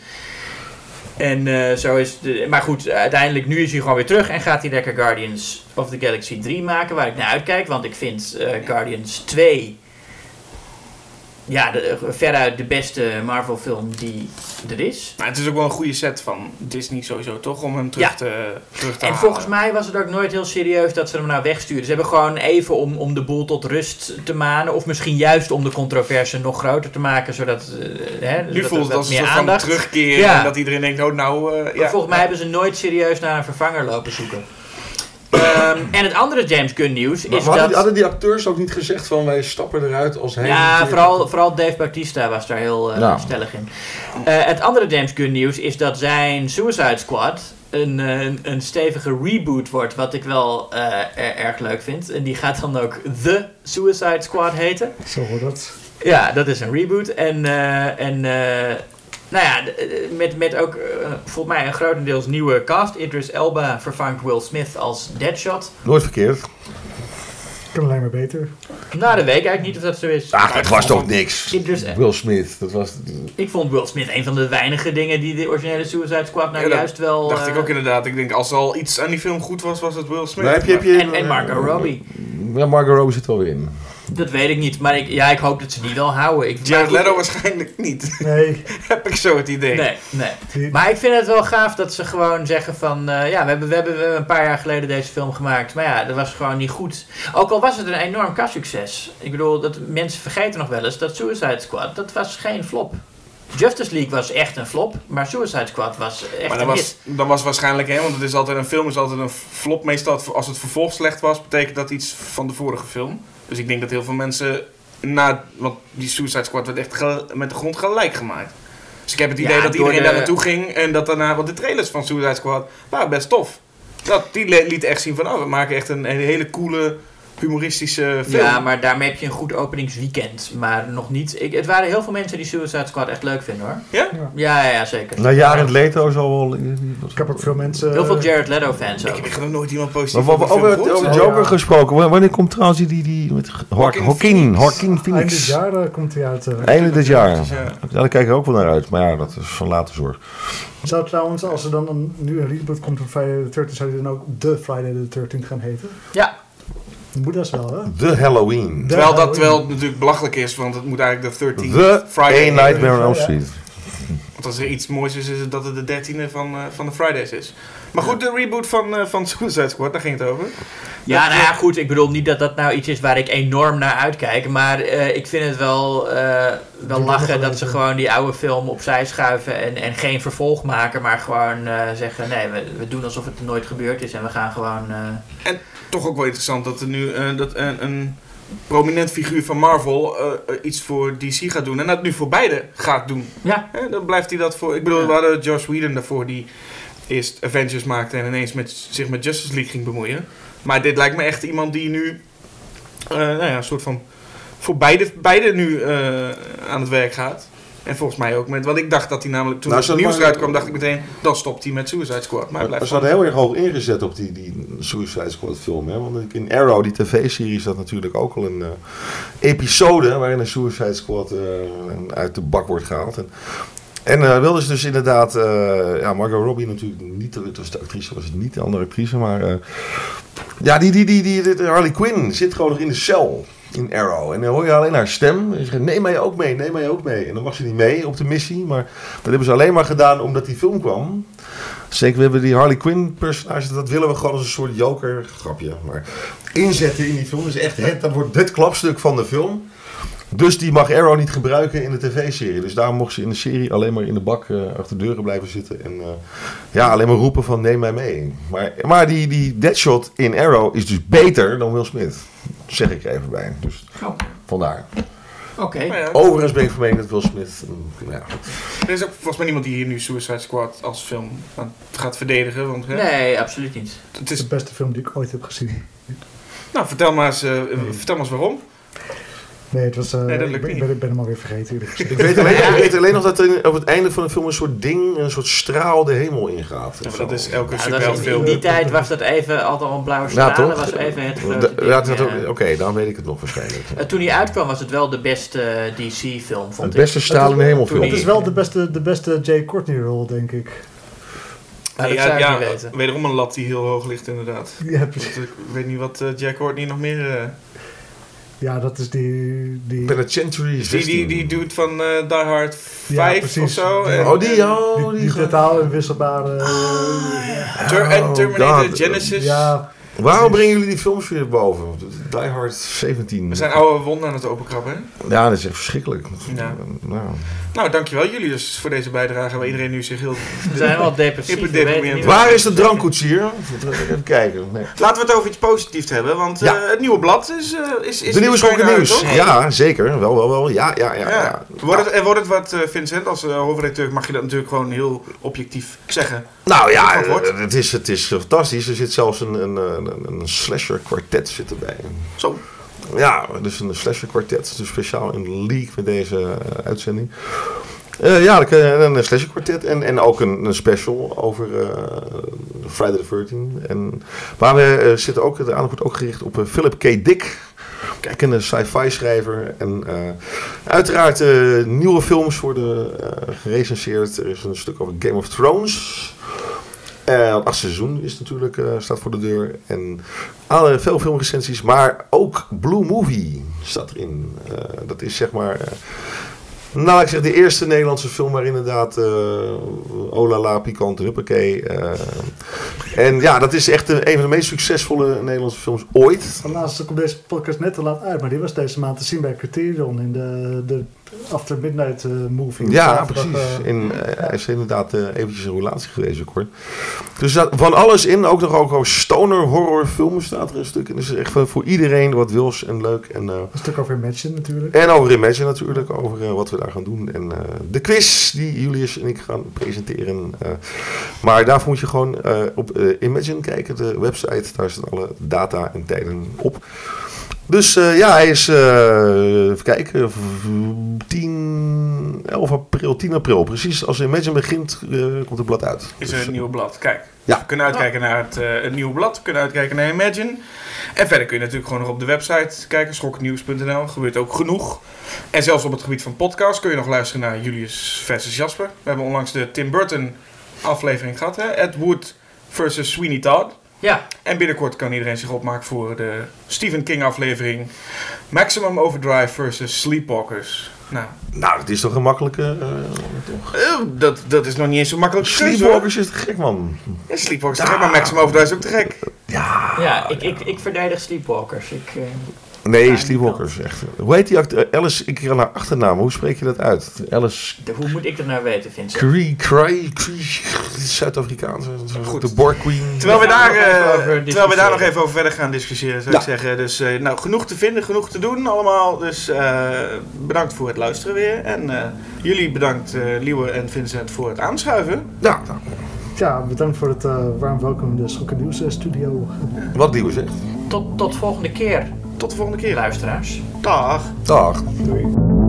En eh, zo is de, maar goed, uiteindelijk nu is hij gewoon weer terug en gaat hij lekker Guardians of the Galaxy 3 maken, waar ik naar uitkijk, want ik vind Guardians 2 ja, de, veruit de beste Marvel film die er is.
Maar het is ook wel een goede set van Disney sowieso, toch? Om hem terug
Ja.
te, terug te
En
halen.
volgens mij was het ook nooit heel serieus dat ze hem nou wegsturen. Ze hebben gewoon even om, om de boel tot rust te manen. Of misschien juist om de controverse nog groter te maken. Zodat eh, hè,
Nu
dat-
voelt het als een soort terugkeer.
Ja.
En dat iedereen denkt, oh nou... eh, ja.
volgens mij hebben ze nooit serieus naar een vervanger lopen zoeken. Ehm, en het andere James Gunn nieuws
Maar
is
hadden,
dat...
die, hadden die acteurs ook niet gezegd van wij stappen eruit als hij...
Ja, vooral, vooral Dave Bautista was daar heel eh, stellig in. Eh, het andere James Gunn nieuws is dat zijn Suicide Squad een, eh, een, een stevige reboot wordt, wat ik wel er- erg leuk vind. En die gaat dan ook The Suicide Squad heten.
Zo hoort dat.
Ja, dat is een reboot. En, eh, en eh, nou ja, eh, met, met ook eh, volgens mij een grotendeels nieuwe cast. Idris Elba vervangt Will Smith als Deadshot.
Nooit verkeerd.
Kan alleen maar beter.
Nou, dat weet ik eigenlijk niet of dat zo is.
Ach, dat was toch niks.
Idris,
Will Smith, dat was...
Ik vond Will Smith een van de weinige dingen die de originele Suicide Squad nou
Ja,
juist wel...
dacht ik
eh,
ook inderdaad. Ik denk, als er al iets aan die film goed was, was het Will Smith.
Maar heb je, heb je,
En, en Margot Robbie.
Ja, Margot Robbie zit er wel weer in.
Dat weet ik niet, maar ik, ja, ik hoop dat ze die wel houden. Ik,
Jared Leto waarschijnlijk niet.
Nee,
Heb ik zo het idee.
Nee, nee. Maar ik vind het wel gaaf dat ze gewoon zeggen van... eh, ja, we hebben, we, hebben, we hebben een paar jaar geleden deze film gemaakt. Maar ja, dat was gewoon niet goed. Ook al was het een enorm kassucces. Ik bedoel, dat, mensen vergeten nog wel eens dat Suicide Squad... dat was geen flop. Justice League was echt een flop. Maar Suicide Squad was echt
Maar
een hit.
was, dat was waarschijnlijk, hè, want het is altijd een film is altijd een flop. Meestal als het vervolg slecht was, betekent dat iets van de vorige film. Dus ik denk dat heel veel mensen na, want die Suicide Squad werd echt met de grond gelijk gemaakt. Dus ik heb het
Ja,
idee dat iedereen
de-
daar naartoe ging en dat daarna, want de trailers van Suicide Squad waren best tof. Dat, die liet echt zien van, oh, we maken echt een, een hele coole, humoristische film.
Ja, maar daarmee heb je een goed openingsweekend. Maar nog niet... Ik, het waren heel veel mensen die Suicide Squad echt leuk vinden hoor.
Ja?
Ja, ja, ja zeker.
Na jaren Leto zal wel...
ik heb ook veel mensen...
Heel veel Jared Leto fans ook.
Ik heb nog nooit iemand positief
over,
over,
over,
de.
Joker
Ja.
gesproken, wa- wanneer komt trouwens die, die, die met
Joaquin
Joaquin, Joaquin
Eind dit
Phoenix?
jaar eh, komt hij uit. eh.
Einde dit jaar.
Ja.
Ja, daar kijk ik ook wel naar uit. Maar ja, dat is van later zorg.
Zou trouwens, als er dan een, nu een reboot komt van Friday the 13th, zou die dan ook The Friday the 13th gaan heten?
Ja,
Moet dat wel, hè?
The Halloween.
De
Terwijl dat
Halloween.
het natuurlijk belachelijk is, want het moet eigenlijk de 13th
The
Friday
A Nightmare on Elm. Street.
Want als er iets moois is, is het dat het de dertiende van, eh, van de Fridays is. Maar goed, de reboot van, eh, van Suicide Squad, daar ging het over.
Ja, nou ja, goed. Ik bedoel niet dat dat nou iets is waar ik enorm naar uitkijk. Maar eh, ik vind het wel, eh, wel lachen
wel
dat ze gewoon die oude film opzij schuiven. En, en geen vervolg maken. Maar gewoon eh, zeggen: nee, we, we doen alsof het nooit gebeurd is. En we gaan gewoon. eh,
Toch ook wel interessant dat er nu eh, dat een, een prominent figuur van Marvel eh, eh, iets voor DC gaat doen. En dat nu voor beide gaat doen.
ja,
dan blijft hij dat voor... Ik bedoel,
Ja.
we hadden Josh Whedon daarvoor die eerst Avengers maakte en ineens met, zich met Justice League ging bemoeien. Maar dit lijkt me echt iemand die nu eh, nou ja, een soort van voor beide, beide nu eh, aan het werk gaat. En volgens mij ook met, want ik dacht dat hij namelijk toen
Nou,
het nieuws eruit kwam, dacht ik meteen, dan stopt hij met Suicide Squad. Maar
Ze hadden heel erg hoog ingezet op die, die Suicide Squad film. Hè? Want in Arrow, die tv-serie, dat natuurlijk ook al een eh, episode waarin een Suicide Squad eh, uit de bak wordt gehaald. En, en eh, wilden ze dus inderdaad, ja, Margot Robbie natuurlijk niet, het was de actrice, was het niet de andere actrice, maar ja, die, die, die, die Harley Quinn zit gewoon nog in de cel in Arrow. En dan hoor je alleen haar stem. En ze zegt, neem mij ook mee, neem mij ook mee. En dan mag ze niet mee op de missie. Maar dat hebben ze alleen maar gedaan omdat die film kwam. Zeker, we hebben die Harley Quinn personage, dat willen we gewoon als een soort joker, grapje, maar inzetten in die film. Is echt het, dat wordt het klapstuk van de film. Dus die mag Arrow niet gebruiken in de tv-serie. Dus daarom mocht ze in de serie alleen maar in de bak eh, achter deuren blijven zitten. En eh, ja, alleen maar roepen van neem mij mee. Maar, maar die, die Deadshot in Arrow is dus beter dan Will Smith. Zeg ik er even bij. Dus
Oh.
vandaar.
oké.
Ja,
Overigens ben ik van mening dat Will Smith... mm, Ja,
er is ook volgens mij niemand die hier nu Suicide Squad als film aan- gaat verdedigen. Want, hè,
Nee, absoluut niet.
het is
de beste film die ik ooit heb gezien.
nou, vertel maar, eens, eh, vertel maar eens waarom.
Nee, het was, eh,
Nee, dat
ik,
lukt
ben,
niet.
ik ben, ik ben hem alweer vergeten.
Ik weet, alleen, ik weet alleen nog dat er op het einde van de film een soort ding, een soort straal de hemel ingaat.
Ja, dat is elke
Ja, dat was in, die tijd was dat even altijd al een blauwe
Ja,
stralen.
toch?
was even het grote
ja, dat-. Oké, dan weet ik het nog waarschijnlijk.
Eh, toen hij uitkwam was het wel de beste eh, DC-film, vond
Het beste straal in de hemel film.
Het is wel de beste, de beste Jay Courtney-rol, denk ik.
Ah, dat
ja, ja, wederom een lat die heel hoog ligt inderdaad.
Ja, precies.
Ik weet niet wat eh, Jack Courtney nog meer... eh,
Ja, dat is die... die
Penitentiary
die, die,
16.
die dude van eh Die Hard 5
precies.
of zo.
Die-
En,
Oh, die,
en-
oh,
die,
die, ge-
totaal inwisselbare... eh,
Ter- en
Oh,
Terminator. Genesis.
ja,
Waarom brengen jullie die films weer boven? Die Hard 17.
We zijn oude wonden aan het openkrabben. hè?
Ja, dat is echt verschrikkelijk.
Ja.
Nou,
Nou, dankjewel jullie dus voor deze bijdrage waar iedereen nu zich heel...
We zijn wel depressief.
Waar is de drankkoetsier? Even kijken. Nee.
Laten we het over iets positiefs hebben, want eh, het nieuwe blad is... eh, is, is
De nieuwe Schokken Nieuws.
toch?
Ja, zeker. Wel, wel, wel. Ja, ja, ja.
Ja.
ja.
Wordt het, en wordt het wat, eh, Vincent, als eh, hoofdredacteur mag je dat natuurlijk gewoon heel objectief zeggen.
Nou ja, het is, het is fantastisch. Er zit zelfs een, een, een, een slasher kwartet zit erbij.
Zo.
Ja, dus een slasher kwartet. Dus speciaal in league met deze eh, uitzending. Eh, ja, een slasher kwartet en, en ook een, een special over eh, Friday the 13th. En, maar we zitten ook, de aandacht wordt ook gericht op Philip K. Dick. Kijk, een sci-fi schrijver. En eh, uiteraard eh, nieuwe films worden eh gerecenseerd. Er is een stuk over Game of Thrones. Het achtste seizoen is natuurlijk, staat voor de deur. En alle, veel filmrecensies, maar ook Blue Movie staat erin. Dat is zeg maar... eh, nou, ik zeg de eerste Nederlandse film waar inderdaad uh, Olala, Pikant, Huppakee. eh, en ja, dat is echt een, van de meest succesvolle Nederlandse films ooit.
Helaas komt deze podcast net te laat uit, maar die was deze maand te zien bij Criterion in de, de After Midnight eh, movie.
Ja, precies.
eh,
In, eh, hij is inderdaad eventjes een relatie geweest ook hoor. Dus dat, van alles in, ook nog ook, ook stoner horror filmen staat er een stuk. En dus echt voor, voor iedereen wat wils en leuk. En,
een stuk over Imagine natuurlijk.
en over Imagine natuurlijk, over wat we daar gaan doen. En de quiz die Julius en ik gaan presenteren. maar daarvoor moet je gewoon op Imagine kijken, de website. Daar staan alle data en tijden op. Dus eh, ja, hij is, eh, even kijken, v- 10, 11 april, 10 april. Precies als Imagine begint, eh, komt het blad uit.
Is
Dus,
er een nieuw blad. Kijk,
Ja.
we kunnen uitkijken naar het, eh, het nieuwe blad. We kunnen uitkijken naar Imagine. En verder kun je natuurlijk gewoon nog op de website kijken. Schoknieuws.nl. Gebeurt ook genoeg. En zelfs op het gebied van podcast kun je nog luisteren naar Julius versus Jasper. We hebben onlangs de Tim Burton aflevering gehad. Hè? Ed Wood versus Sweeney Todd.
Ja,
En binnenkort kan iedereen zich opmaken voor de Stephen King aflevering. Maximum Overdrive versus Sleepwalkers. Nou,
Nou, dat is toch een makkelijke... eh, toch?
eh, dat, dat is nog niet eens zo makkelijk.
Sleepwalkers is te gek, man.
Ja, Sleepwalkers is te gek, maar Maximum Overdrive is ook te gek.
ja ik, ik, ik verdedig Sleepwalkers. Ik, eh,
Nee,
Ja,
Sleepwalkers, echt. Hoe heet die acteur? Alice, ik kreeg haar achternaam. Hoe spreek je dat uit? Alice
de- hoe moet ik dat nou weten, Vincent?
Cree, Cree, Cree, Zuid-Afrikaanse.
Goed.
De Borg Queen.
Terwijl we, daar,
nog even
eh,
over
terwijl we daar nog even over verder gaan discussiëren, zou
Ja.
ik zeggen. Dus eh, nou, genoeg te vinden, genoeg te doen allemaal. Dus eh, bedankt voor het luisteren weer. En eh, jullie bedankt, eh Liewe en Vincent, voor het aanschuiven.
Ja, nou,
Ja, bedankt voor het eh, warm welkom in de Schokken Nieuws eh, studio.
wat Liewe zegt.
Tot, tot volgende keer,
Tot de volgende keer.
luisteraars.
Dag.
Dag.
Doei.